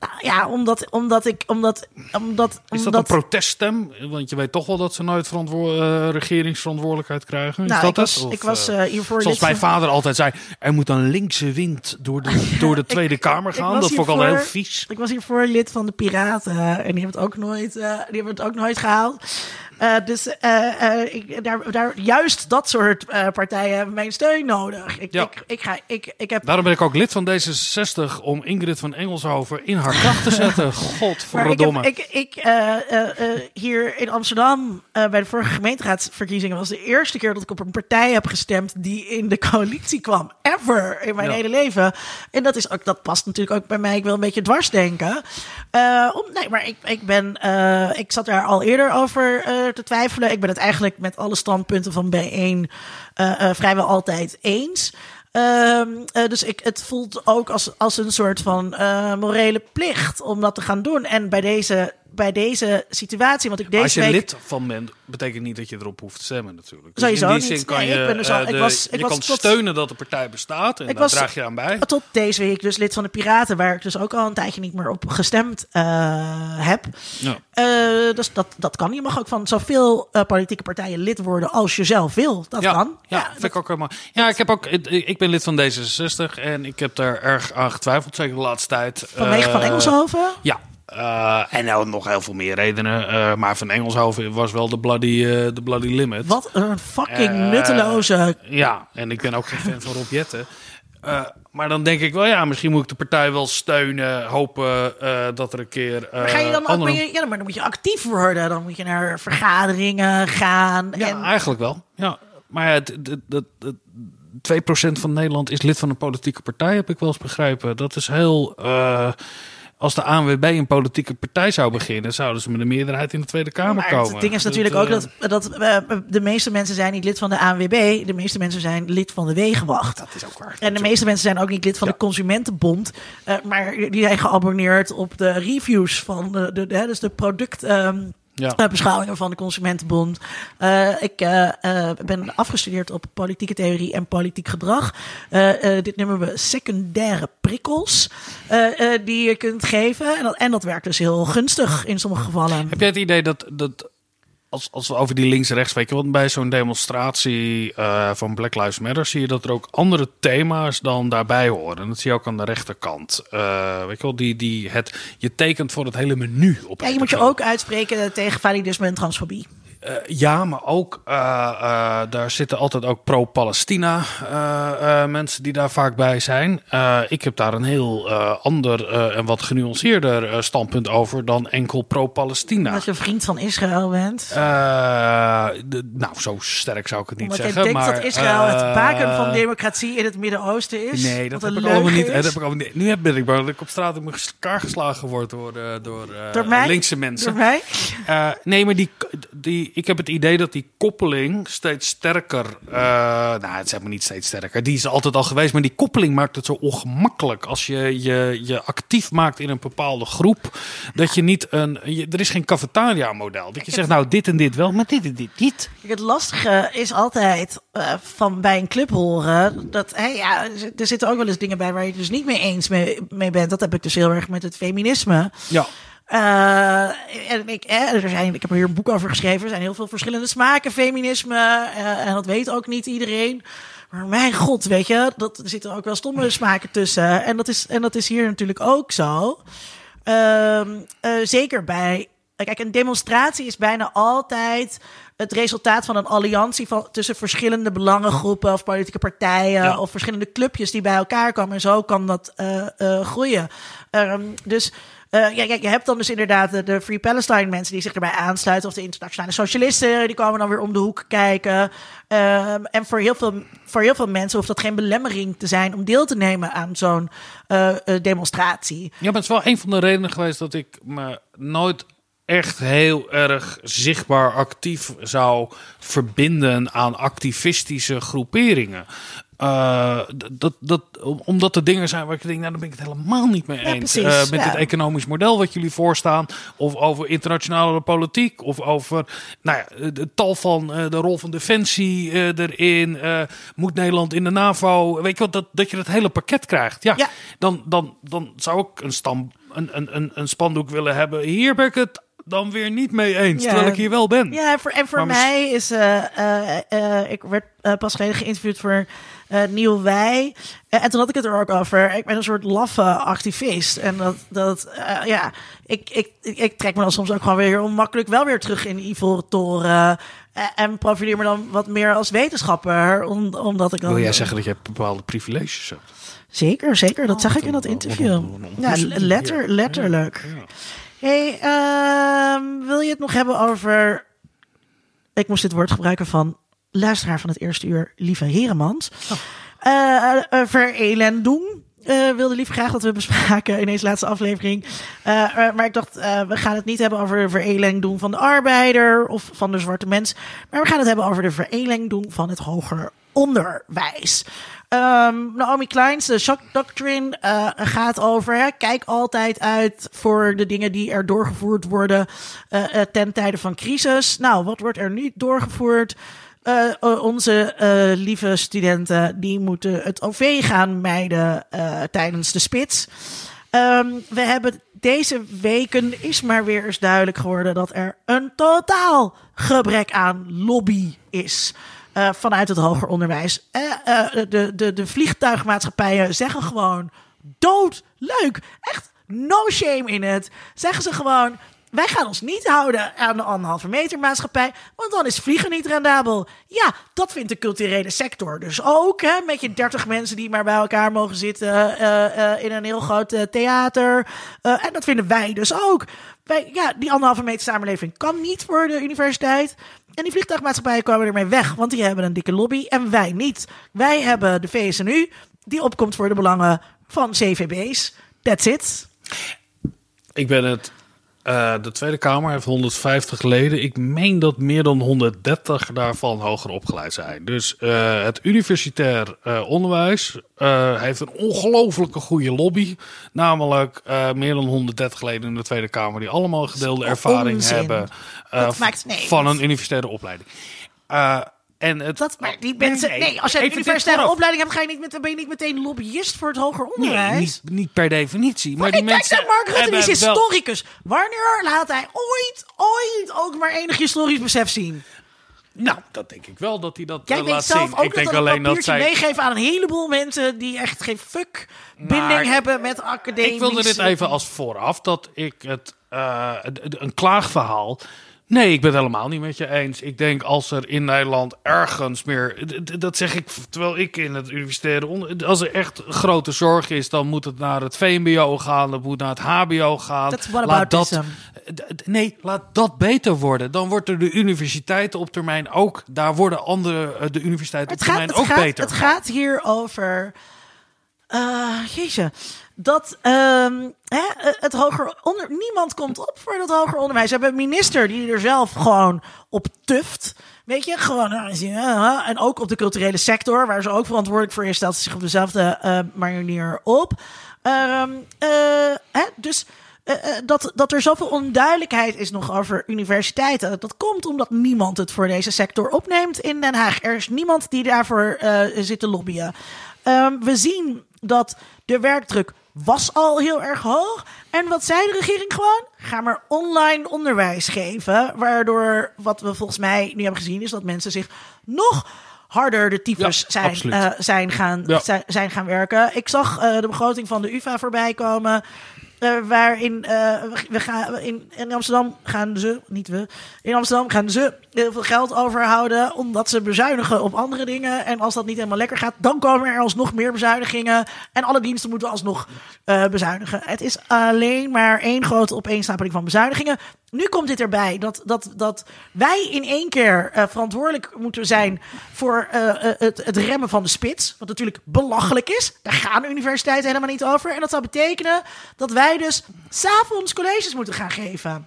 Nou ja, omdat, omdat ik, omdat, omdat, Is dat omdat, een proteststem? Want je weet toch wel dat ze nooit eh, regeringsverantwoordelijkheid krijgen. Is nou, dat ik was, het? Of, ik was eh, eh, hiervoor Zoals mijn van- vader altijd zei, er moet een linkse wind door de, [LAUGHS] door de Tweede Kamer gaan. Dat vond ik al heel vies. Ik was hiervoor lid van de Piraten en die hebben het ook nooit, die hebben het ook nooit gehaald. Eh, dus eh, eh, ik, daar, daar, juist dat soort partijen hebben mijn steun nodig. Ik, Ja. ik, ik, ga, ik, ik heb Daarom ben ik ook lid van D66 om Ingrid van Engelshoven in haar kracht te zetten. [LAUGHS] Maar ik Godverdomme. heb ik, ik, hier in Amsterdam bij de vorige gemeenteraadsverkiezingen was de eerste keer dat ik op een partij heb gestemd die in de coalitie kwam. Ever in mijn Ja. hele leven. En dat, is ook, dat past natuurlijk ook bij mij. Ik wil een beetje dwarsdenken. Eh om, nee, maar ik, ik ben. ik zat daar al eerder over te twijfelen. Ik ben het eigenlijk met alle standpunten van B1 eh, eh, vrijwel altijd eens. Ehm, eh, dus ik, het voelt ook als, als een soort van morele plicht om dat te gaan doen. En bij deze, bij deze situatie, want ik deze Als je week... lid van bent, betekent niet dat je erop hoeft te stemmen natuurlijk. Dus Sowieso in die niet. zin kan Nee, je, ik ben dus al- eh, ik de- was- ik je was kan tot- steunen dat de partij bestaat en Ik daar was- draag je aan bij. Tot deze week dus lid van de Piraten, waar ik dus ook al een tijdje niet meer op gestemd eh, heb. Ja. Eh, dus dat, dat kan. Je mag ook van zoveel politieke partijen lid worden als je zelf wil. Dat ja, kan. Ja, vind ik ook helemaal. Ja, ik heb ook. Ik, ben lid van D66 en ik heb daar erg aan getwijfeld, zeker de laatste tijd. Vanwege van Engelshoven. Ja. Eh, en nou nog heel veel meer redenen. eh, maar van Engelshoven was wel de bloody, eh, de bloody limit. Wat een fucking nutteloze. Ja, en ik ben ook geen fan van Rob Jetten. Maar dan denk ik wel, ja, misschien moet ik de partij wel steunen. Hopen dat er een keer. Maar ga je dan andere- ja, maar dan moet je actief worden. Dan moet je naar vergaderingen gaan. Ja, en, eigenlijk wel. Ja, maar ja, het, het, het, het- 2% van Nederland is lid van een politieke partij, heb ik wel eens begrepen. Dat is heel. Als de ANWB een politieke partij zou beginnen, zouden ze met een meerderheid in de Tweede Kamer maar komen. het ding is natuurlijk ook eh, dat, dat eh, de meeste mensen zijn niet lid van de ANWB. De meeste mensen zijn lid van de Wegenwacht. Dat is ook waar. En de meeste mensen zijn ook niet lid van Ja. de Consumentenbond. eh, maar die zijn geabonneerd op de reviews van de, de, de- dus de product. ehm, Ja. eh, beschouwingen van de Consumentenbond. Eh, ik eh, ben afgestudeerd op politieke theorie en politiek gedrag. Dit noemen we secundaire prikkels die je kunt geven. En dat, en dat werkt dus heel gunstig in sommige gevallen. Heb jij het idee dat, dat als, als we over die links-rechts weten, want bij zo'n demonstratie eh, van Black Lives Matter zie je dat er ook andere thema's dan daarbij horen. Dat zie je ook aan de rechterkant. Eh, weet je wel, die, die het, je tekent voor het hele menu op. Ja, je moet je ook uitspreken tegen validisme en transfobie. Eh, ja, maar ook eh, eh, daar zitten altijd ook pro-Palestina mensen die daar vaak bij zijn. Ik heb daar een heel ander en wat genuanceerder standpunt over dan enkel pro-Palestina. Als je vriend van Israël bent. De- nou, zo sterk zou ik het niet Omdat zeggen. denkt maar, dat Israël het baken van democratie in het Midden-Oosten is. Nee, dat heb ik allemaal niet. Dat heb ik allemaal niet. Nu heb- ben ik bang dat ik op straat in elkaar geslagen word door, door, Door mij? linkse mensen. Door mij? Nee, maar die, die, ik heb het idee dat die koppeling steeds sterker. eh, nou, het is helemaal niet steeds sterker. Die is altijd al geweest. Maar die koppeling maakt het zo ongemakkelijk. Als je je, je actief maakt in een bepaalde groep. Dat je niet een. Je, er is geen cafetaria-model. Dat je zegt, nou, dit en dit wel, maar dit en dit niet. Het lastige is altijd eh, van bij een club horen. Dat hey, ja, er zitten ook wel eens dingen bij waar je het dus niet mee eens mee, mee bent. Dat heb ik dus heel erg met het feminisme. Ja. Uh, en ik, er zijn, ik heb er hier een boek over geschreven. Er zijn heel veel verschillende smaken feminisme. Uh, en dat weet ook niet iedereen. Maar mijn god, weet je, dat, er zitten ook wel stomme smaken tussen. En dat is, en dat is hier natuurlijk ook zo. Uh, zeker bij. Kijk, een demonstratie is bijna altijd het resultaat van een alliantie van, tussen verschillende belangengroepen of politieke partijen of verschillende clubjes die bij elkaar komen. En zo kan dat groeien. Um, dus uh, ja, je hebt dan dus inderdaad de, Free Palestine mensen die zich erbij aansluiten. Of de internationale socialisten, die komen dan weer om de hoek kijken. Uh, en voor heel, veel, voor heel veel mensen hoeft dat geen belemmering te zijn om deel te nemen aan zo'n uh, demonstratie. Ja, maar het is wel een van de redenen geweest dat ik me nooit echt heel erg zichtbaar actief zou verbinden aan activistische groeperingen. Uh, dat, dat, omdat er dingen zijn waar ik denk, nou, daar ben ik het helemaal niet mee eens. Uh, met ja. het economisch model wat jullie voorstaan. Of over internationale politiek. Of over nou ja, de tal van uh, de rol van defensie erin. moet Nederland in de NAVO? Weet je wat, dat, dat je dat hele pakket krijgt. Ja, ja. Dan, dan, dan zou ik een, stam, een, een, een spandoek willen hebben. Hier ben ik het dan weer niet mee eens, ja. terwijl ik hier wel ben. Ja, voor, en voor mij is... ik werd pas geleden geïnterviewd voor uh, Nieuw Wij. Uh, en toen had ik het er ook over. Ik ben een soort laffe activist. En dat, dat uh, ja, ik, ik, ik, trek me dan soms ook gewoon weer onmakkelijk wel weer terug in de Ivoren Toren. en profileer me dan wat meer als wetenschapper. Om, omdat ik dan. Wil jij zeggen dat je bepaalde privileges hebt? Zeker, zeker. Dat oh, zag ik in dat interview. Ja, letter, letterlijk. Ja. Hey, uh, wil je het nog hebben over. Ik moest dit woord gebruiken van luisteraar van het eerste uur, lieve Heremans. Oh. Uh, uh, verelendung. Uh, wilde lief graag dat we bespraken in deze laatste aflevering. Uh, maar ik dacht, uh, we gaan het niet hebben over de vereleng doen van de arbeider of van de zwarte mens. Maar we gaan het hebben over de vereleng doen van het hoger onderwijs. Um, Naomi Kleins, de shock doctrine, gaat over. Kijk altijd uit voor de dingen die er doorgevoerd worden ten tijde van crisis. Nou, wat wordt er nu doorgevoerd? Onze lieve studenten die moeten het OV gaan mijden tijdens de spits. Um, we hebben deze weken is maar weer eens duidelijk geworden dat er een totaal gebrek aan lobby is. Vanuit het hoger onderwijs. de, de, de vliegtuigmaatschappijen zeggen gewoon dood leuk. Echt no shame in het. Zeggen ze gewoon wij gaan ons niet houden aan de anderhalve meter maatschappij, want dan is vliegen niet rendabel. Ja, dat vindt de culturele sector dus ook. Hè, met je dertig mensen die maar bij elkaar mogen zitten uh, uh, in een heel groot uh, theater. en dat vinden wij dus ook. Wij, ja, die anderhalve meter samenleving kan niet voor de universiteit. En die vliegtuigmaatschappijen komen ermee weg, want die hebben een dikke lobby en wij niet. Wij hebben de VSNU, die opkomt voor de belangen van CVB's. That's it. Ik ben het uh, de Tweede Kamer heeft 150 leden. Ik meen dat meer dan 130 daarvan hoger opgeleid zijn. Dus uh, het universitair uh, onderwijs heeft een ongelofelijke goede lobby. Namelijk meer dan 130 leden in de Tweede Kamer die allemaal gedeelde ervaring onzin. hebben van een universitaire opleiding. En het, dat, maar die mensen, nee, nee als je een universitaire opleiding hebt, ga je niet met, ben je niet meteen lobbyist voor het hoger onderwijs. Nee, niet, niet per definitie. Maar, die mensen. Kijk Mark Rutte, die is historicus. Wanneer laat hij ooit, ooit ook maar enig historisch besef zien? Nou, dat denk ik wel dat hij dat Jij uh, laat zelf zien. Ook ik denk dat alleen dat zij meegeven aan een heleboel mensen die echt geen fuck binding hebben met academie. Ik wilde dit even als vooraf dat ik het uh, een klaagverhaal Nee, ik ben het helemaal niet met je eens. Ik denk als er in Nederland ergens meer. Dat zeg ik terwijl ik in het universitaire. onder. Als er echt grote zorg is, dan moet het naar het VMBO gaan. Dan moet naar het HBO gaan. Laat dat, nee, laat dat beter worden. Dan wordt er de universiteiten op termijn ook. Daar worden andere. Eh, de universiteiten op termijn ook beter. Het gaat hier over. Uh, dat um, hè, het hoger onder niemand komt op voor dat hoger onderwijs. We hebben een minister die er zelf gewoon op tuft. Weet je, gewoon. En ook op de culturele sector, waar ze ook verantwoordelijk voor is, stelt ze zich op dezelfde manier op. Uh, hè, dus. Dat, dat er zoveel onduidelijkheid is nog over universiteiten. Dat komt omdat niemand het voor deze sector opneemt in Den Haag. Er is niemand die daarvoor zit te lobbyen. Um, we zien dat de werkdruk was al heel erg hoog. En wat zei de regering gewoon? Ga maar online onderwijs geven. Waardoor, wat we volgens mij nu hebben gezien, is dat mensen zich nog harder de tyfus Ja, zijn, eh, zijn, gaan, Ja. zijn, zijn gaan werken. Ik zag eh, de begroting van de UvA voorbij komen. Eh, waarin eh, we, we gaan in, in Amsterdam gaan ze, niet we, in Amsterdam gaan ze heel veel geld overhouden. omdat ze bezuinigen op andere dingen. En als dat niet helemaal lekker gaat, dan komen er alsnog meer bezuinigingen. En alle diensten moeten alsnog eh, bezuinigen. Het is alleen maar één grote opeenstapeling van bezuinigingen. Nu komt dit erbij dat, dat, dat wij in één keer eh, verantwoordelijk moeten zijn voor eh, eh, het, het remmen van de spits. Wat natuurlijk belachelijk is. Daar gaan universiteiten helemaal niet over. En dat zou betekenen dat wij dus s'avonds colleges moeten gaan geven.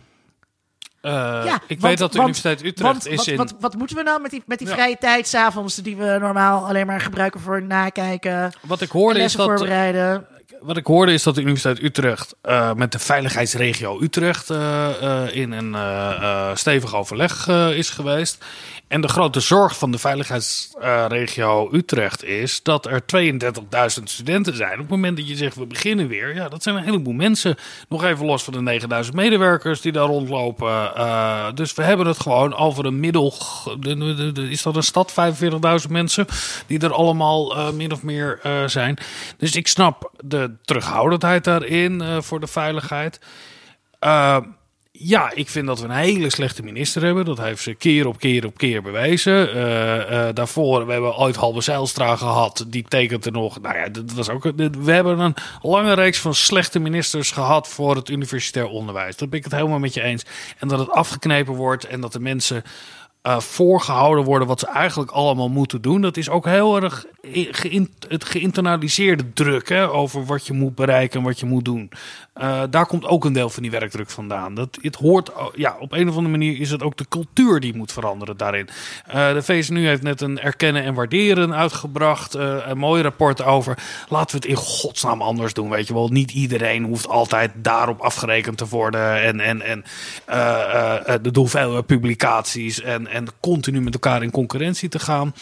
Ja, ik want- weet dat de want- Universiteit Utrecht Want is wat, in... wat, wat moeten we nou met die, met die Ja. vrije tijd s'avonds die we normaal alleen maar gebruiken voor nakijken, wat ik hoorde is dat... voorbereiden? Wat ik hoorde is dat de Universiteit Utrecht eh, met de veiligheidsregio Utrecht eh, eh, in een stevig overleg is geweest. En de grote zorg van de veiligheidsregio Utrecht is dat er 32.000 studenten zijn. Op het moment dat je zegt we beginnen weer, ja, dat zijn een heleboel mensen. Nog even los van de 9000 medewerkers die daar rondlopen. Eh, dus we hebben het gewoon over een middel. de- de- de- Is dat een stad? 45.000 mensen die er allemaal eh, min of meer eh, zijn. Dus ik snap de terughoudendheid daarin eh, voor de veiligheid. Ja, ik vind dat we een hele slechte minister hebben. Dat heeft ze keer op keer op keer bewezen. Eh, eh, daarvoor, we hebben ooit Halbe Zijlstra gehad. Die tekent er nog. Nou ja, dat was ook. We hebben een lange reeks van slechte ministers gehad voor het universitair onderwijs. Daar ben ik het helemaal met je eens. En dat het afgeknepen wordt en dat de mensen eh, voorgehouden worden wat ze eigenlijk allemaal moeten doen. Dat is ook heel erg het geïnternaliseerde druk hè, over wat je moet bereiken en wat je moet doen. Eh, daar komt ook een deel van die werkdruk vandaan. Dat, het hoort, oh, ja, op een of andere manier is het ook de cultuur die moet veranderen daarin. Eh, de VSNU heeft net een erkennen en waarderen uitgebracht. eh, een mooi rapport over. Laten we het in godsnaam anders doen. Weet je wel, niet iedereen hoeft altijd daarop afgerekend te worden. En, en, en eh, eh, de hoeveelheid publicaties. En, en continu met elkaar in concurrentie te gaan.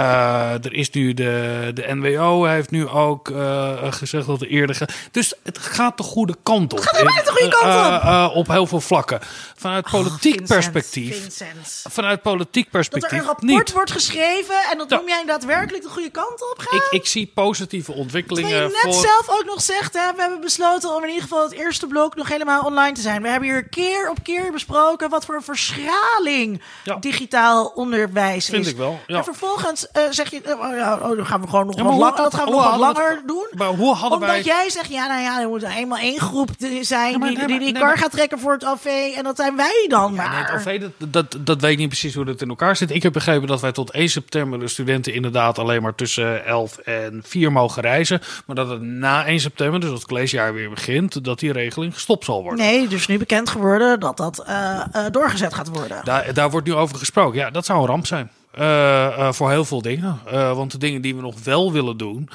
Eh, er is nu de, de NWO heeft nu ook eh, gezegd dat er eerder. Ge dus het gaat de goede kant op. Het gaat de goede kant op. op heel veel vlakken. Vanuit politiek Vincent, perspectief. Vincent. Vanuit politiek Dat perspectief. er een rapport niet. wordt geschreven en dat Ja. noem jij daadwerkelijk de goede kant op gaan? Ik, ik zie positieve ontwikkelingen Terwijl je net voor. zelf ook nog zegt, hè, we hebben besloten om in ieder geval het eerste blok nog helemaal online te zijn. We hebben hier keer op keer besproken wat voor een verschraling Ja. digitaal onderwijs Vind is. ik wel, ja. En vervolgens eh, zeg je, eh, oh ja, oh, dan gaan we gewoon nog Ja, wat hoe- dat gaan we nog wat langer het- doen. Maar hoe hadden Omdat wij... jij zegt, ja, nou ja, er moet eenmaal één groep zijn maar die nee, die, die nee, kar maar- gaat trekken voor het OV. En dat zijn wij dan nee, maar. het OV, dat, dat, dat weet ik niet precies hoe dat in elkaar zit. Ik heb begrepen dat wij tot 1 september de studenten inderdaad alleen maar tussen 11 en 4 mogen reizen. Maar dat het na 1 september, dus als het collegejaar weer begint, dat die regeling gestopt zal worden. Nee, dus nu bekend geworden dat dat eh, doorgezet gaat worden. Daar, daar wordt nu over gesproken. Ja, dat zou een ramp zijn. Eh, eh, voor heel veel dingen. Eh, want de dingen die we nog wel willen doen.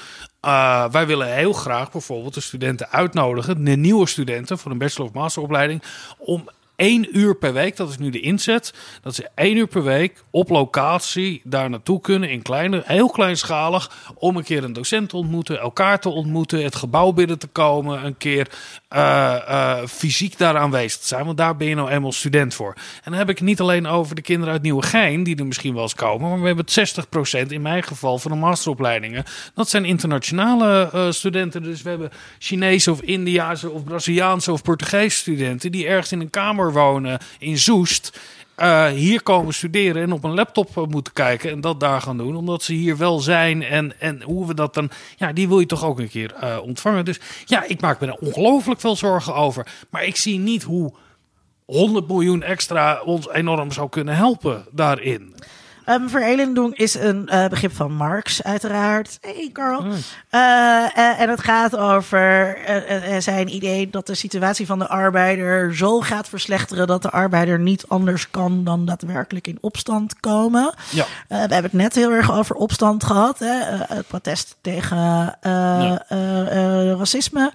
wij willen heel graag bijvoorbeeld de studenten uitnodigen. De nieuwe studenten voor een bachelor- of masteropleiding. Om één uur per week, dat is nu de inzet. Dat ze één uur per week op locatie daar naartoe kunnen. In kleine, heel kleinschalig. Om een keer een docent te ontmoeten. Elkaar te ontmoeten. Het gebouw binnen te komen. Een keer eh, eh, fysiek daar aanwezig zijn. Want daar ben je nou eenmaal student voor. En dan heb ik het niet alleen over de kinderen uit Nieuwegein. Die er misschien wel eens komen. Maar we hebben het 60% in mijn geval van de masteropleidingen. Dat zijn internationale eh, studenten. Dus we hebben Chinese of Indiaanse of Braziliaanse of Portugese studenten. Die ergens in een kamer wonen in Zoest. Eh, hier komen studeren en op een laptop eh, moeten kijken en dat daar gaan doen. Omdat ze hier wel zijn en, en hoe we dat dan... Ja, die wil je toch ook een keer eh, ontvangen. Dus ja, ik maak me er ongelooflijk veel zorgen over. Maar ik zie niet hoe 100 miljoen extra ons enorm zou kunnen helpen daarin. Um, Verelendung is een eh, begrip van Marx, uiteraard. Hey, Carl. Eh, eh, en het gaat over zijn idee dat de situatie van de arbeider zo gaat verslechteren dat de arbeider niet anders kan dan daadwerkelijk in opstand komen. Ja. We hebben het net heel erg over opstand gehad, hè? het protest tegen Ja. racisme.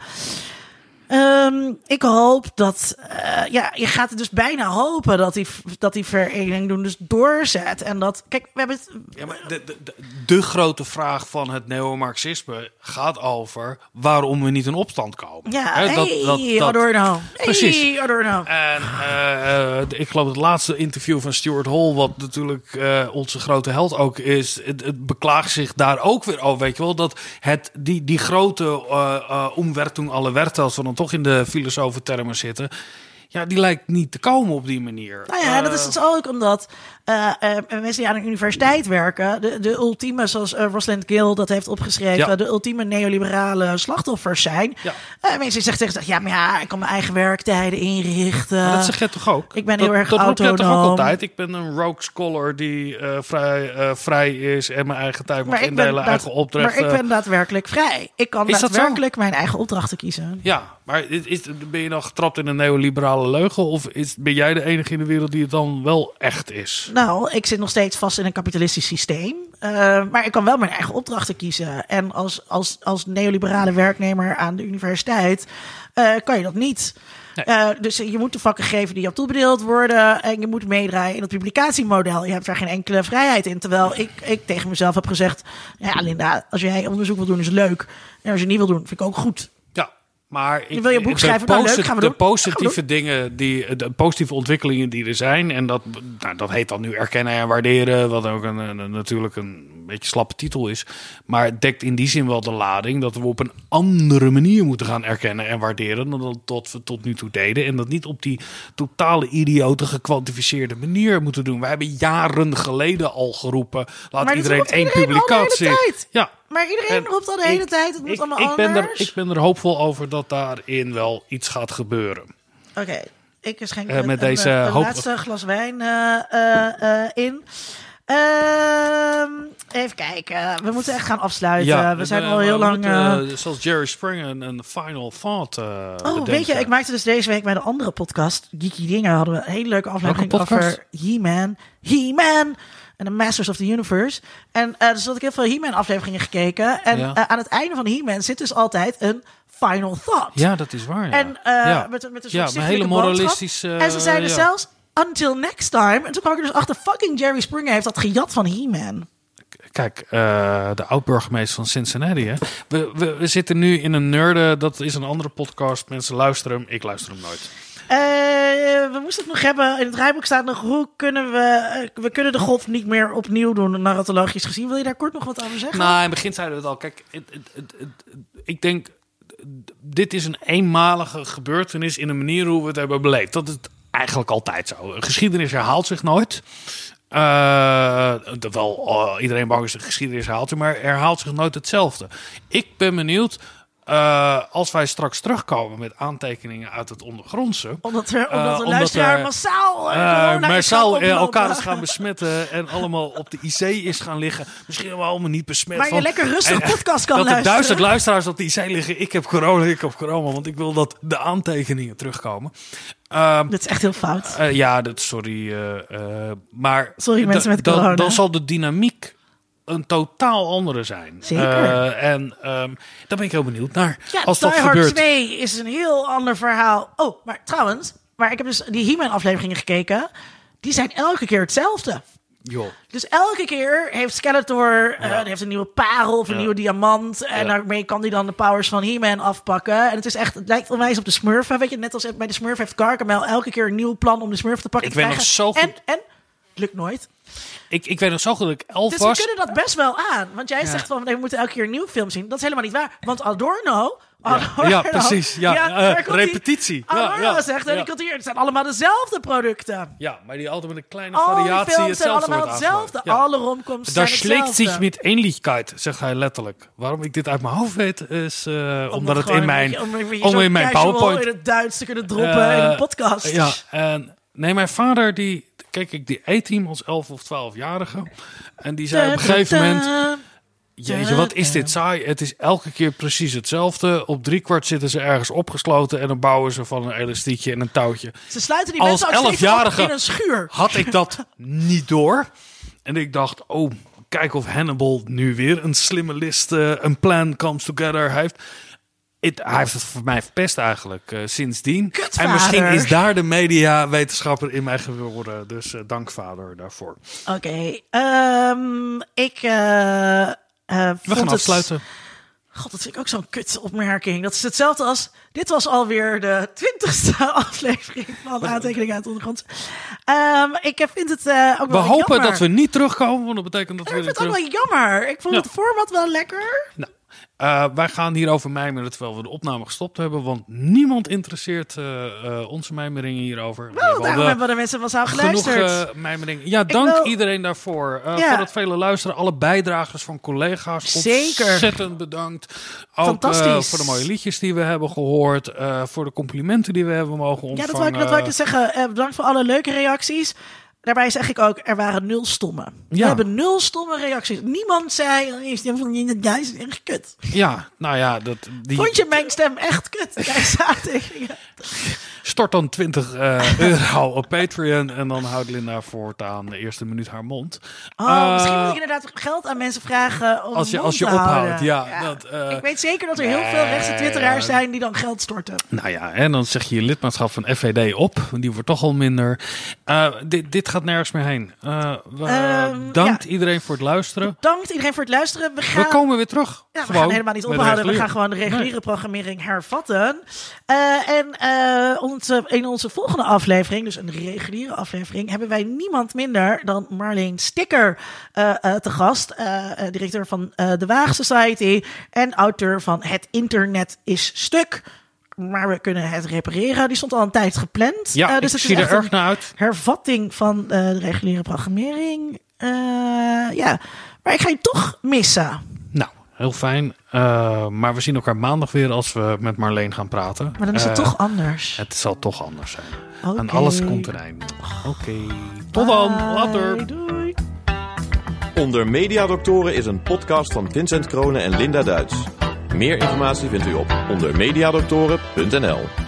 Eh, Ehm, ik hoop dat, eh, ja, je gaat het dus bijna hopen dat die, dat die vereniging doen dus doorzet. En dat, kijk, we hebben het, Ja, maar de, de, de, grote vraag van het neomarxisme gaat over waarom we niet in opstand komen. ja, Hè, hey, Adorno. Precies. Hey, Adorno. En eh, eh, ik geloof het laatste interview van Stuart Hall, wat natuurlijk onze grote held ook is, het, het beklaagt zich daar ook weer over. Weet je wel, dat het, die, die grote omwertung alle werten, als we dan toch in de filosofentermen zitten, ja, die lijkt niet te komen op die manier. Nou ja, dat is Eh, dus ook omdat eh, eh, mensen die aan een universiteit werken, de, de ultieme, zoals eh, Rosalind Gill dat heeft opgeschreven, Ja. de ultieme neoliberale slachtoffers zijn. Ja. Mensen zeggen tegen ja, maar ja, ik kan mijn eigen werktijden inrichten. Maar dat zeg jij toch ook? ik ben dat, heel erg Dat roep jij toch ook autonoom. altijd? Ik ben een rogue scholar die vrij, vrij is en mijn eigen tijd mag indelen, eigen opdrachten. maar ik ben daadwerkelijk vrij. Ik kan Is dat daadwerkelijk mijn eigen opdrachten kiezen. Ja, maar is, is- ben je dan getrapt in een neoliberale leugen? Of is, ben jij de enige in de wereld die het dan wel echt is? Nou, ik zit nog steeds vast in een kapitalistisch systeem. Eh, maar ik kan wel mijn eigen opdrachten kiezen. En als, als, als neoliberale werknemer aan de universiteit eh, kan je dat niet. Nee. Eh, dus je moet de vakken geven die jou toebedeeld worden. En je moet meedraaien in het publicatiemodel. Je hebt daar geen enkele vrijheid in. Terwijl ik, ik tegen mezelf heb gezegd: Ja, Linda, als jij onderzoek wil doen, is leuk. En als je niet wil doen, vind ik ook goed. Maar ik, wil je boek de schrijven? Nou, leuk, gaan we de doen. We positieve dingen, die, de positieve ontwikkelingen die er zijn, en dat, nou, dat heet dan nu erkennen en waarderen, wat ook een, een- natuurlijk een beetje slappe titel is. Maar het dekt in die zin wel de lading dat we op een andere manier moeten gaan erkennen en waarderen dan dat tot we tot nu toe deden. En dat niet op die totale idiote gekwantificeerde manier moeten doen. We hebben jaren geleden al geroepen, laat Maar iedereen één iedereen de publicatie. Ja, Maar iedereen En roept al de hele ik- tijd: het moet ik, allemaal ik ben er, ik ben er hoopvol over dat daarin wel iets gaat gebeuren. Oké, ik schenk Eh, een, met een, deze een, een hoop- laatste glas wijn eh, eh, eh, in. Ehm, even kijken. We moeten echt gaan afsluiten. we zijn al heel lang. eh, zoals Jerry Springer een, final thought. eh, Oh, bedenken. weet je, ik maakte dus deze week bij de andere podcast, Geeky Dingen, hadden we een hele leuke aflevering over He-Man. He-Man! En de Masters of the Universe. En eh dus had ik heel veel He-Man afleveringen gekeken. En Ja. eh, aan het einde van He-Man zit dus altijd een final thought. Ja, dat is waar. Ja. En eh, ja. met, met een soort ja, hele moralistische. En ze zeiden zelfs, until next time. En toen kwam ik er dus achter, fucking Jerry Springer heeft dat gejat van He-Man. Kijk, eh, de oud-burgemeester van Cincinnati. Hè? We, we, we zitten nu in een nerde. Dat is een andere podcast. Mensen luisteren hem. Ik luister hem nooit. Eh, we moesten het nog hebben. In het rijboek staat nog, hoe kunnen we... eh, we kunnen de golf niet meer opnieuw doen, narratologisch gezien. Wil je daar kort nog wat over zeggen? Nou, in het begin zeiden we het al. Kijk, ik denk, dit is een eenmalige gebeurtenis in de manier hoe we het hebben beleefd. Dat is eigenlijk altijd zo. Geschiedenis herhaalt zich nooit. Terwijl eh, iedereen bang is dat geschiedenis herhaalt zich, maar herhaalt zich nooit hetzelfde. Ik ben benieuwd, eh, als wij straks terugkomen met aantekeningen uit het ondergrondse... Omdat, er, omdat Eh, omdat luisteraar er- massaal... eh, corona maar is gaan elkaar besmetten en allemaal op de IC is gaan liggen. Misschien wel allemaal niet besmet. Maar je van- lekker rustig en- podcast kan dat er luisteren. duizend luisteraars op de IC liggen. Ik heb corona, ik heb corona. Want ik wil dat de aantekeningen terugkomen. Ehm, Dit is echt heel fout. ja, dat, sorry. maar Sorry, mensen met dan- corona. Dan zal de dynamiek een totaal andere zijn. Zeker. Eh, en ehm, daar ben ik heel benieuwd naar. Ja, als Die dat Hard gebeurt. 2 is een heel ander verhaal. Oh, maar trouwens... Maar ik heb dus die He-Man afleveringen gekeken. Die zijn elke keer hetzelfde. Joh. Dus elke keer heeft Skeletor eh, Ja. heeft een nieuwe parel of een Ja. nieuwe diamant. En Ja. daarmee kan hij dan de powers van He-Man afpakken. En het is echt, het lijkt onwijs op de Smurfen. Weet je, net als bij de Smurf heeft Gargamel elke keer een nieuw plan om de Smurf te pakken. Ik te weet nog zo goed- En, en lukt nooit. Ik, ik weet nog zo goed dat ik elf Dus we was. kunnen dat best wel aan. Want jij zegt van, nee, we moeten elke keer een nieuw film zien. Dat is helemaal niet waar. Want Adorno... Adorno ja, precies. Ja, hij. repetitie. Ja, Adorno ja, zegt, en ja. hier, het zijn allemaal dezelfde producten. Ja, maar die altijd met een kleine Al variatie films zijn hetzelfde allemaal hetzelfde. Ja. Alle romcoms Daar zijn schlägt hetzelfde. zich met Ähnlichkeit, zegt hij letterlijk. Waarom ik dit uit mijn hoofd weet, is eh, omdat het in mijn, beetje- om om in mijn PowerPoint. in het Duits te kunnen droppen Eh, in een podcast. Ja, en nee, mijn vader die, kijk ik die A-team als 11 of 12-jarige. En die zei op een gegeven moment, jeetje, wat is dit saai. Het is elke keer precies hetzelfde. Op driekwart zitten ze ergens opgesloten en dan bouwen ze van een elastiekje en een touwtje. Ze sluiten die Als mensen op elfjarige in een schuur. had ik dat [LAUGHS] niet door. En ik dacht, oh, kijk of Hannibal nu weer een slimme list, eh, een plan comes together heeft. It- hij heeft het voor mij verpest eigenlijk eh, sindsdien. Kutvader. En misschien is daar de mediawetenschapper in mij geworden. Dus eh, dank vader daarvoor. Oké, ehm, ik eh, eh, We vond gaan het... afsluiten. God, dat vind ik ook zo'n kut opmerking. Dat is hetzelfde als... Dit was alweer de twintigste [LAUGHS] aflevering van Aantekeningen uit de Ondergrond. Ehm, ik vind het eh, ook We wel hopen jammer. dat we niet terugkomen, want dat betekent dat Ik we vind weer het ook terug... wel jammer. Ik vond Ja. het format wel lekker. Nou, eh, wij gaan hierover mijmeren terwijl we de opname gestopt hebben, want niemand interesseert eh, eh, onze mijmeringen hierover. We Wel, daarom hebben de mensen massaal Genoeg geluisterd. eh, mijmeringen. Ja, dank wil- iedereen daarvoor. Ja. Voor het vele luisteren. Alle bijdragers van collega's. Zeker. Ontzettend bedankt. Ook Fantastisch. voor de mooie liedjes die we hebben gehoord. eh, voor de complimenten die we hebben mogen ja, ontvangen. dat wou ik, dat wou ik dus zeggen. Bedankt voor alle leuke reacties. Daarbij zeg ik ook, er waren nul stomme. We hebben nul stomme reacties. Niemand zei, oh, je stem van jij is echt kut. Ja, nou ja, dat, die Vond je mijn stem echt kut? [LAUGHS] Jij zaten. Stort dan 20 eh, [LAUGHS] euro op Patreon. En dan houdt Linda voortaan de eerste minuut haar mond. Oh, Eh, misschien moet ik inderdaad geld aan mensen vragen om Als je- als je te ophoudt, ja, dat, eh, ik weet zeker dat er heel veel rechtse twitteraars zijn die dan geld storten. Nou ja, en dan zeg je je lidmaatschap van FVD op. Die wordt toch al minder. Dit, dit gaat nergens meer heen. Ehm, dankt ja. iedereen voor het luisteren. Dank iedereen voor het luisteren. We gaan, We komen weer terug. ja, we gaan helemaal niet ophouden. We gaan gewoon de reguliere Nee. programmering hervatten. En eh, onze, in onze volgende aflevering, dus een reguliere aflevering, hebben wij niemand minder dan Marleen Sticker eh, eh, te gast. directeur van de Waag Society en auteur van Het Internet is Stuk. Maar we kunnen het repareren. Die stond al een tijd gepland. Ja, ik dus het is zie er erg naar uit. hervatting van de reguliere programmering. Ja, maar ik ga je toch missen. Heel fijn. Eh, maar we zien elkaar maandag weer als we met Marleen gaan praten. Maar dan is het Eh, toch anders. Het zal toch anders zijn. Aan alles komt een einde. Oké, tot dan. Later. Doei. Onder Mediadoktoren is een podcast van Vincent Kronen en Linda Duits. Meer informatie vindt u op ondermediadoktoren.nl.